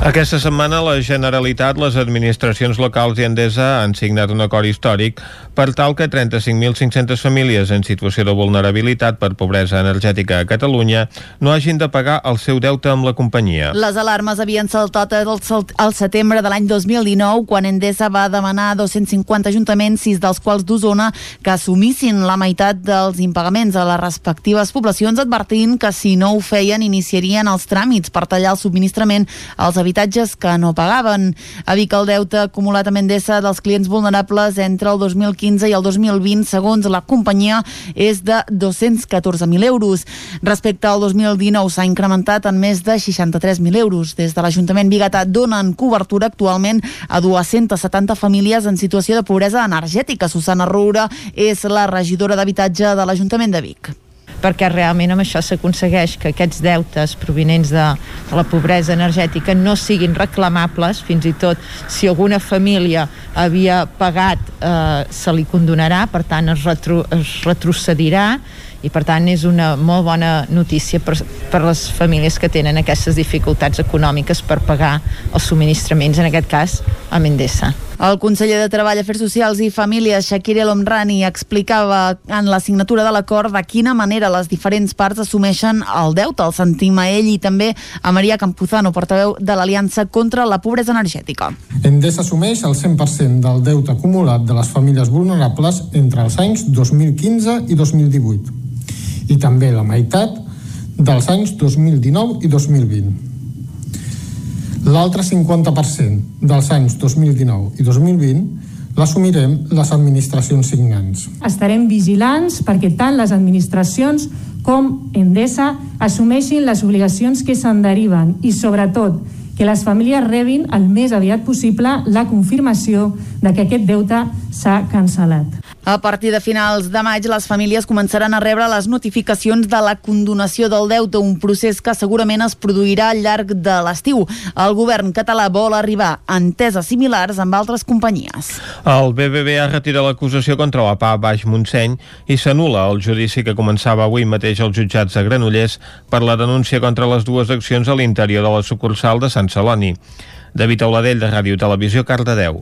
Aquesta setmana la Generalitat, les administracions locals i Endesa han signat un acord històric per tal que 35.500 famílies en situació de vulnerabilitat per pobresa energètica a Catalunya no hagin de pagar el seu deute amb la companyia. Les alarmes havien saltat al setembre de l'any 2019 quan Endesa va demanar a 250 ajuntaments, sis dels quals d'Osona, que assumissin la meitat dels impagaments a les respectives poblacions advertint que si no ho feien iniciarien els tràmits per tallar el subministrament als habitatges que no pagaven. A Vic el deute acumulat amb Endesa dels clients vulnerables entre el 2015 i el 2020, segons la companyia, és de 214.000 euros. Respecte al 2019 s'ha incrementat en més de 63.000 euros. Des de l'Ajuntament Bigatà donen cobertura actualment a 270 famílies en situació de pobresa energètica. Susana Roura és la regidora d'habitatge de l'Ajuntament de Vic perquè realment amb això s'aconsegueix que aquests deutes provinents de, la pobresa energètica no siguin reclamables, fins i tot si alguna família havia pagat eh, se li condonarà, per tant es, retro, es retrocedirà i per tant és una molt bona notícia per, per les famílies que tenen aquestes dificultats econòmiques per pagar els subministraments, en aquest cas a Mendesa. El conseller de Treball, Afers Socials i Famílies, Shakir El Omrani, explicava en la signatura de l'acord de quina manera les diferents parts assumeixen el deute. El sentim a ell i també a Maria Campuzano, portaveu de l'Aliança contra la Pobresa Energètica. Endesa assumeix el 100% del deute acumulat de les famílies vulnerables entre els anys 2015 i 2018 i també la meitat dels anys 2019 i 2020. L'altre 50% dels anys 2019 i 2020 l'assumirem les administracions signants. Estarem vigilants perquè tant les administracions com Endesa assumeixin les obligacions que se'n deriven i, sobretot, que les famílies rebin el més aviat possible la confirmació de que aquest deute s'ha cancel·lat. A partir de finals de maig, les famílies començaran a rebre les notificacions de la condonació del deute, un procés que segurament es produirà al llarg de l'estiu. El govern català vol arribar a enteses similars amb altres companyies. El BBVA retira l'acusació contra la PA Baix Montseny i s'anula el judici que començava avui mateix als jutjats de Granollers per la denúncia contra les dues accions a l'interior de la sucursal de Sant Celoni. David Auladell, de Ràdio Televisió, Cardedeu.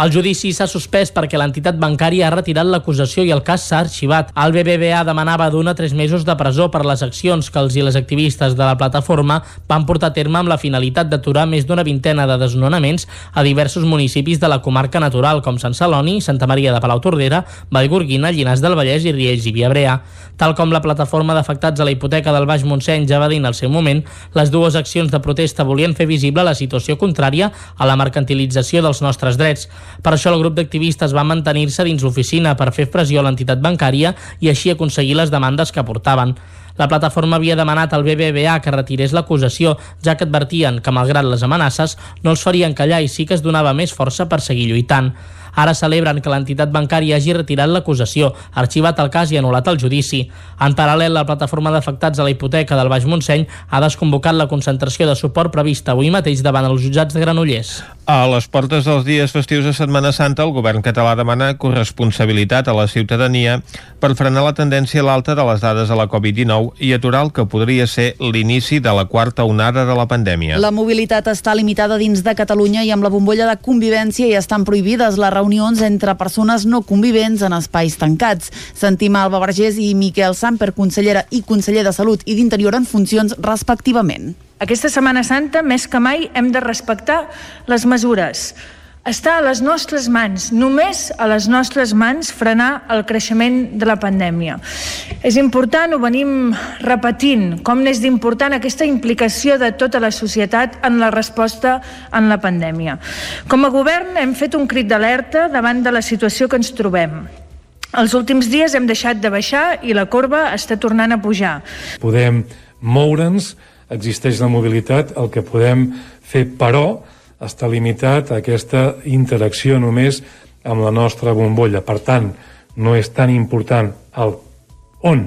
El judici s'ha suspès perquè l'entitat bancària ha retirat l'acusació i el cas s'ha arxivat. El BBVA demanava d'una a tres mesos de presó per les accions que els i les activistes de la plataforma van portar a terme amb la finalitat d'aturar més d'una vintena de desnonaments a diversos municipis de la comarca natural com Sant Celoni, Santa Maria de Palautordera, Vallgorguina, Llinars del Vallès i Riells i Viabrea. Tal com la plataforma d'afectats a la hipoteca del Baix Montseny ja va dir en el seu moment, les dues accions de protesta volien fer visible la situació contrària a la mercantilització dels nostres drets. Per això el grup d'activistes va mantenir-se dins l'oficina per fer pressió a l'entitat bancària i així aconseguir les demandes que portaven. La plataforma havia demanat al BBVA que retirés l'acusació, ja que advertien que, malgrat les amenaces, no els farien callar i sí que es donava més força per seguir lluitant. Ara celebren que l'entitat bancària hagi retirat l'acusació, arxivat el cas i anul·lat el judici. En paral·lel, la plataforma d'afectats a la hipoteca del Baix Montseny ha desconvocat la concentració de suport prevista avui mateix davant els jutjats de Granollers. A les portes dels dies festius de Setmana Santa, el govern català demana corresponsabilitat a la ciutadania per frenar la tendència a l'alta de les dades de la Covid-19 i aturar el que podria ser l'inici de la quarta onada de la pandèmia. La mobilitat està limitada dins de Catalunya i amb la bombolla de convivència hi estan prohibides les reunions entre persones no convivents en espais tancats. Sentim Alba Vergés i Miquel Samper, consellera i conseller de Salut i d'Interior en funcions respectivament. Aquesta Setmana Santa, més que mai, hem de respectar les mesures. Està a les nostres mans, només a les nostres mans, frenar el creixement de la pandèmia. És important, ho venim repetint, com n'és d'important aquesta implicació de tota la societat en la resposta en la pandèmia. Com a govern hem fet un crit d'alerta davant de la situació que ens trobem. Els últims dies hem deixat de baixar i la corba està tornant a pujar. Podem moure'ns, existeix la mobilitat, el que podem fer, però, està limitat a aquesta interacció només amb la nostra bombolla. Per tant, no és tan important el on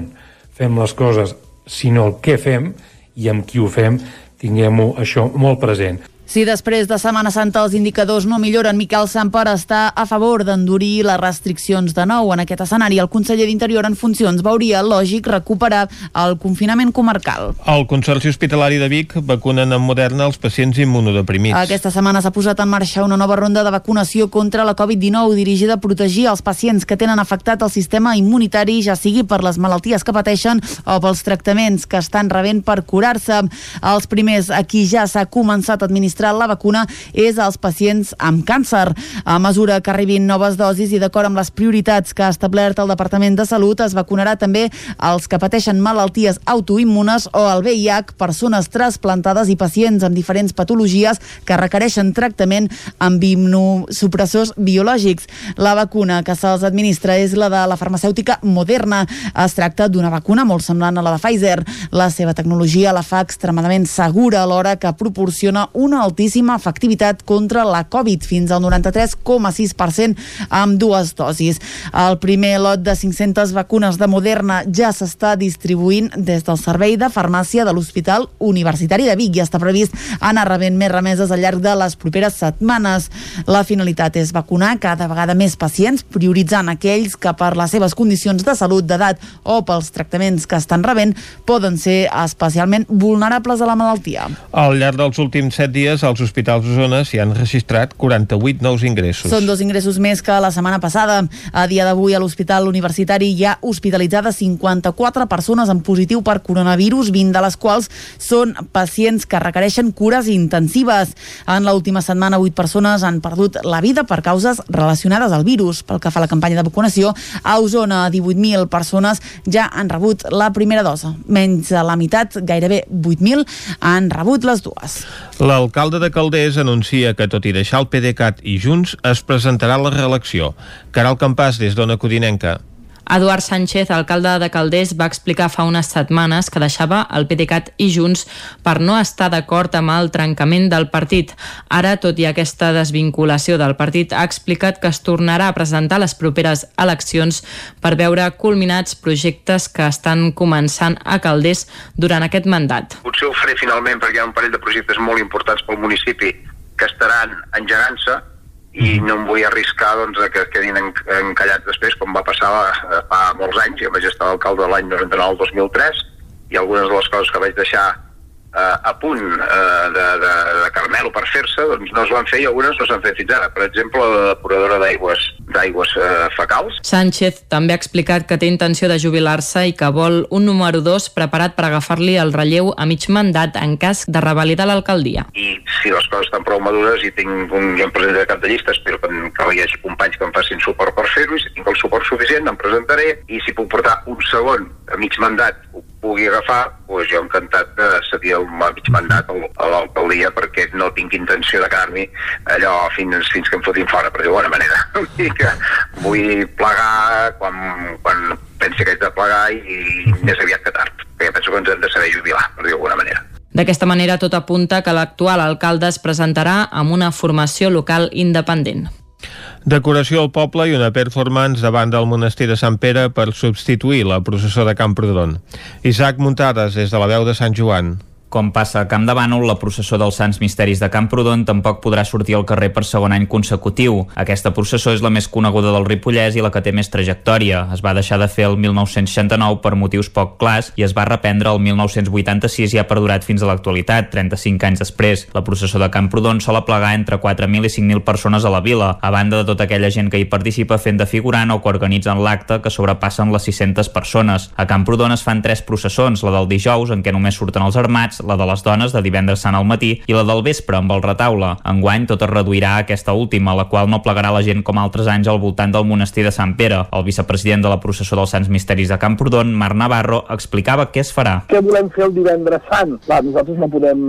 fem les coses, sinó el què fem i amb qui ho fem, tinguem-ho això molt present. Si després de Setmana Santa els indicadors no milloren, Miquel Samper està a favor d'endurir les restriccions de nou. En aquest escenari, el conseller d'Interior en funcions veuria lògic recuperar el confinament comarcal. El Consorci Hospitalari de Vic vacunen amb Moderna els pacients immunodeprimits. Aquesta setmana s'ha posat en marxa una nova ronda de vacunació contra la Covid-19 dirigida a protegir els pacients que tenen afectat el sistema immunitari, ja sigui per les malalties que pateixen o pels tractaments que estan rebent per curar-se. Els primers a qui ja s'ha començat a administrar administrar la vacuna és als pacients amb càncer. A mesura que arribin noves dosis i d'acord amb les prioritats que ha establert el Departament de Salut, es vacunarà també els que pateixen malalties autoimmunes o el VIH, persones trasplantades i pacients amb diferents patologies que requereixen tractament amb immunosupressors biològics. La vacuna que se'ls administra és la de la farmacèutica Moderna. Es tracta d'una vacuna molt semblant a la de Pfizer. La seva tecnologia la fa extremadament segura alhora que proporciona una altíssima efectivitat contra la Covid, fins al 93,6% amb dues dosis. El primer lot de 500 vacunes de Moderna ja s'està distribuint des del Servei de Farmàcia de l'Hospital Universitari de Vic i està previst anar rebent més remeses al llarg de les properes setmanes. La finalitat és vacunar cada vegada més pacients, prioritzant aquells que per les seves condicions de salut, d'edat o pels tractaments que estan rebent poden ser especialment vulnerables a la malaltia. Al llarg dels últims set dies dies, als hospitals d'Osona s'hi han registrat 48 nous ingressos. Són dos ingressos més que la setmana passada. A dia d'avui a l'Hospital Universitari hi ha hospitalitzades 54 persones en positiu per coronavirus, 20 de les quals són pacients que requereixen cures intensives. En l'última setmana, 8 persones han perdut la vida per causes relacionades al virus. Pel que fa a la campanya de vacunació, a Osona 18.000 persones ja han rebut la primera dose. Menys de la meitat, gairebé 8.000, han rebut les dues. L'alcalde de Calders anuncia que, tot i deixar el PDeCAT i Junts, es presentarà la reelecció. Caral Campàs, des d'Ona Codinenca. Eduard Sánchez, alcalde de Calders, va explicar fa unes setmanes que deixava el PDeCAT i Junts per no estar d'acord amb el trencament del partit. Ara, tot i aquesta desvinculació del partit, ha explicat que es tornarà a presentar les properes eleccions per veure culminats projectes que estan començant a Calders durant aquest mandat. Potser ho faré finalment perquè hi ha un parell de projectes molt importants pel municipi que estaran engegant-se i no em vull arriscar doncs, a que es quedin en, encallats després, com va passar eh, fa molts anys. Jo vaig estar alcalde de l'any 99-2003 i algunes de les coses que vaig deixar eh, a punt eh, de, de, de Carmelo per fer-se, doncs no es van fer i algunes no s'han fet fins ara. Per exemple, la depuradora d'aigües d'aigües eh, fecals. Sánchez també ha explicat que té intenció de jubilar-se i que vol un número 2 preparat per agafar-li el relleu a mig mandat en cas de revalidar l'alcaldia. I si les coses estan prou madures i tinc un, jo em presentaré cap de llista, espero que, que hi hagi companys que em facin suport per fer-ho i si tinc el suport suficient em presentaré i si puc portar un segon a mig mandat ho pugui agafar, doncs jo encantat de cedir el mig mandat a l'alcaldia perquè no tinc intenció de quedar-m'hi allò fins, fins que em fotin fora, per dir-ho manera. Que vull plegar quan, quan pensi que haig de plegar i, i més aviat que tard, perquè penso que ens hem de saber jubilar, per dir-ho d'alguna manera. D'aquesta manera, tot apunta que l'actual alcalde es presentarà amb una formació local independent. Decoració al poble i una performance davant del monestir de Sant Pere per substituir la processó de Camprodon. Isaac Muntades, des de la veu de Sant Joan. Com passa a Camp de Bànol, la processó dels Sants Misteris de Camprodon tampoc podrà sortir al carrer per segon any consecutiu. Aquesta processó és la més coneguda del Ripollès i la que té més trajectòria. Es va deixar de fer el 1969 per motius poc clars i es va reprendre el 1986 i ha perdurat fins a l'actualitat, 35 anys després. La processó de Camprodon sol aplegar entre 4.000 i 5.000 persones a la vila, a banda de tota aquella gent que hi participa fent de figurant o que organitzen l'acte que sobrepassen les 600 persones. A Camprodon es fan tres processons, la del dijous, en què només surten els armats, la de les dones de divendres sant al matí i la del vespre amb el retaule. Enguany tot es reduirà a aquesta última, la qual no plegarà la gent com altres anys al voltant del monestir de Sant Pere. El vicepresident de la processó dels Sants Misteris de Camprodon, Marc Navarro, explicava què es farà. Què volem fer el divendres sant? Clar, nosaltres no podem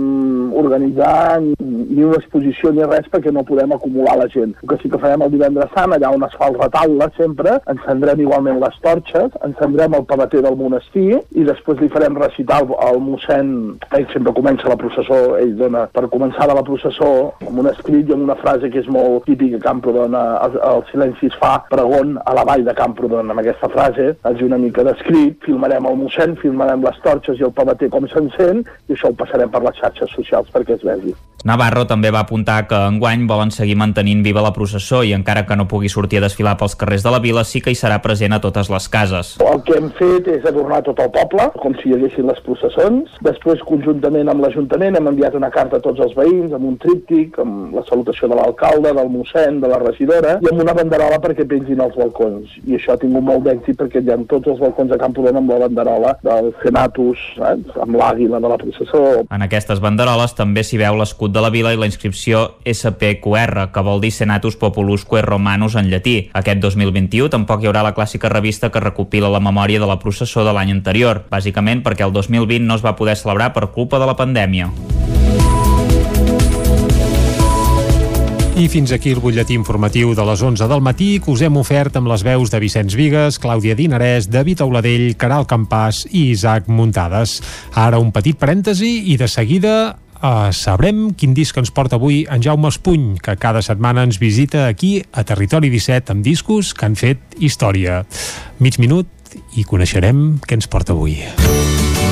organitzar ni una exposició ni res perquè no podem acumular la gent. El que sí que farem el divendres sant, allà on es fa el retaule sempre, encendrem igualment les torxes, encendrem el pavater del monestir i després li farem recitar al, mossèn ell sempre comença la processó, ell dona per començar la processó amb un escrit i amb una frase que és molt típica Camprodon, el, el silenci es fa pregon a la vall de Camprodon. Amb aquesta frase, és una mica d'escrit, filmarem el mossèn, filmarem les torxes i el pavater com s'encén i això ho passarem per les xarxes socials perquè es vegi. Navarro també va apuntar que enguany volen seguir mantenint viva la processó i encara que no pugui sortir a desfilar pels carrers de la vila sí que hi serà present a totes les cases. El que hem fet és adornar tot el poble, com si hi haguessin les processons. Després, conjuntament amb l'Ajuntament, hem enviat una carta a tots els veïns amb un tríptic, amb la salutació de l'alcalde, del mossèn, de la regidora, i amb una banderola perquè pengin els balcons. I això ha tingut molt d'èxit perquè hi ha tots els balcons de Camprodon amb la banderola del Senatus, eh, amb l'àguila de la processó. En aquestes banderoles també s'hi veu l'escut de la vila i la inscripció SPQR, que vol dir Senatus Populusque Romanus en llatí. Aquest 2021 tampoc hi haurà la clàssica revista que recopila la memòria de la processó de l'any anterior, bàsicament perquè el 2020 no es va poder celebrar per culpa de la pandèmia. I fins aquí el butlletí informatiu de les 11 del matí que us hem ofert amb les veus de Vicenç Vigues, Clàudia Dinarès, David Auladell, Caral Campàs i Isaac Muntades. Ara un petit parèntesi i de seguida uh, sabrem quin disc ens porta avui en Jaume Espuny, que cada setmana ens visita aquí a Territori 17 amb discos que han fet història. Mig minut i coneixerem què ens porta avui.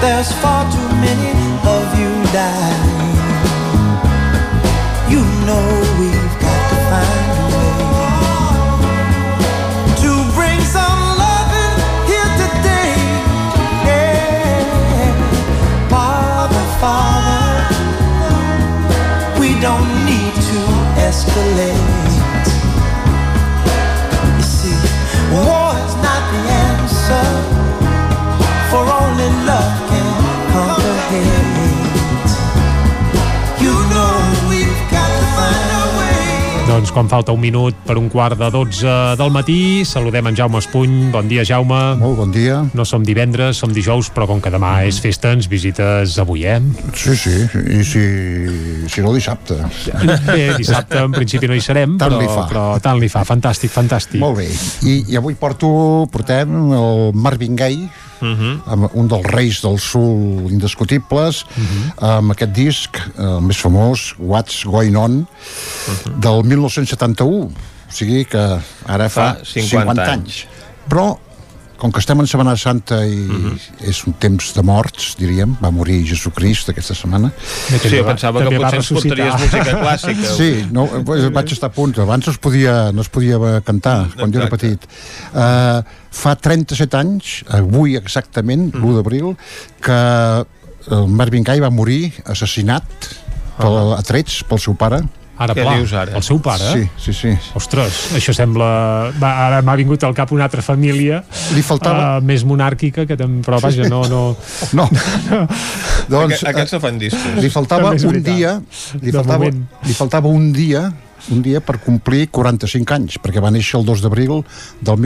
There's far too many of you dying. You know we've got to find a way to bring some loving here today. Yeah. Father, Father, we don't need to escalate. You see, Doncs quan falta un minut per un quart de 12 del matí, saludem en Jaume Espuny. Bon dia, Jaume. Molt bon dia. No som divendres, som dijous, però com que demà és festa, ens visites avui, eh? Sí, sí, i si, si no dissabte. Bé, dissabte en principi no hi serem, Tant però, li fa. però tant li fa. Fantàstic, fantàstic. Molt bé. I, I avui porto, portem el Marvin Gaye, uh -huh. amb un dels reis del soul indiscutibles, uh -huh. amb aquest disc, eh, el més famós, What's Going On, uh -huh. del 1971. O sigui que ara fa, Fa 50 50 anys. anys. Però com que estem en Setmana Santa i uh -huh. és un temps de morts, diríem, va morir Jesucrist aquesta setmana. Sí, jo pensava que potser ens portaries música clàssica. Sí, no, pues, vaig estar a punt. Abans no es podia, no es podia cantar, quan jo era Exacte. petit. Uh, fa 37 anys, avui exactament, l'1 d'abril, que el Marvin Gaye va morir assassinat pel, a trets pel seu pare. Ara, Què pla, dius ara? el seu pare? Sí, sí, sí. Ostres, això sembla... Va, ara m'ha vingut al cap una altra família Li faltava- uh, més monàrquica, que tam... però vaja, no... no... No. Doncs, Aquests no fan discos. Li faltava un veritat. dia, li faltava, moment. li faltava un dia un dia per complir 45 anys, perquè va néixer el 2 d'abril del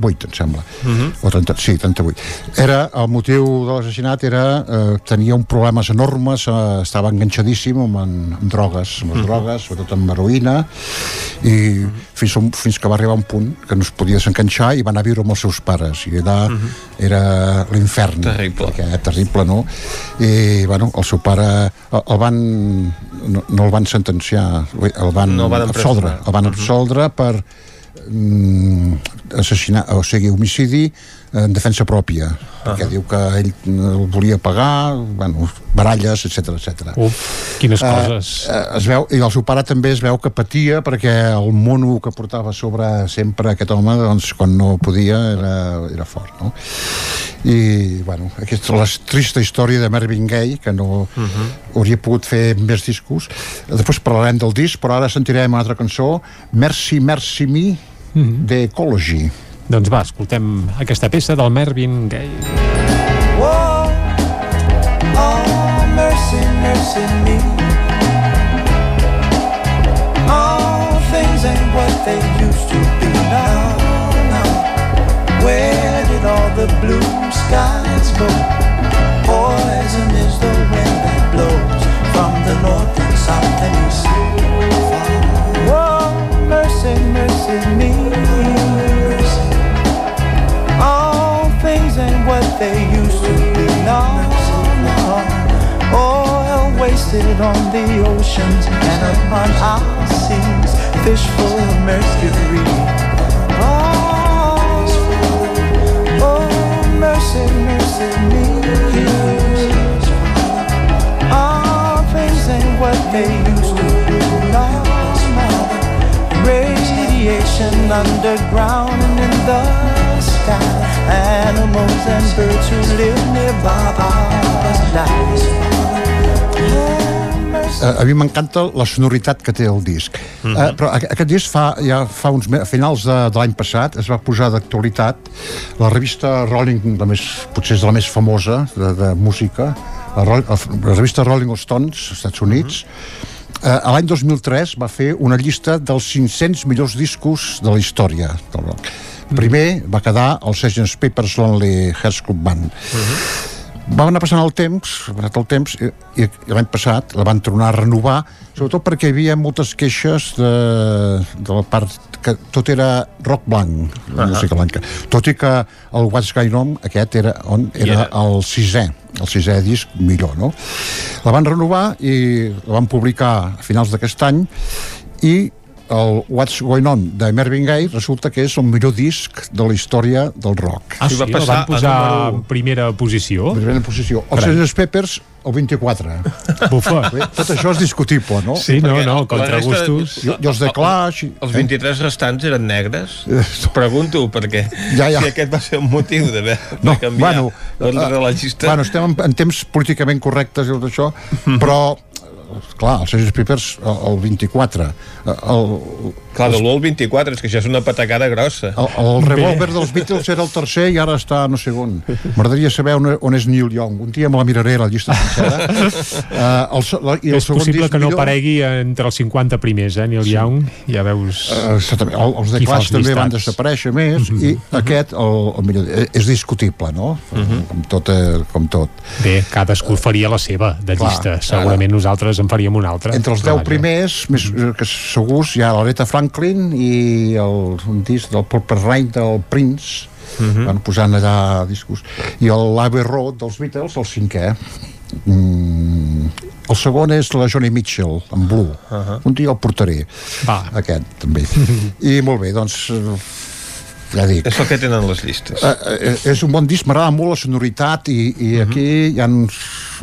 1938, em sembla. Mhm. O 30, sí, 38. Era, el motiu de l'assassinat era, eh, tenia un problemes enormes, eh, estava enganxadíssim amb, amb drogues, amb les Mhm. drogues, sobretot amb heroïna, i fins, a un, fins que va arribar un punt que no es podia desenganxar i va anar a viure amb els seus pares, i allà era l'infern. Terrible. Perquè, terrible, no? I, bueno, el seu pare el, el van... No, no el van sentenciar, el van, No el van absoldre. El van absoldre per mm, assassinar, o sigui, homicidi en defensa pròpia, perquè diu que ell el volia pagar, bueno, baralles, etc etc. Uf, quines coses. Eh, es veu, I el seu pare també es veu que patia perquè el mono que portava sobre sempre aquest home, doncs, quan no podia, era, era fort, no? I, bueno, aquesta és la trista història de Marvin Gaye, que no uh -huh. hauria pogut fer més discos. Després parlarem del disc, però ara sentirem una altra cançó, Merci, Merci Me, Uh -huh. d'Ecology. Doncs va, escoltem aquesta peça del Mervyn Gaye. Whoa, oh, mercy, mercy me. All things ain't what they used to be now. now. Where skies go? Poison is the wind that blows from the north and south and east. Whoa, mercy, mercy me. All things ain't what they used to be. No, no. Oil wasted on the oceans and upon our seas, fish full of mercury. Underground and in the sky. Animals and birds who live nearby are dying. Uh, a mi m'encanta la sonoritat que té el disc. Uh -huh. uh, però aqu- aquest disc fa, ja fa uns a finals de, de l'any passat es va posar d'actualitat la revista Rolling, la més, potser és la més famosa de, de música, la, Ro- la revista Rolling Stones, als Estats Units, uh -huh. uh, l'any 2003 va fer una llista dels 500 millors discos de la història del rock. primer va quedar el Sgt. Papers Lonely Hearts Club Band. Va anar passant el temps, va anat el temps, i, i l'any passat la van tornar a renovar, sobretot perquè hi havia moltes queixes de, de la part que tot era rock blanc, la música blanca. Tot i que el What's Going On, aquest era, on era, era. el sisè, el sisè disc millor, no? La van renovar i la van publicar a finals d'aquest any i el What's Going On de Marvin Gaye resulta que és el millor disc de la història del rock. Ah, sí, el van posar en primera posició? primera posició. Els. Sgt. Peppers, el 24. Bufa. Bé, tot això és discutible, no? Sí, no, Perquè no, contra gustos. I, i els de Clash... i- Els 23 restants eren negres? Pregunto, perquè Ja, ja. si aquest va ser un motiu d'haver No, de canviar bueno, l'ordre eh, de la llista... Bueno, estem en, en temps políticament correctes i tot això, però eh, clar, els Sgt. Peppers el, el 24 eh, el, Clar, de l'1 al 24, és que això és una patacada grossa. el, el revòlver dels Beatles era el tercer i ara està no segon. M'agradaria saber on, on és Neil Young. Un dia me la miraré la llista sencera. uh, el, se- la, i el És segon possible que no millor- aparegui entre els 50 primers, eh, Neil Young. Ja veus... Eh, exactament. El, els de Clash també van desaparèixer més i aquest, el, el millor, eh, és discutible, no? com, tot, eh, com tot. Bé, cadascú faria la seva de Clar, llista. Segurament nosaltres en faríem una altra. Entre els Però 10 vaja. primers, més, eh, que segurs, hi ha l'Aretha Franklin i el, un disc del Purple Rain del Prince, van posant allà discos, i l'Abbey Road dels Beatles, el cinquè. Mm, el segon és la Johnny Mitchell, en Blue. Uh -huh. Un dia el portaré. Va. Aquest, també. I molt bé, doncs... eh, Ja dic. És el que tenen les llistes. Uh, uh, és un bon disc, m'agrada molt la sonoritat i, i aquí hi ha un,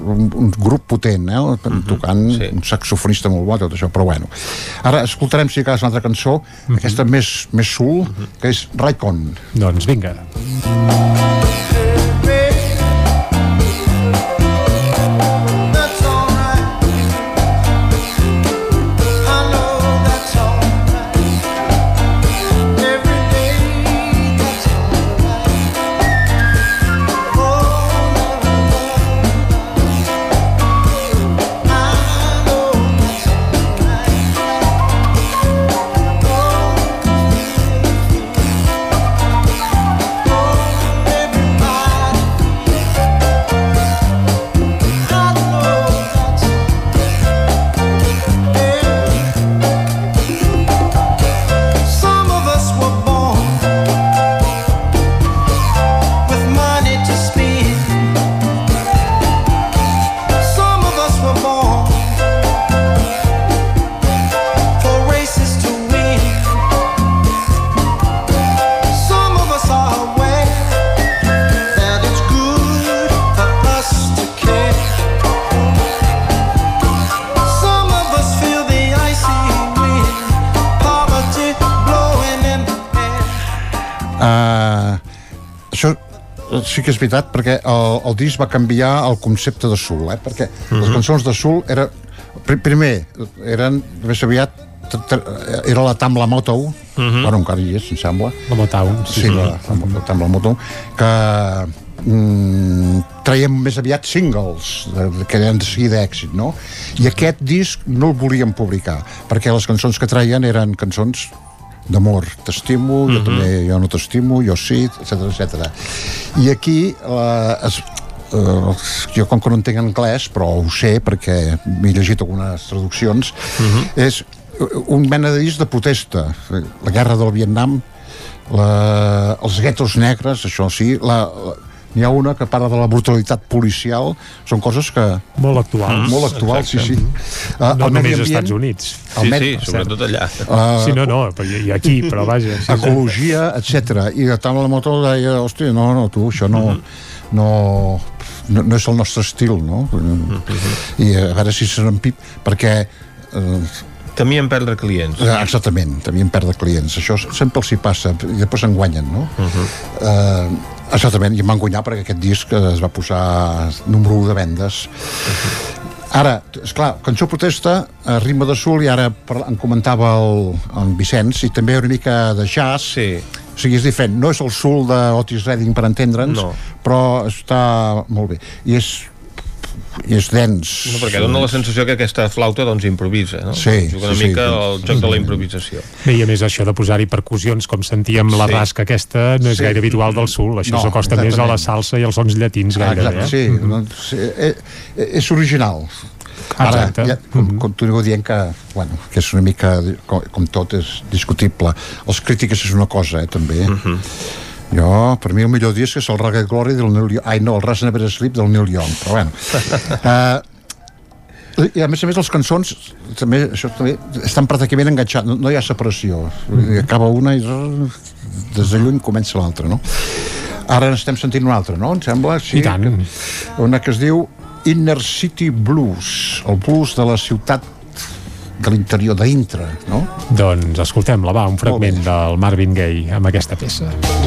un, un grup potent, eh? tocant sí. un saxofonista molt bo, tot això, però bueno. Ara escoltarem, si cas, una altra cançó, aquesta més, més soul, que és Raikon. Doncs vinga. That's sí que és veritat perquè el, el disc va canviar el concepte de soul eh? perquè les cançons de soul era, pri- primer eren més aviat t- era la Tamla Motown bueno encara hi és em sembla La Motown. sí, sí, la, la Tamla Motown que mm, traiem més aviat singles que eren de seguida èxit no? i aquest disc no el volíem publicar perquè les cançons que traien eren cançons d'amor, t'estimo, jo també jo no t'estimo, jo sí, etc etc. I aquí eh, es, eh, jo com que no entenc anglès però ho sé perquè m'he llegit algunes traduccions és un mena de disc de protesta. La guerra del Vietnam la, els guetos negres això sí, la, la, n'hi ha una que parla de la brutalitat policial són coses que... Molt actuals. molt actuals, sí, sí. Uh, No només als Estats Units. Sí, medi- sí, sobretot allà. Uh, Sí, no, no, però i aquí, però vaja. Sí, sí. ecologia, etc. I de tant la moto deia, hòstia, no, no, tu, això no, no, no, no és el nostre estil, no? I a veure si serà pip, perquè... Eh, Temien perdre clients. Eh, Exactament, temien perdre clients. Això sempre els hi passa, i després en guanyen, no? Uh -huh. eh, exactament, i em van guanyar perquè aquest disc eh, es va posar número 1 de vendes. Ara, és clar, cançó protesta, a ritme de sul, i ara en comentava el, en Vicenç, i també una mica de jazz. Sí. O sigui, és diferent. No és el sul d'Otis Redding, per entendre'ns, No. però està molt bé. I és és dens. No, perquè dona la sensació que aquesta flauta doncs improvisa, no? Sí, Juga una sí, sí. mica al joc de la improvisació. Bé, i a més això de posar-hi percussions, com sentíem la Sí. rasca aquesta, no és Sí. gaire habitual del sul. Això No, s'acosta més a la salsa i als sons llatins Ah, gairebé. exacte, eh? sí, doncs, eh, eh, és original. Ara, Exacte. ja, com, continuo dient que, bueno, que és una mica, com, com tot, és discutible. Els crítics és una cosa, eh, també. Jo, per mi el millor disc és el Ragged Glory del Neil Young. Ai, no, el Ras Never Sleep del Neil Young, però bueno. Uh, i a més a més les cançons també, això també estan pràcticament enganxats no, no hi ha separació acaba una i des de lluny comença l'altra no? ara n'estem sentint una altra no? em sembla sí, I tant. Una que es diu Inner City Blues el blues de la ciutat de l'interior d'Intra no? Doncs escoltem-la, va, un fragment del Marvin Gaye amb aquesta peça. money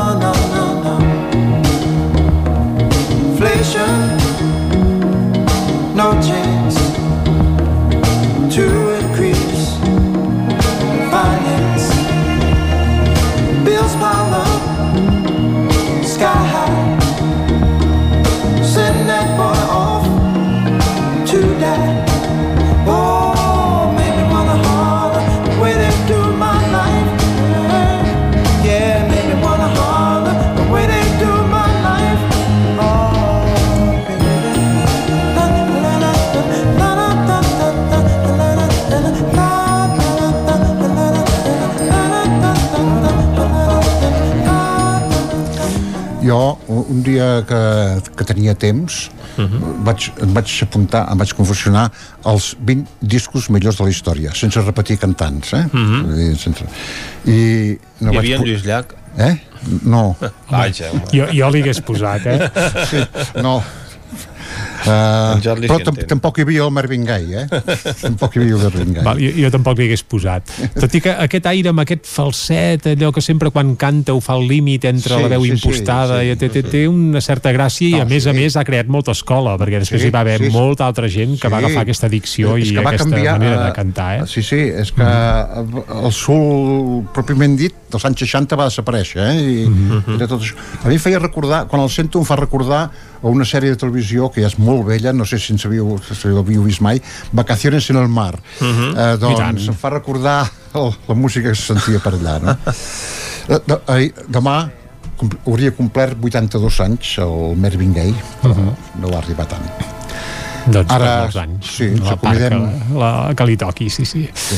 jo un dia que, que tenia temps uh -huh. vaig, em vaig apuntar em vaig confeccionar els 20 discos millors de la història sense repetir cantants eh? Mhm. Vull dir, sense... i no Hi vaig havia en pu- Lluís Llach? eh? no Vaja, home. Jo, jo li hagués posat, eh? sí, no Uh, però sí tampoc hi havia el Marvin Gaye, eh? tampoc hi havia el Marvin Gaye. Val, jo, jo tampoc li hagués posat. Tot i que aquest aire amb aquest falset, allò que sempre quan canta ho fa al límit entre Sí, la veu sí, sí, impostada sí, i té, té, té una certa gràcia i No, a més a sí. més ha creat molta escola perquè després Sí, hi va haver sí, sí. molta altra gent que va Sí. agafar aquesta dicció És i que va aquesta canviar, manera de eh, cantar, eh? Sí, sí, és que mm. el sul, pròpiament dit, dels anys 60 va desaparèixer, eh? I, Mhm. i de tot això. A mi feia recordar, quan el sento em fa recordar a una sèrie de televisió que ja és molt vella, no sé si ens havíeu, si l'havíeu vist mai, Vacaciones en el mar. Mhm. eh, I doncs em fa recordar el, la música que se sentia per allà, no? Eh, demà hauria complert 82 anys el Mervyn Gaye, però Mhm. no va arribar tant. Doncs Ara, per molts anys. sí, la part que, acomidem- la, que li toqui, sí, sí. Sí.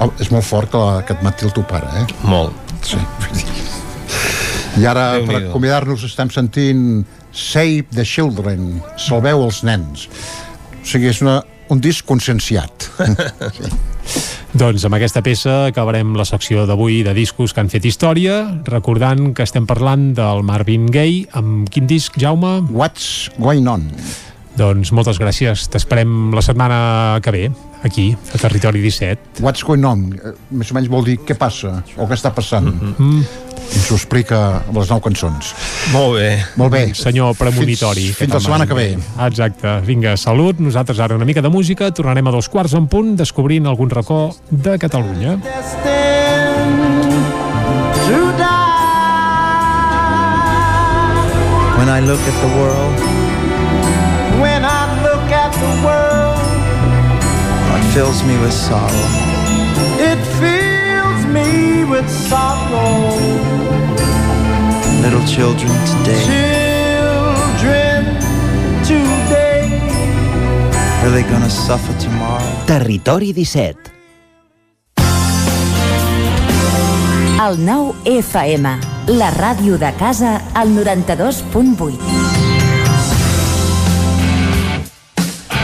Oh, és molt fort que, la, que et mati el teu pare, eh? Molt. Sí. I ara, per acomiadar-nos, estem sentint Save the Children, salveu els nens. O sigui, és una, un disc conscienciat. sí. Doncs amb aquesta peça acabarem la secció d'avui de discos que han fet història, recordant que estem parlant del Marvin Gaye. Amb quin disc, Jaume? What's going on? Doncs moltes gràcies. T'esperem la setmana que ve, aquí, a Territori 17. What's going on? Eh, Més o menys vol dir què passa o què està passant. Mm -hmm. Ens ho explica amb les nou cançons. Molt bé. Molt bé. Senyor premonitori. Fins, fins la setmana que ve. Exacte. Vinga, salut. Nosaltres ara una mica de música. Tornarem a dos quarts en punt descobrint algun racó de Catalunya. When I look at the world, fills me with sorrow. It fills me with sorrow. Little children today. Children today. Are they gonna suffer tomorrow? Territori 17. El nou FM, la ràdio de casa, al 92.8.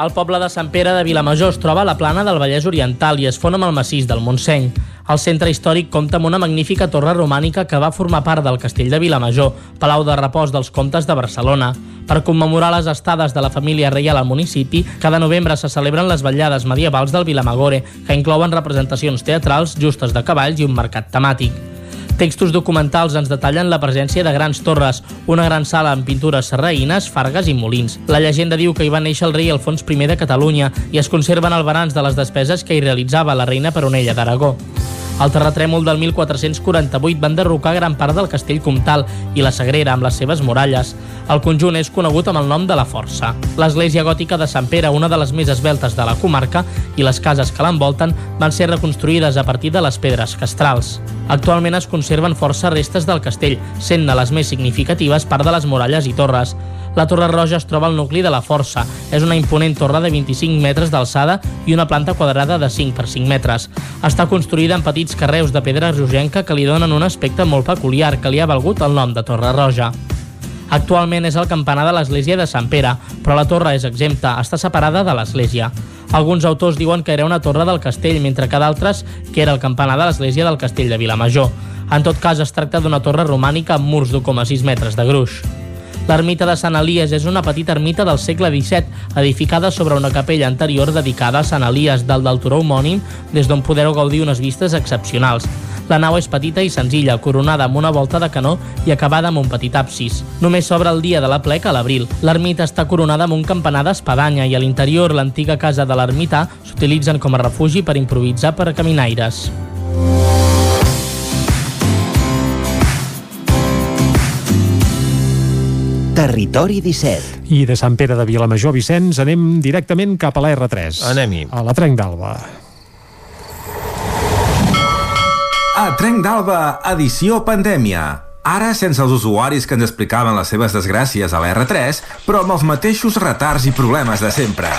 El poble de Sant Pere de Vilamajor es troba a la plana del Vallès Oriental i es fon amb el massís del Montseny. El centre històric compta amb una magnífica torre romànica que va formar part del castell de Vilamajor, palau de repòs dels comtes de Barcelona. Per commemorar les estades de la família reial al municipi, cada novembre se celebren les vetllades medievals del Vilamagore, que inclouen representacions teatrals, justes de cavalls i un mercat temàtic. Textos documentals ens detallen la presència de grans torres, una gran sala amb pintures serraïnes, fargues i molins. La llegenda diu que hi va néixer el rei Alfons I de Catalunya i es conserven albarans de les despeses que hi realitzava la reina Peronella d'Aragó. El terratrèmol del 1448 va enderrocar gran part del castell comtal i la Sagrera amb les seves muralles. El conjunt és conegut amb el nom de la Força. L'església gòtica de Sant Pere, una de les més esbeltes de la comarca, i les cases que l'envolten van ser reconstruïdes a partir de les pedres castrals. Actualment es conserven força restes del castell, sent-ne les més significatives part de les muralles i torres. La Torre Roja es troba al nucli de la Força. És una imponent torre de 25 metres d'alçada i una planta quadrada de 5 per 5 metres. Està construïda en petits carreus de pedra rogenca que li donen un aspecte molt peculiar que li ha valgut el nom de Torre Roja. Actualment és el campanar de l'església de Sant Pere, però la torre és exempta, està separada de l'església. Alguns autors diuen que era una torre del castell, mentre que d'altres que era el campanar de l'església del castell de Vilamajor. En tot cas, es tracta d'una torre romànica amb murs d'1,6 metres de gruix. L'ermita de Sant Elies és una petita ermita del segle XVII, edificada sobre una capella anterior dedicada a Sant Elies, dalt del turó homònim, des d'on podreu gaudir unes vistes excepcionals. La nau és petita i senzilla, coronada amb una volta de canó i acabada amb un petit absis. Només s'obre el dia de la pleca a l'abril. L'ermita està coronada amb un campanar d'espadanya i a l'interior l'antiga casa de l'ermità s'utilitzen com a refugi per improvisar per caminaires. Territori 17. I de Sant Pere de Vilamajor, Vicenç, anem directament cap a la R3. Anem-hi. A la Trenc d'Alba. A Trenc d'Alba, edició pandèmia. Ara sense els usuaris que ens explicaven les seves desgràcies a la R3, però amb els mateixos retards i problemes de sempre.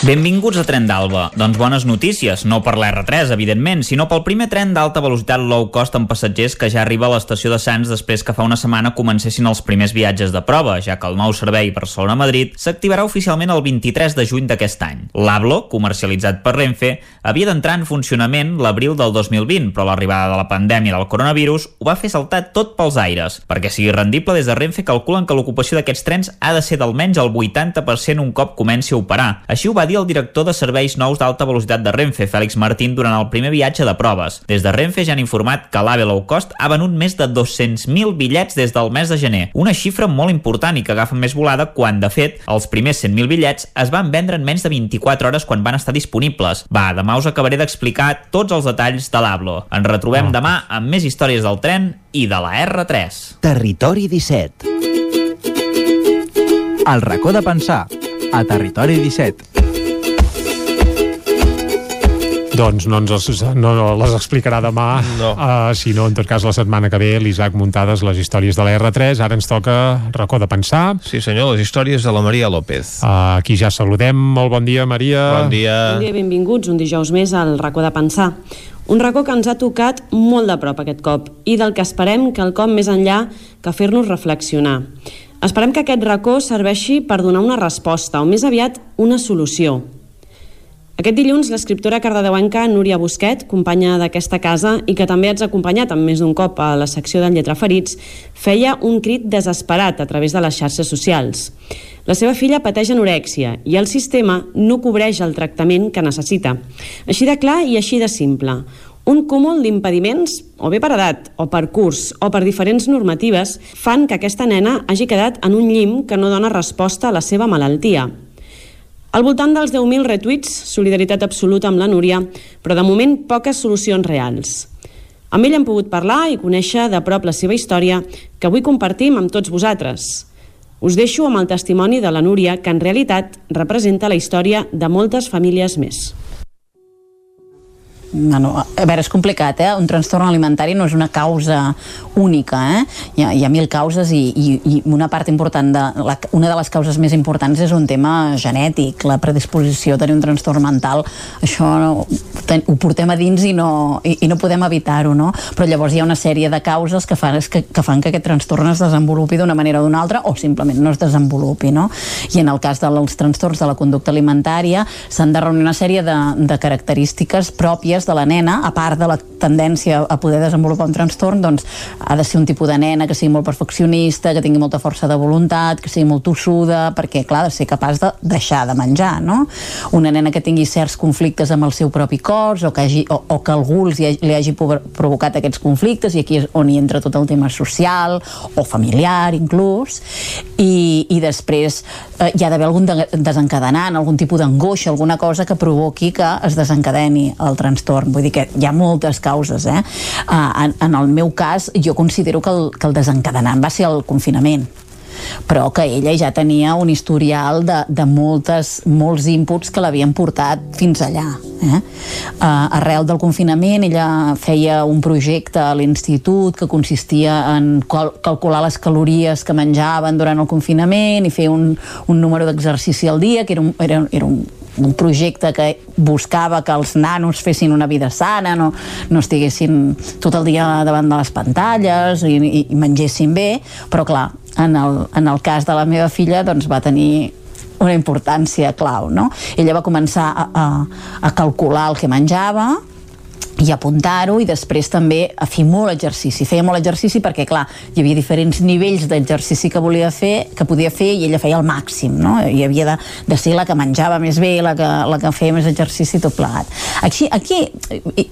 Benvinguts a Tren d'Alba. Doncs bones notícies, no per l'R3, evidentment, sinó pel primer tren d'alta velocitat low cost amb passatgers que ja arriba a l'estació de Sants després que fa una setmana comencessin els primers viatges de prova, ja que el nou servei Barcelona-Madrid s'activarà oficialment el 23 de juny d'aquest any. L'Ablo, comercialitzat per Renfe, havia d'entrar en funcionament l'abril del 2020, però l'arribada de la pandèmia del coronavirus ho va fer saltar tot pels aires. Perquè sigui rendible, des de Renfe calculen que l'ocupació d'aquests trens ha de ser d'almenys el 80% un cop comenci a operar. Així ho va dir el director de serveis nous d'alta velocitat de Renfe, Fèlix Martín, durant el primer viatge de proves. Des de Renfe ja han informat que l'AVE Low Cost ha venut més de 200.000 bitllets des del mes de gener, una xifra molt important i que agafa més volada quan, de fet, els primers 100.000 bitllets es van vendre en menys de 24 hores quan van estar disponibles. Va, demà us acabaré d'explicar tots els detalls de l'Ablo. Ens retrobem demà amb més històries del tren i de la R3. Territori 17. El racó de pensar, a Territori 17. Doncs no, ens no, no les explicarà demà, no. uh, sinó en tot cas la setmana que ve l'Isaac Muntades, les històries de la R3. Ara ens toca racó de pensar. Sí senyor, les històries de la Maria López. Uh, aquí ja saludem. Molt bon dia, Maria. Bon dia. Bon dia, benvinguts un dijous més al racó de pensar. Un racó que ens ha tocat molt de prop aquest cop i del que esperem que el cop més enllà que fer-nos reflexionar. Esperem que aquest racó serveixi per donar una resposta, o més aviat una solució, aquest dilluns, l'escriptora cardedeuenca Núria Busquet, companya d'aquesta casa i que també ha acompanyat amb més d'un cop a la secció del Lletraferits, feia un crit desesperat a través de les xarxes socials. La seva filla pateix anorèxia i el sistema no cobreix el tractament que necessita. Així de clar i així de simple. Un cúmul d'impediments, o bé per edat, o per curs, o per diferents normatives, fan que aquesta nena hagi quedat en un llim que no dona resposta a la seva malaltia, al voltant dels 10.000 retuits, solidaritat absoluta amb la Núria, però de moment poques solucions reals. Amb ell hem pogut parlar i conèixer de prop la seva història, que avui compartim amb tots vosaltres. Us deixo amb el testimoni de la Núria, que en realitat representa la història de moltes famílies més. Bueno, a veure, és complicat, eh? Un trastorn alimentari no és una causa única, eh? Hi ha, hi ha mil causes i, i, i una part important de... La, una de les causes més importants és un tema genètic, la predisposició a tenir un trastorn mental. Això no, ten, ho portem a dins i no, i, i no podem evitar-ho, no? Però llavors hi ha una sèrie de causes que fan que, que, fan que aquest trastorn es desenvolupi d'una manera o d'una altra o simplement no es desenvolupi, no? I en el cas dels trastorns de la conducta alimentària s'han de reunir una sèrie de, de característiques pròpies de la nena, a part de la tendència a poder desenvolupar un trastorn, doncs ha de ser un tipus de nena que sigui molt perfeccionista, que tingui molta força de voluntat, que sigui molt tossuda, perquè, clar, ha de ser capaç de deixar de menjar, no? Una nena que tingui certs conflictes amb el seu propi cos o que, hagi, o, o que algú li hagi, li hagi provocat aquests conflictes i aquí és on hi entra tot el tema social o familiar, inclús, i, i després eh, hi ha d'haver algun de, desencadenant, algun tipus d'angoixa, alguna cosa que provoqui que es desencadeni el trastorn. Vull dir que hi ha moltes causes, eh? Uh, en, en el meu cas, jo considero que el, que el desencadenant va ser el confinament però que ella ja tenia un historial de, de moltes, molts inputs que l'havien portat fins allà. Eh? Uh, arrel del confinament ella feia un projecte a l'institut que consistia en cal calcular les calories que menjaven durant el confinament i fer un, un número d'exercici al dia, que era un, era, era un un projecte que buscava que els nanos fessin una vida sana, no, no estiguessin tot el dia davant de les pantalles i, i, i mengessin bé, però clar, en el, en el cas de la meva filla doncs va tenir una importància clau, no? Ella va començar a, a, a calcular el que menjava, i apuntar-ho i després també a fer molt exercici. Feia molt exercici perquè, clar, hi havia diferents nivells d'exercici que volia fer, que podia fer i ella feia el màxim, no? I havia de, de ser la que menjava més bé, la que, la que feia més exercici tot plegat. Aquí, aquí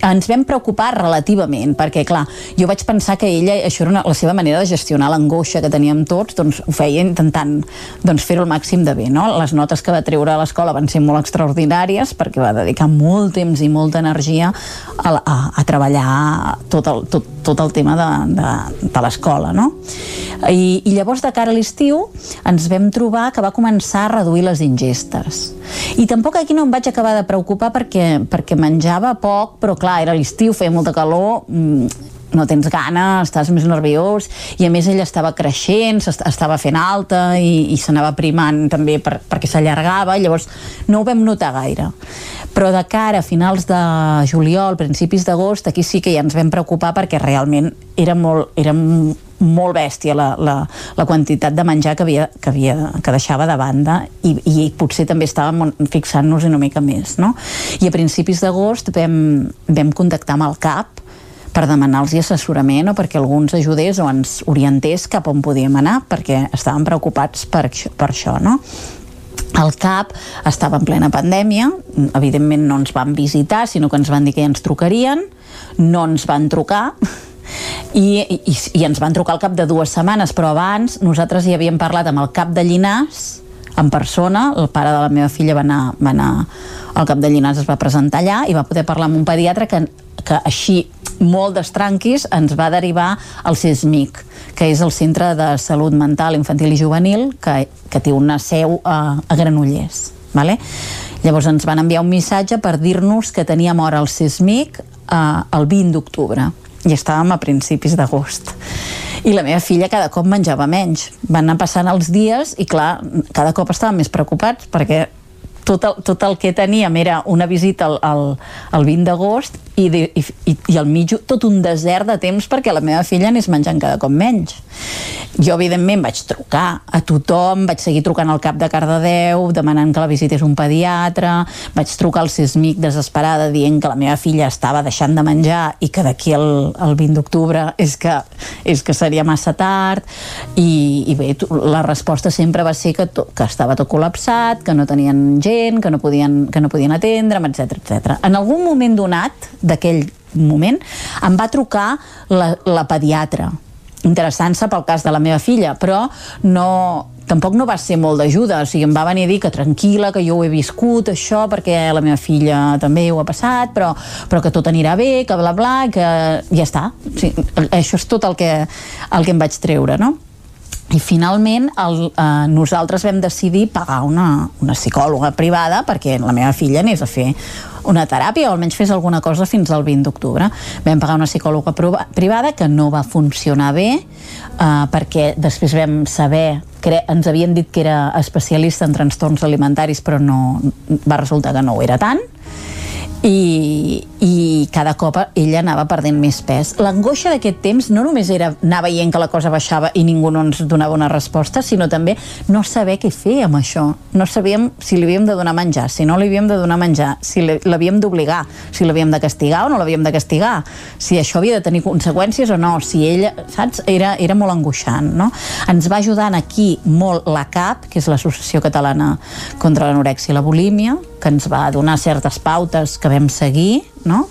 ens vam preocupar relativament perquè, clar, jo vaig pensar que ella, això era una, la seva manera de gestionar l'angoixa que teníem tots, doncs ho feia intentant doncs, fer-ho el màxim de bé, no? Les notes que va treure a l'escola van ser molt extraordinàries perquè va dedicar molt temps i molta energia a a, a treballar tot el, tot, tot el tema de, de, de l'escola, no? I, I llavors, de cara a l'estiu, ens vam trobar que va començar a reduir les ingestes. I tampoc aquí no em vaig acabar de preocupar perquè, perquè menjava poc, però clar, era l'estiu, feia molta calor, mm, no tens gana, estàs més nerviós i a més ella estava creixent, estava fent alta i, i s'anava primant també per, perquè s'allargava, llavors no ho vam notar gaire. Però de cara a finals de juliol, principis d'agost, aquí sí que ja ens vam preocupar perquè realment era molt, era molt bèstia la, la, la quantitat de menjar que, havia, que, havia, que deixava de banda i, i potser també estàvem fixant-nos una mica més. No? I a principis d'agost vam, vam contactar amb el CAP per demanar-los assessorament o perquè algú ens ajudés o ens orientés cap on podíem anar perquè estàvem preocupats per, per això, no? El CAP estava en plena pandèmia, evidentment no ens van visitar, sinó que ens van dir que ja ens trucarien, no ens van trucar, i, i, i ens van trucar al cap de dues setmanes, però abans nosaltres ja havíem parlat amb el cap de Llinars, en persona, el pare de la meva filla va anar, va anar al cap de Llinars, es va presentar allà i va poder parlar amb un pediatre que, que així molt d'estranquis ens va derivar al CESMIC, que és el Centre de Salut Mental Infantil i Juvenil, que, que té una seu a, a Granollers. Vale? Llavors ens van enviar un missatge per dir-nos que teníem hora al CESMIC eh, el 20 d'octubre i estàvem a principis d'agost i la meva filla cada cop menjava menys van anar passant els dies i clar, cada cop estàvem més preocupats perquè tot el, tot el que teníem era una visita al, al, al 20 d'agost i, de, i, i, al mig tot un desert de temps perquè la meva filla anés menjant cada cop menys. Jo, evidentment, vaig trucar a tothom, vaig seguir trucant al cap de Cardedeu, demanant que la visités un pediatre, vaig trucar al Sismic desesperada dient que la meva filla estava deixant de menjar i que d'aquí al, al 20 d'octubre és, que, és que seria massa tard i, i bé, la resposta sempre va ser que, to, que estava tot col·lapsat, que no tenien gent, que no podien, que no podien atendre'm, etc etc. En algun moment donat d'aquell moment em va trucar la, la pediatra interessant-se pel cas de la meva filla, però no, tampoc no va ser molt d'ajuda, o sigui, em va venir a dir que tranquil·la, que jo ho he viscut, això, perquè la meva filla també ho ha passat, però, però que tot anirà bé, que bla bla, que ja està. O sigui, això és tot el que, el que em vaig treure, no? I finalment el, eh, nosaltres vam decidir pagar una, una psicòloga privada perquè la meva filla anés a fer una teràpia o almenys fes alguna cosa fins al 20 d'octubre. Vam pagar una psicòloga privada que no va funcionar bé eh, perquè després vam saber que ens havien dit que era especialista en trastorns alimentaris però no, va resultar que no ho era tant i, i cada cop ella anava perdent més pes. L'angoixa d'aquest temps no només era anar veient que la cosa baixava i ningú no ens donava una resposta, sinó també no saber què fer amb això. No sabíem si li havíem de donar menjar, si no li havíem de donar menjar, si l'havíem d'obligar, si l'havíem de castigar o no l'havíem de castigar, si això havia de tenir conseqüències o no, si ella, saps? Era, era molt angoixant, no? Ens va ajudar aquí molt la CAP, que és l'Associació Catalana contra l'Anorèxia i la Bulímia, que ens va donar certes pautes que vam seguir, no?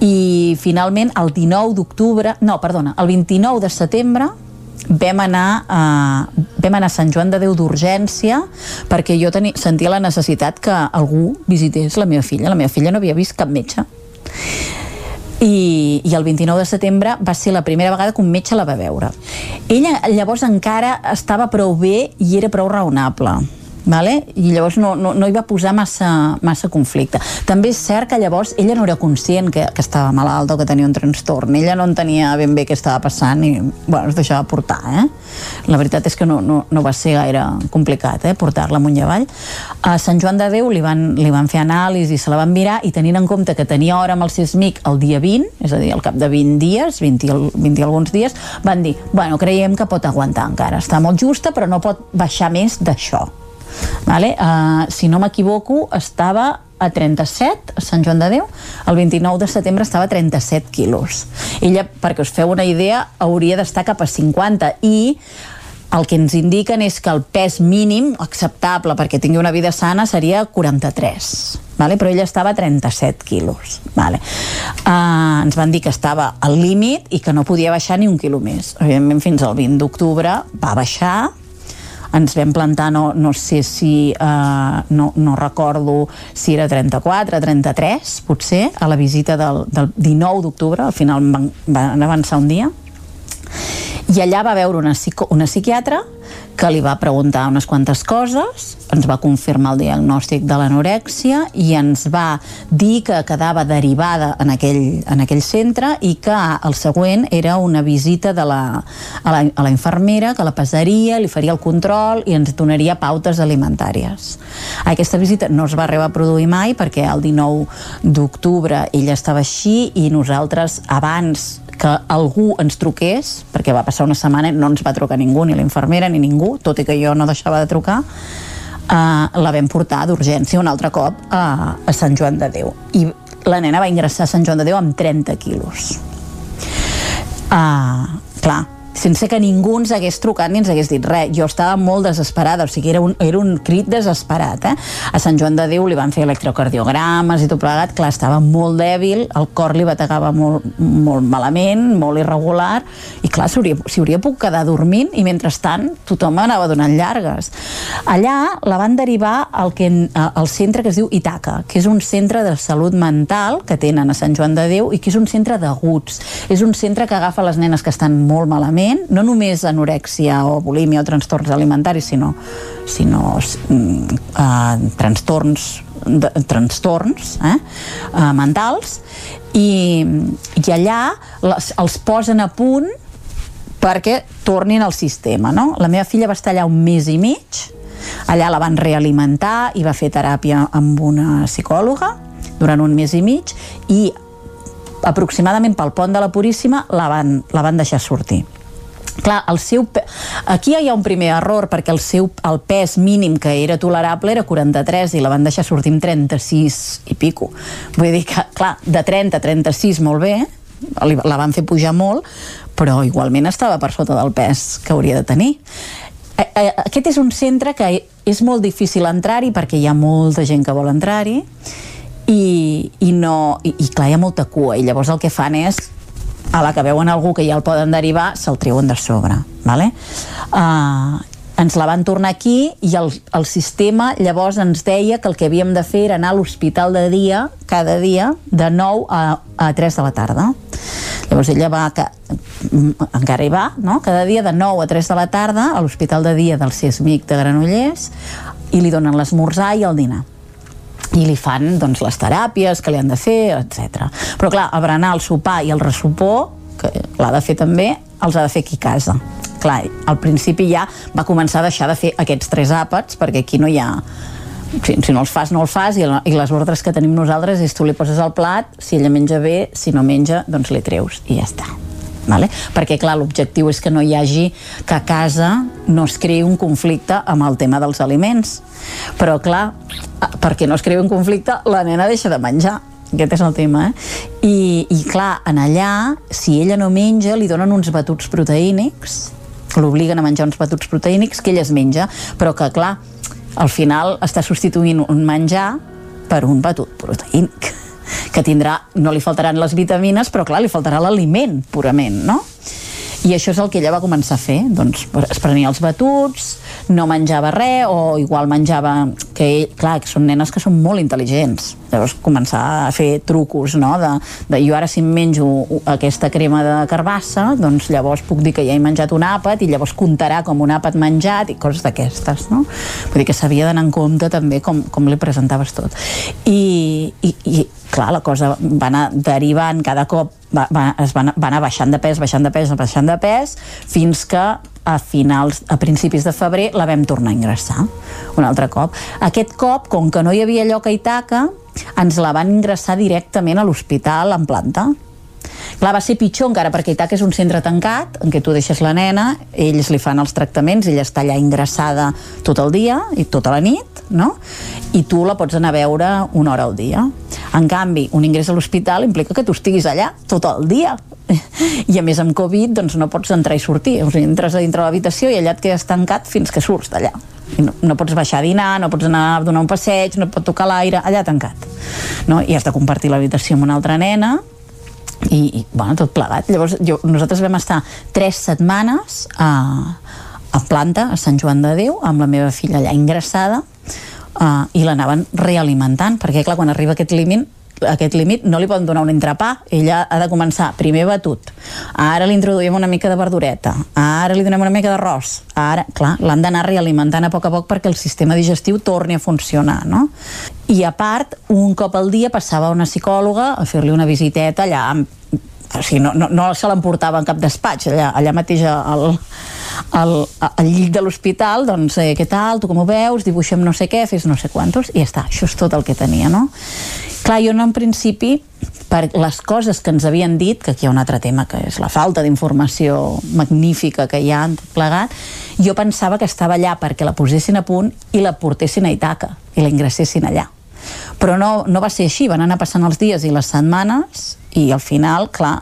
I finalment el 19 d'octubre, no, perdona, el 29 de setembre vam anar, a, vam anar a Sant Joan de Déu d'urgència perquè jo tenia, sentia la necessitat que algú visités la meva filla. La meva filla no havia vist cap metge. I, i el 29 de setembre va ser la primera vegada que un metge la va veure. Ella llavors encara estava prou bé i era prou raonable vale? i llavors no, no, no hi va posar massa, massa conflicte. També és cert que llavors ella no era conscient que, que estava malalta o que tenia un trastorn. Ella no entenia ben bé què estava passant i bueno, es deixava portar. Eh? La veritat és que no, no, no va ser gaire complicat eh, portar-la amunt i avall. A Sant Joan de Déu li van, li van fer anàlisi, se la van mirar i tenint en compte que tenia hora amb el sismic el dia 20, és a dir, al cap de 20 dies, 20 i, al- 20 i alguns dies, van dir, bueno, creiem que pot aguantar encara, està molt justa però no pot baixar més d'això. Vale? Uh, si no m'equivoco, estava a 37 a Sant Joan de Déu, el 29 de setembre estava a 37 quilos. Ella, perquè us feu una idea, hauria d'estar cap a 50 i el que ens indiquen és que el pes mínim acceptable perquè tingui una vida sana seria 43 vale? però ella estava a 37 quilos vale? uh, ens van dir que estava al límit i que no podia baixar ni un quilo més evidentment fins al 20 d'octubre va baixar ens vam plantar, no, no sé si, eh, no, no recordo si era 34, 33, potser, a la visita del, del 19 d'octubre, al final van, van avançar un dia, i allà va veure una, psico, una psiquiatra que li va preguntar unes quantes coses, ens va confirmar el diagnòstic de l'anorèxia i ens va dir que quedava derivada en aquell, en aquell centre i que el següent era una visita de la, a, la, a la infermera que la pesaria, li faria el control i ens donaria pautes alimentàries. Aquesta visita no es va arribar a produir mai perquè el 19 d'octubre ella estava així i nosaltres abans que algú ens truqués, perquè va passar una setmana no ens va trucar ningú, ni la infermera ni ningú, tot i que jo no deixava de trucar, uh, la vam portar d'urgència un altre cop a, a Sant Joan de Déu. I la nena va ingressar a Sant Joan de Déu amb 30 quilos. Uh, clar, sense que ningú ens hagués trucat ni ens hagués dit res. Jo estava molt desesperada, o sigui, era un, era un crit desesperat. Eh? A Sant Joan de Déu li van fer electrocardiogrames i tot plegat, clar, estava molt dèbil, el cor li bategava molt, molt malament, molt irregular, i clar, s'hi hauria, hauria quedar dormint, i mentrestant tothom anava donant llargues. Allà la van derivar al, que, al centre que es diu Itaca, que és un centre de salut mental que tenen a Sant Joan de Déu i que és un centre d'aguts. És un centre que agafa les nenes que estan molt malament no només anorèxia o bulímia o trastorns alimentaris, sinó, sinó uh, trastorns de, trastorns eh, uh, mentals i, i allà les, els posen a punt perquè tornin al sistema no? la meva filla va estar allà un mes i mig allà la van realimentar i va fer teràpia amb una psicòloga durant un mes i mig i aproximadament pel pont de la Puríssima la van, la van deixar sortir clar, el seu, aquí hi ha un primer error perquè el seu el pes mínim que era tolerable era 43 i la van deixar sortir amb 36 i pico. Vull dir que, clar, de 30 a 36 molt bé, la van fer pujar molt però igualment estava per sota del pes que hauria de tenir. Eh, eh, aquest és un centre que és molt difícil entrar-hi perquè hi ha molta gent que vol entrar-hi i, i, no, i, i clar, hi ha molta cua i llavors el que fan és a la que veuen algú que ja el poden derivar, se'l treuen de sobre. Vale? Uh, ens la van tornar aquí i el, el sistema llavors ens deia que el que havíem de fer era anar a l'hospital de dia, cada dia, de 9 a, a 3 de la tarda. Llavors ella va, que, encara hi va, no? cada dia de 9 a 3 de la tarda a l'hospital de dia del CISMIC de Granollers i li donen l'esmorzar i el dinar i li fan doncs, les teràpies que li han de fer, etc. Però clar, el berenar, el sopar i el ressupor, que l'ha de fer també, els ha de fer aquí a casa. Clar, al principi ja va començar a deixar de fer aquests tres àpats, perquè aquí no hi ha si, si no els fas, no els fas i, i les ordres que tenim nosaltres és tu li poses al plat, si ella menja bé si no menja, doncs li treus i ja està vale? perquè clar, l'objectiu és que no hi hagi que a casa no es creï un conflicte amb el tema dels aliments. Però clar, perquè no es creï un conflicte la nena deixa de menjar. Aquest és el tema, eh? I, i clar, en allà, si ella no menja, li donen uns batuts proteínics, l'obliguen a menjar uns batuts proteínics que ella es menja, però que clar, al final està substituint un menjar per un batut proteínic que tindrà, no li faltaran les vitamines, però clar, li faltarà l'aliment purament, no? I això és el que ella va començar a fer, doncs es prenia els batuts, no menjava res, o igual menjava, que ell, clar, que són nenes que són molt intel·ligents, llavors començar a fer trucos, no?, de, de jo ara si em menjo aquesta crema de carbassa, doncs llavors puc dir que ja he menjat un àpat, i llavors comptarà com un àpat menjat, i coses d'aquestes, no? Vull dir que s'havia d'anar en compte també com, com li presentaves tot. I, i, i clar, la cosa va anar derivant cada cop va, va, es va, va anar baixant de pes, baixant de pes, baixant de pes, fins que a finals, a principis de febrer la vam tornar a ingressar un altre cop. Aquest cop, com que no hi havia lloc a Itaca, ens la van ingressar directament a l'hospital en planta. Clar, va ser pitjor encara perquè Itaca és un centre tancat en què tu deixes la nena, ells li fan els tractaments, ella està allà ingressada tot el dia i tota la nit, no? I tu la pots anar a veure una hora al dia. En canvi, un ingrés a l'hospital implica que tu estiguis allà tot el dia. I a més amb Covid doncs no pots entrar i sortir. O sigui, entres a dintre l'habitació i allà et quedes tancat fins que surts d'allà. I no, no pots baixar a dinar, no pots anar a donar un passeig, no et pot tocar l'aire, allà tancat. No? I has de compartir l'habitació amb una altra nena i, i bueno, tot plegat. Llavors jo, nosaltres vam estar tres setmanes a, a planta, a Sant Joan de Déu, amb la meva filla allà ingressada, uh, i l'anaven realimentant, perquè clar, quan arriba aquest límit aquest límit no li poden donar un entrepà. Ella ha de començar primer batut. Ara li introduïm una mica de verdureta. Ara li donem una mica d'arròs. Ara, clar, l'han d'anar realimentant a poc a poc perquè el sistema digestiu torni a funcionar no? i a part, un cop al dia passava una psicòloga a fer-li una visiteta allà o sigui, no, no, no se l'emportava en cap despatx. Allà, allà mateix al, al, al llit de l'hospital doncs eh, què tal, tu com ho veus, dibuixem no sé què fes no sé quantos, i ja està, això és tot el que tenia no? Clar, jo no en principi per les coses que ens havien dit, que aquí hi ha un altre tema, que és la falta d'informació magnífica que hi ha plegat, jo pensava que estava allà perquè la posessin a punt i la portessin a Itaca i la ingressessin allà. Però no, no va ser així, van anar passant els dies i les setmanes i al final, clar,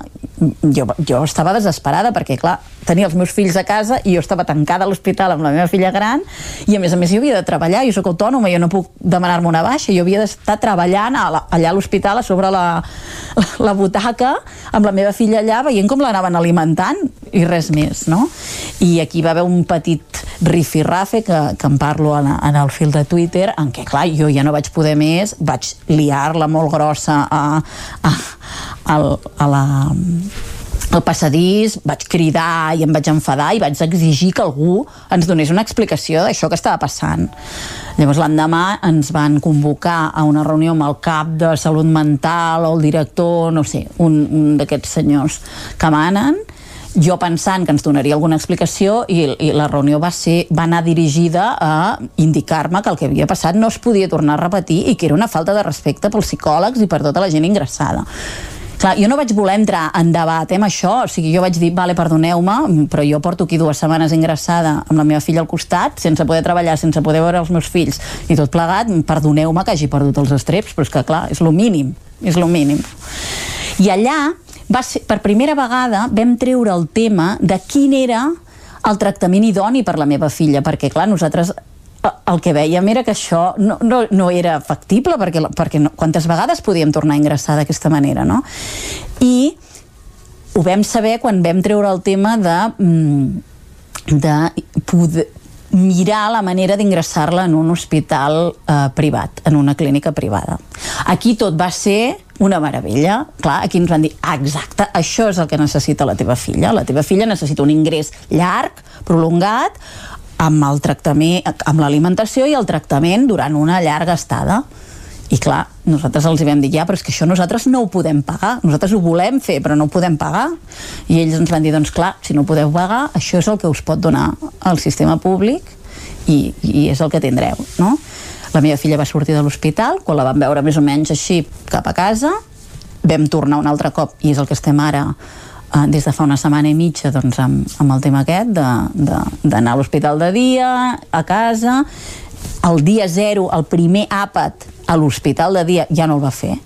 jo, jo estava desesperada perquè, clar, tenia els meus fills a casa i jo estava tancada a l'hospital amb la meva filla gran i a més a més jo havia de treballar, jo sóc autònoma, jo no puc demanar-me una baixa, jo havia d'estar treballant a la, allà a l'hospital a sobre la, la, la butaca amb la meva filla allà veient com l'anaven alimentant i res més, no? I aquí va haver un petit rifirrafe que, que en parlo en, en el fil de Twitter en què, clar, jo ja no vaig poder més vaig liar-la molt grossa a, a, a, a la al passadís, vaig cridar i em vaig enfadar i vaig exigir que algú ens donés una explicació d'això que estava passant. Llavors l'endemà ens van convocar a una reunió amb el cap de salut mental o el director, no sé, un, un d'aquests senyors que manen, jo pensant que ens donaria alguna explicació i, i la reunió va ser va anar dirigida a indicar-me que el que havia passat no es podia tornar a repetir i que era una falta de respecte pels psicòlegs i per tota la gent ingressada. Clar, jo no vaig voler entrar en debat amb això, o sigui, jo vaig dir, vale, perdoneu-me, però jo porto aquí dues setmanes ingressada amb la meva filla al costat, sense poder treballar, sense poder veure els meus fills, i tot plegat, perdoneu-me que hagi perdut els estreps, però és que, clar, és lo mínim, és lo mínim. I allà, va ser, per primera vegada, vam treure el tema de quin era el tractament idoni per la meva filla, perquè, clar, nosaltres el que veiem era que això no, no, no era factible perquè, perquè no, quantes vegades podíem tornar a ingressar d'aquesta manera no? i ho vam saber quan vam treure el tema de, mm, de poder, mirar la manera d'ingressar-la en un hospital eh, privat, en una clínica privada. Aquí tot va ser una meravella. Clar, aquí ens van dir, ah, exacte, això és el que necessita la teva filla. La teva filla necessita un ingrés llarg, prolongat, amb el tractament, amb l'alimentació i el tractament durant una llarga estada. I clar, nosaltres els vam dir, ja, però és que això nosaltres no ho podem pagar. Nosaltres ho volem fer, però no ho podem pagar. I ells ens van dir, doncs clar, si no ho podeu pagar, això és el que us pot donar el sistema públic i, i és el que tindreu, no? La meva filla va sortir de l'hospital, quan la vam veure més o menys així cap a casa, vam tornar un altre cop, i és el que estem ara eh, des de fa una setmana i mitja doncs, amb, amb el tema aquest d'anar a l'hospital de dia, a casa el dia zero, el primer àpat a l'hospital de dia ja no el va fer.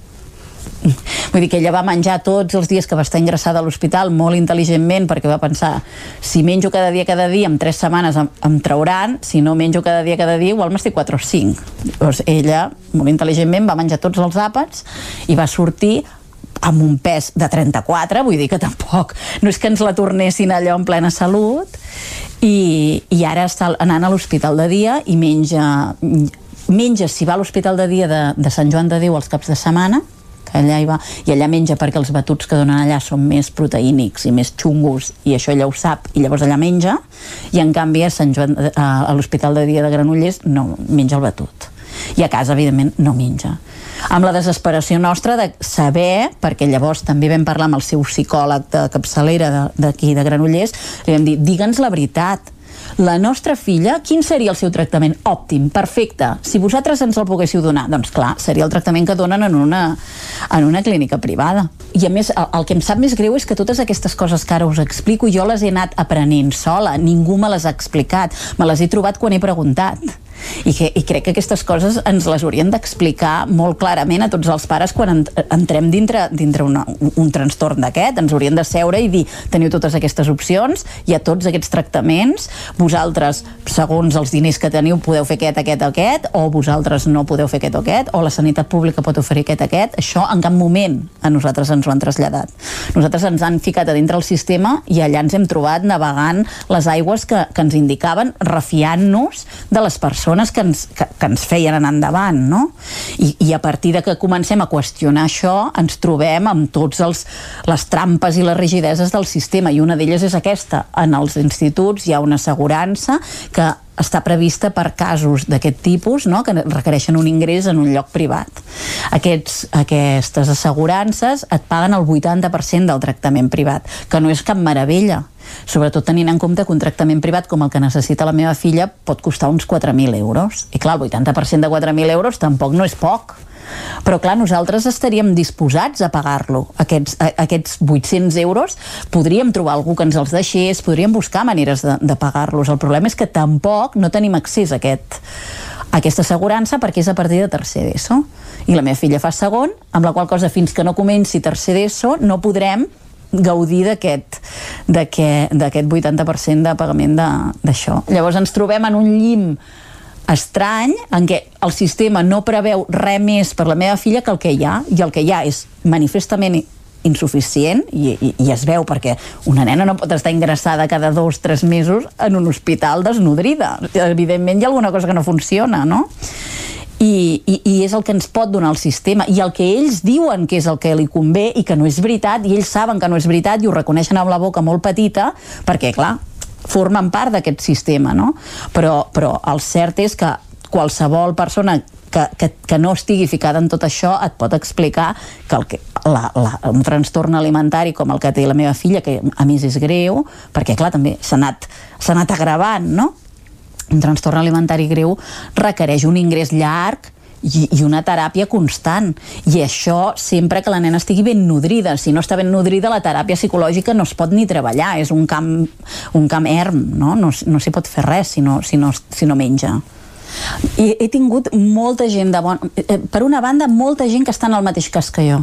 Vull dir que ella va menjar tots els dies que va estar ingressada a l'hospital molt intel·ligentment perquè va pensar si menjo cada dia cada dia en tres setmanes em, em trauran, si no menjo cada dia cada dia igual m'estic 4 o 5 Llavors ella molt intel·ligentment va menjar tots els àpats i va sortir amb un pes de 34, vull dir que tampoc no és que ens la tornessin allò en plena salut i, i ara està anant a l'hospital de dia i menja menja si va a l'hospital de dia de, de Sant Joan de Déu els caps de setmana que allà hi va, i allà menja perquè els batuts que donen allà són més proteínics i més xungos i això ella ho sap i llavors allà menja i en canvi a, Sant Joan, a, a l'hospital de dia de Granollers no menja el batut. I a casa evidentment no menja. Amb la desesperació nostra de saber, perquè llavors també vam parlar amb el seu psicòleg de capçalera d'aquí de, de Granollers, li vam dir, digue'ns la veritat, la nostra filla, quin seria el seu tractament òptim, perfecte? Si vosaltres ens el poguéssiu donar, doncs clar, seria el tractament que donen en una, en una clínica privada. I a més, el, el que em sap més greu és que totes aquestes coses que ara us explico jo les he anat aprenent sola, ningú me les ha explicat, me les he trobat quan he preguntat I, que, i crec que aquestes coses ens les haurien d'explicar molt clarament a tots els pares quan ent entrem dintre, dintre una, un trastorn d'aquest. Ens haurien de seure i dir, teniu totes aquestes opcions, hi ha tots aquests tractaments, vosaltres, segons els diners que teniu, podeu fer aquest, aquest, aquest, o vosaltres no podeu fer aquest o aquest, o la sanitat pública pot oferir aquest, aquest. Això en cap moment a nosaltres ens ho han traslladat. Nosaltres ens han ficat a dintre el sistema i allà ens hem trobat navegant les aigües que, que ens indicaven, refiant-nos de les persones que ens, que, que ens feien anar endavant, no? I, I a partir de que comencem a qüestionar això, ens trobem amb tots els, les trampes i les rigideses del sistema, i una d'elles és aquesta. En els instituts hi ha una assegurança que està prevista per casos d'aquest tipus no? que requereixen un ingrés en un lloc privat. Aquests, aquestes assegurances et paguen el 80% del tractament privat, que no és cap meravella, sobretot tenint en compte que un tractament privat com el que necessita la meva filla pot costar uns 4.000 euros. I clar, el 80% de 4.000 euros tampoc no és poc. Però clar, nosaltres estaríem disposats a pagar-lo, aquests, a, aquests 800 euros, podríem trobar algú que ens els deixés, podríem buscar maneres de, de pagar-los. El problema és que tampoc no tenim accés a aquest, a aquesta assegurança perquè és a partir de tercer d'ESO. I la meva filla fa segon, amb la qual cosa fins que no comenci tercer d'ESO no podrem gaudir d'aquest d'aquest 80% de pagament d'això. Llavors ens trobem en un llim estrany en què el sistema no preveu res més per la meva filla que el que hi ha i el que hi ha és manifestament insuficient i, i, i es veu perquè una nena no pot estar ingressada cada dos, tres mesos en un hospital desnodrida evidentment hi ha alguna cosa que no funciona no? I, i, i és el que ens pot donar el sistema i el que ells diuen que és el que li convé i que no és veritat i ells saben que no és veritat i ho reconeixen amb la boca molt petita perquè clar, formen part d'aquest sistema, no? Però, però el cert és que qualsevol persona que, que, que no estigui ficada en tot això et pot explicar que, el que la, la, un trastorn alimentari com el que té la meva filla, que a més és greu, perquè clar, també s'ha anat, anat agravant, no? Un trastorn alimentari greu requereix un ingrés llarg i, i una teràpia constant. I això sempre que la nena estigui ben nodrida. Si no està ben nodrida, la teràpia psicològica no es pot ni treballar. És un camp, un camp erm, no? No, no s'hi pot fer res si no, si no, si no menja. I he tingut molta gent de bon... Eh, per una banda, molta gent que està en el mateix cas que jo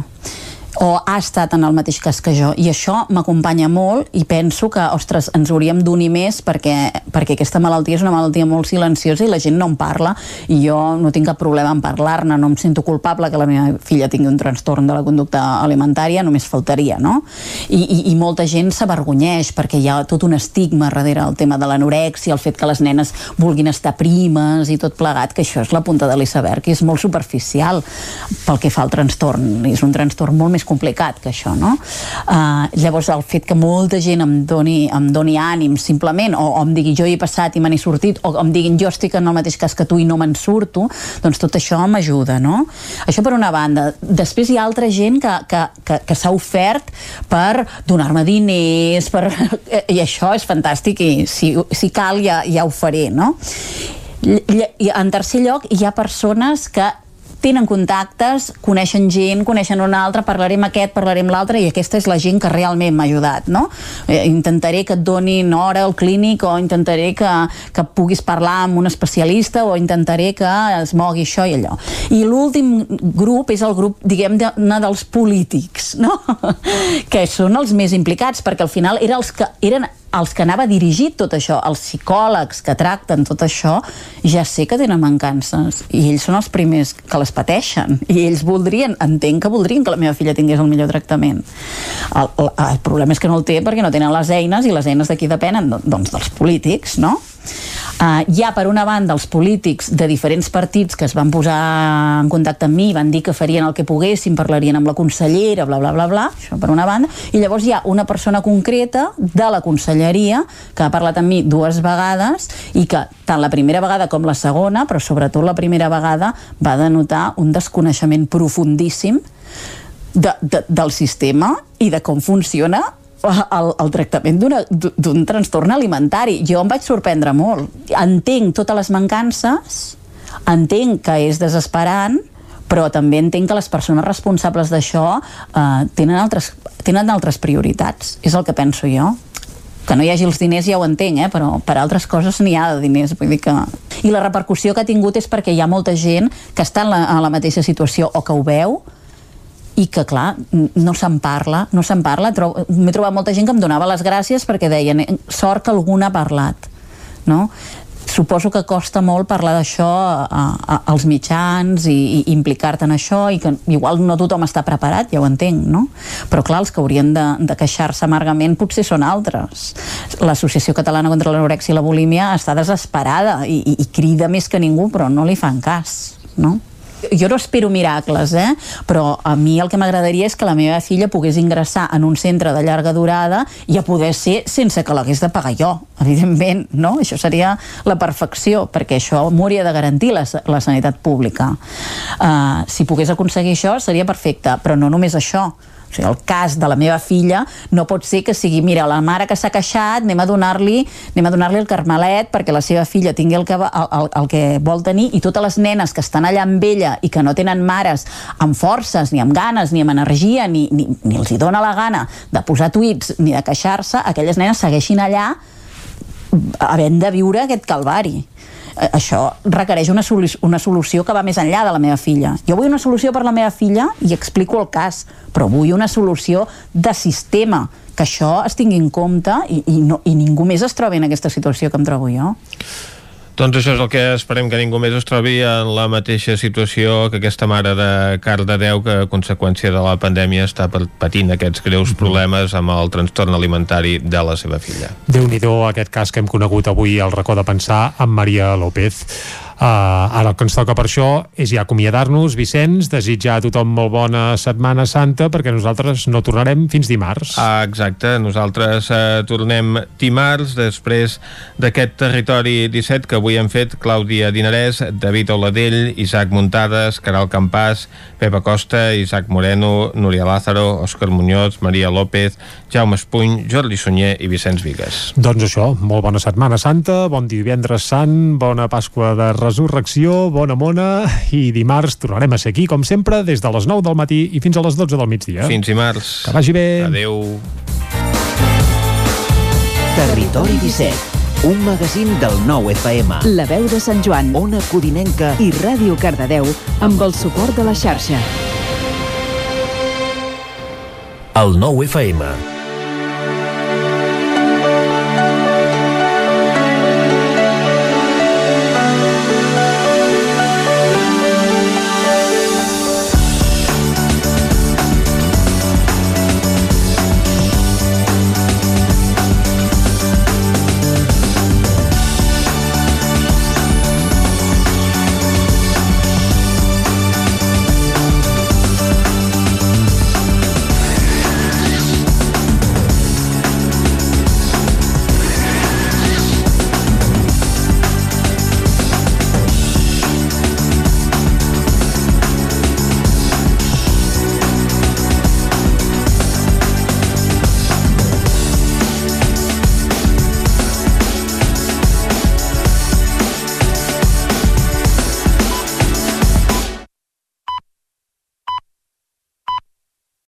o ha estat en el mateix cas que jo i això m'acompanya molt i penso que, ostres, ens hauríem d'unir més perquè, perquè aquesta malaltia és una malaltia molt silenciosa i la gent no en parla i jo no tinc cap problema en parlar-ne no em sento culpable que la meva filla tingui un trastorn de la conducta alimentària només faltaria, no? I, i, i molta gent s'avergonyeix perquè hi ha tot un estigma darrere el tema de l'anorèxia, el fet que les nenes vulguin estar primes i tot plegat, que això és la punta de l'iceberg i és molt superficial pel que fa al trastorn, és un trastorn molt més més complicat que això, no? Uh, llavors, el fet que molta gent em doni, em doni ànim, simplement, o, o em digui jo hi he passat i me n'he sortit, o em diguin jo estic en el mateix cas que tu i no me'n surto, doncs tot això m'ajuda, no? Això per una banda. Després hi ha altra gent que, que, que, que s'ha ofert per donar-me diners, per... i això és fantàstic i si, si cal ja, ja ho faré, no? I en tercer lloc, hi ha persones que tenen contactes, coneixen gent, coneixen un altre, parlarem aquest, parlarem l'altre, i aquesta és la gent que realment m'ha ajudat, no? Eh, intentaré que et donin hora al clínic, o intentaré que, que puguis parlar amb un especialista, o intentaré que es mogui això i allò. I l'últim grup és el grup, diguem, de, dels polítics, no? que són els més implicats, perquè al final eren els que, eren els que anava dirigit tot això, els psicòlegs que tracten tot això, ja sé que tenen mancances. I ells són els primers que les pateixen. I ells voldrien, entenc que voldrien que la meva filla tingués el millor tractament. El, el, el problema és que no el té perquè no tenen les eines i les eines d'aquí depenen doncs dels polítics, no? Uh, hi ha, per una banda, els polítics de diferents partits que es van posar en contacte amb mi, van dir que farien el que poguessin, parlarien amb la consellera, bla, bla, bla, bla, això per una banda, i llavors hi ha una persona concreta de la conselleria que ha parlat amb mi dues vegades i que tant la primera vegada com la segona, però sobretot la primera vegada, va denotar un desconeixement profundíssim de, de, del sistema i de com funciona el, el tractament d'un trastorn alimentari. Jo em vaig sorprendre molt. Entenc totes les mancances, entenc que és desesperant, però també entenc que les persones responsables d'això eh, tenen, altres, tenen altres prioritats. És el que penso jo que no hi hagi els diners ja ho entenc, eh? però per altres coses n'hi ha de diners, vull dir que... I la repercussió que ha tingut és perquè hi ha molta gent que està en la, en la mateixa situació o que ho veu i que, clar, no se'n parla, no se'n parla. Tro M'he trobat molta gent que em donava les gràcies perquè deien, "Eh, sort que algú n'ha parlat, no? Suposo que costa molt parlar d'això als mitjans i, i implicar-te en això i que igual no tothom està preparat, ja ho entenc, no? Però clar, els que haurien de, de queixar-se amargament potser són altres. L'Associació Catalana contra l'Anorèxia i la Bulímia està desesperada i, i, i crida més que ningú, però no li fan cas, no? Jo no espero miracles, eh? però a mi el que m'agradaria és que la meva filla pogués ingressar en un centre de llarga durada i a poder ser sense que l'hagués de pagar jo, evidentment, no? Això seria la perfecció, perquè això hauria de garantir la, la sanitat pública. Uh, si pogués aconseguir això seria perfecte, però no només això. O sigui, el cas de la meva filla no pot ser que sigui, mira, la mare que s'ha queixat, anem a donar-li a donar-li el carmelet perquè la seva filla tingui el que, va- el, el, el que vol tenir i totes les nenes que estan allà amb ella i que no tenen mares amb forces, ni amb ganes, ni amb energia, ni, ni, ni els hi dona la gana de posar tuits ni de queixar-se, aquelles nenes segueixin allà havent de viure aquest calvari. Això requereix una, solu una solució que va més enllà de la meva filla. Jo vull una solució per la meva filla i explico el cas, però vull una solució de sistema, que això es tingui en compte i, i, no, i ningú més es trobi en aquesta situació que em trobo jo. Doncs això és el que esperem que ningú més es trobi en la mateixa situació que aquesta mare de Cardedeu que a conseqüència de la pandèmia està patint aquests greus problemes amb el trastorn alimentari de la seva filla. déu nhi aquest cas que hem conegut avui al racó de pensar amb Maria López. Uh, ara el que ens toca per això és ja acomiadar-nos, Vicenç, desitjar a tothom molt bona Setmana Santa perquè nosaltres no tornarem fins dimarts. Ah, exacte, nosaltres eh, tornem dimarts després d'aquest territori 17 que avui hem fet Clàudia Dinarès, David Oladell, Isaac Muntades, Caral Campàs, Pepa Costa, Isaac Moreno, Núria Lázaro, Òscar Muñoz, Maria López, Jaume Espuny, Jordi Sunyer i Vicenç Vigues. Doncs això, molt bona Setmana Santa, bon divendres sant, bona Pasqua de Resurrecció, bona mona, i dimarts tornarem a ser aquí, com sempre, des de les 9 del matí i fins a les 12 del migdia. Fins dimarts. Que vagi bé. Adeu. Territori 17, un magazín del nou FM. La veu de Sant Joan, Ona Codinenca i Ràdio Cardedeu amb el suport de la xarxa. El nou FM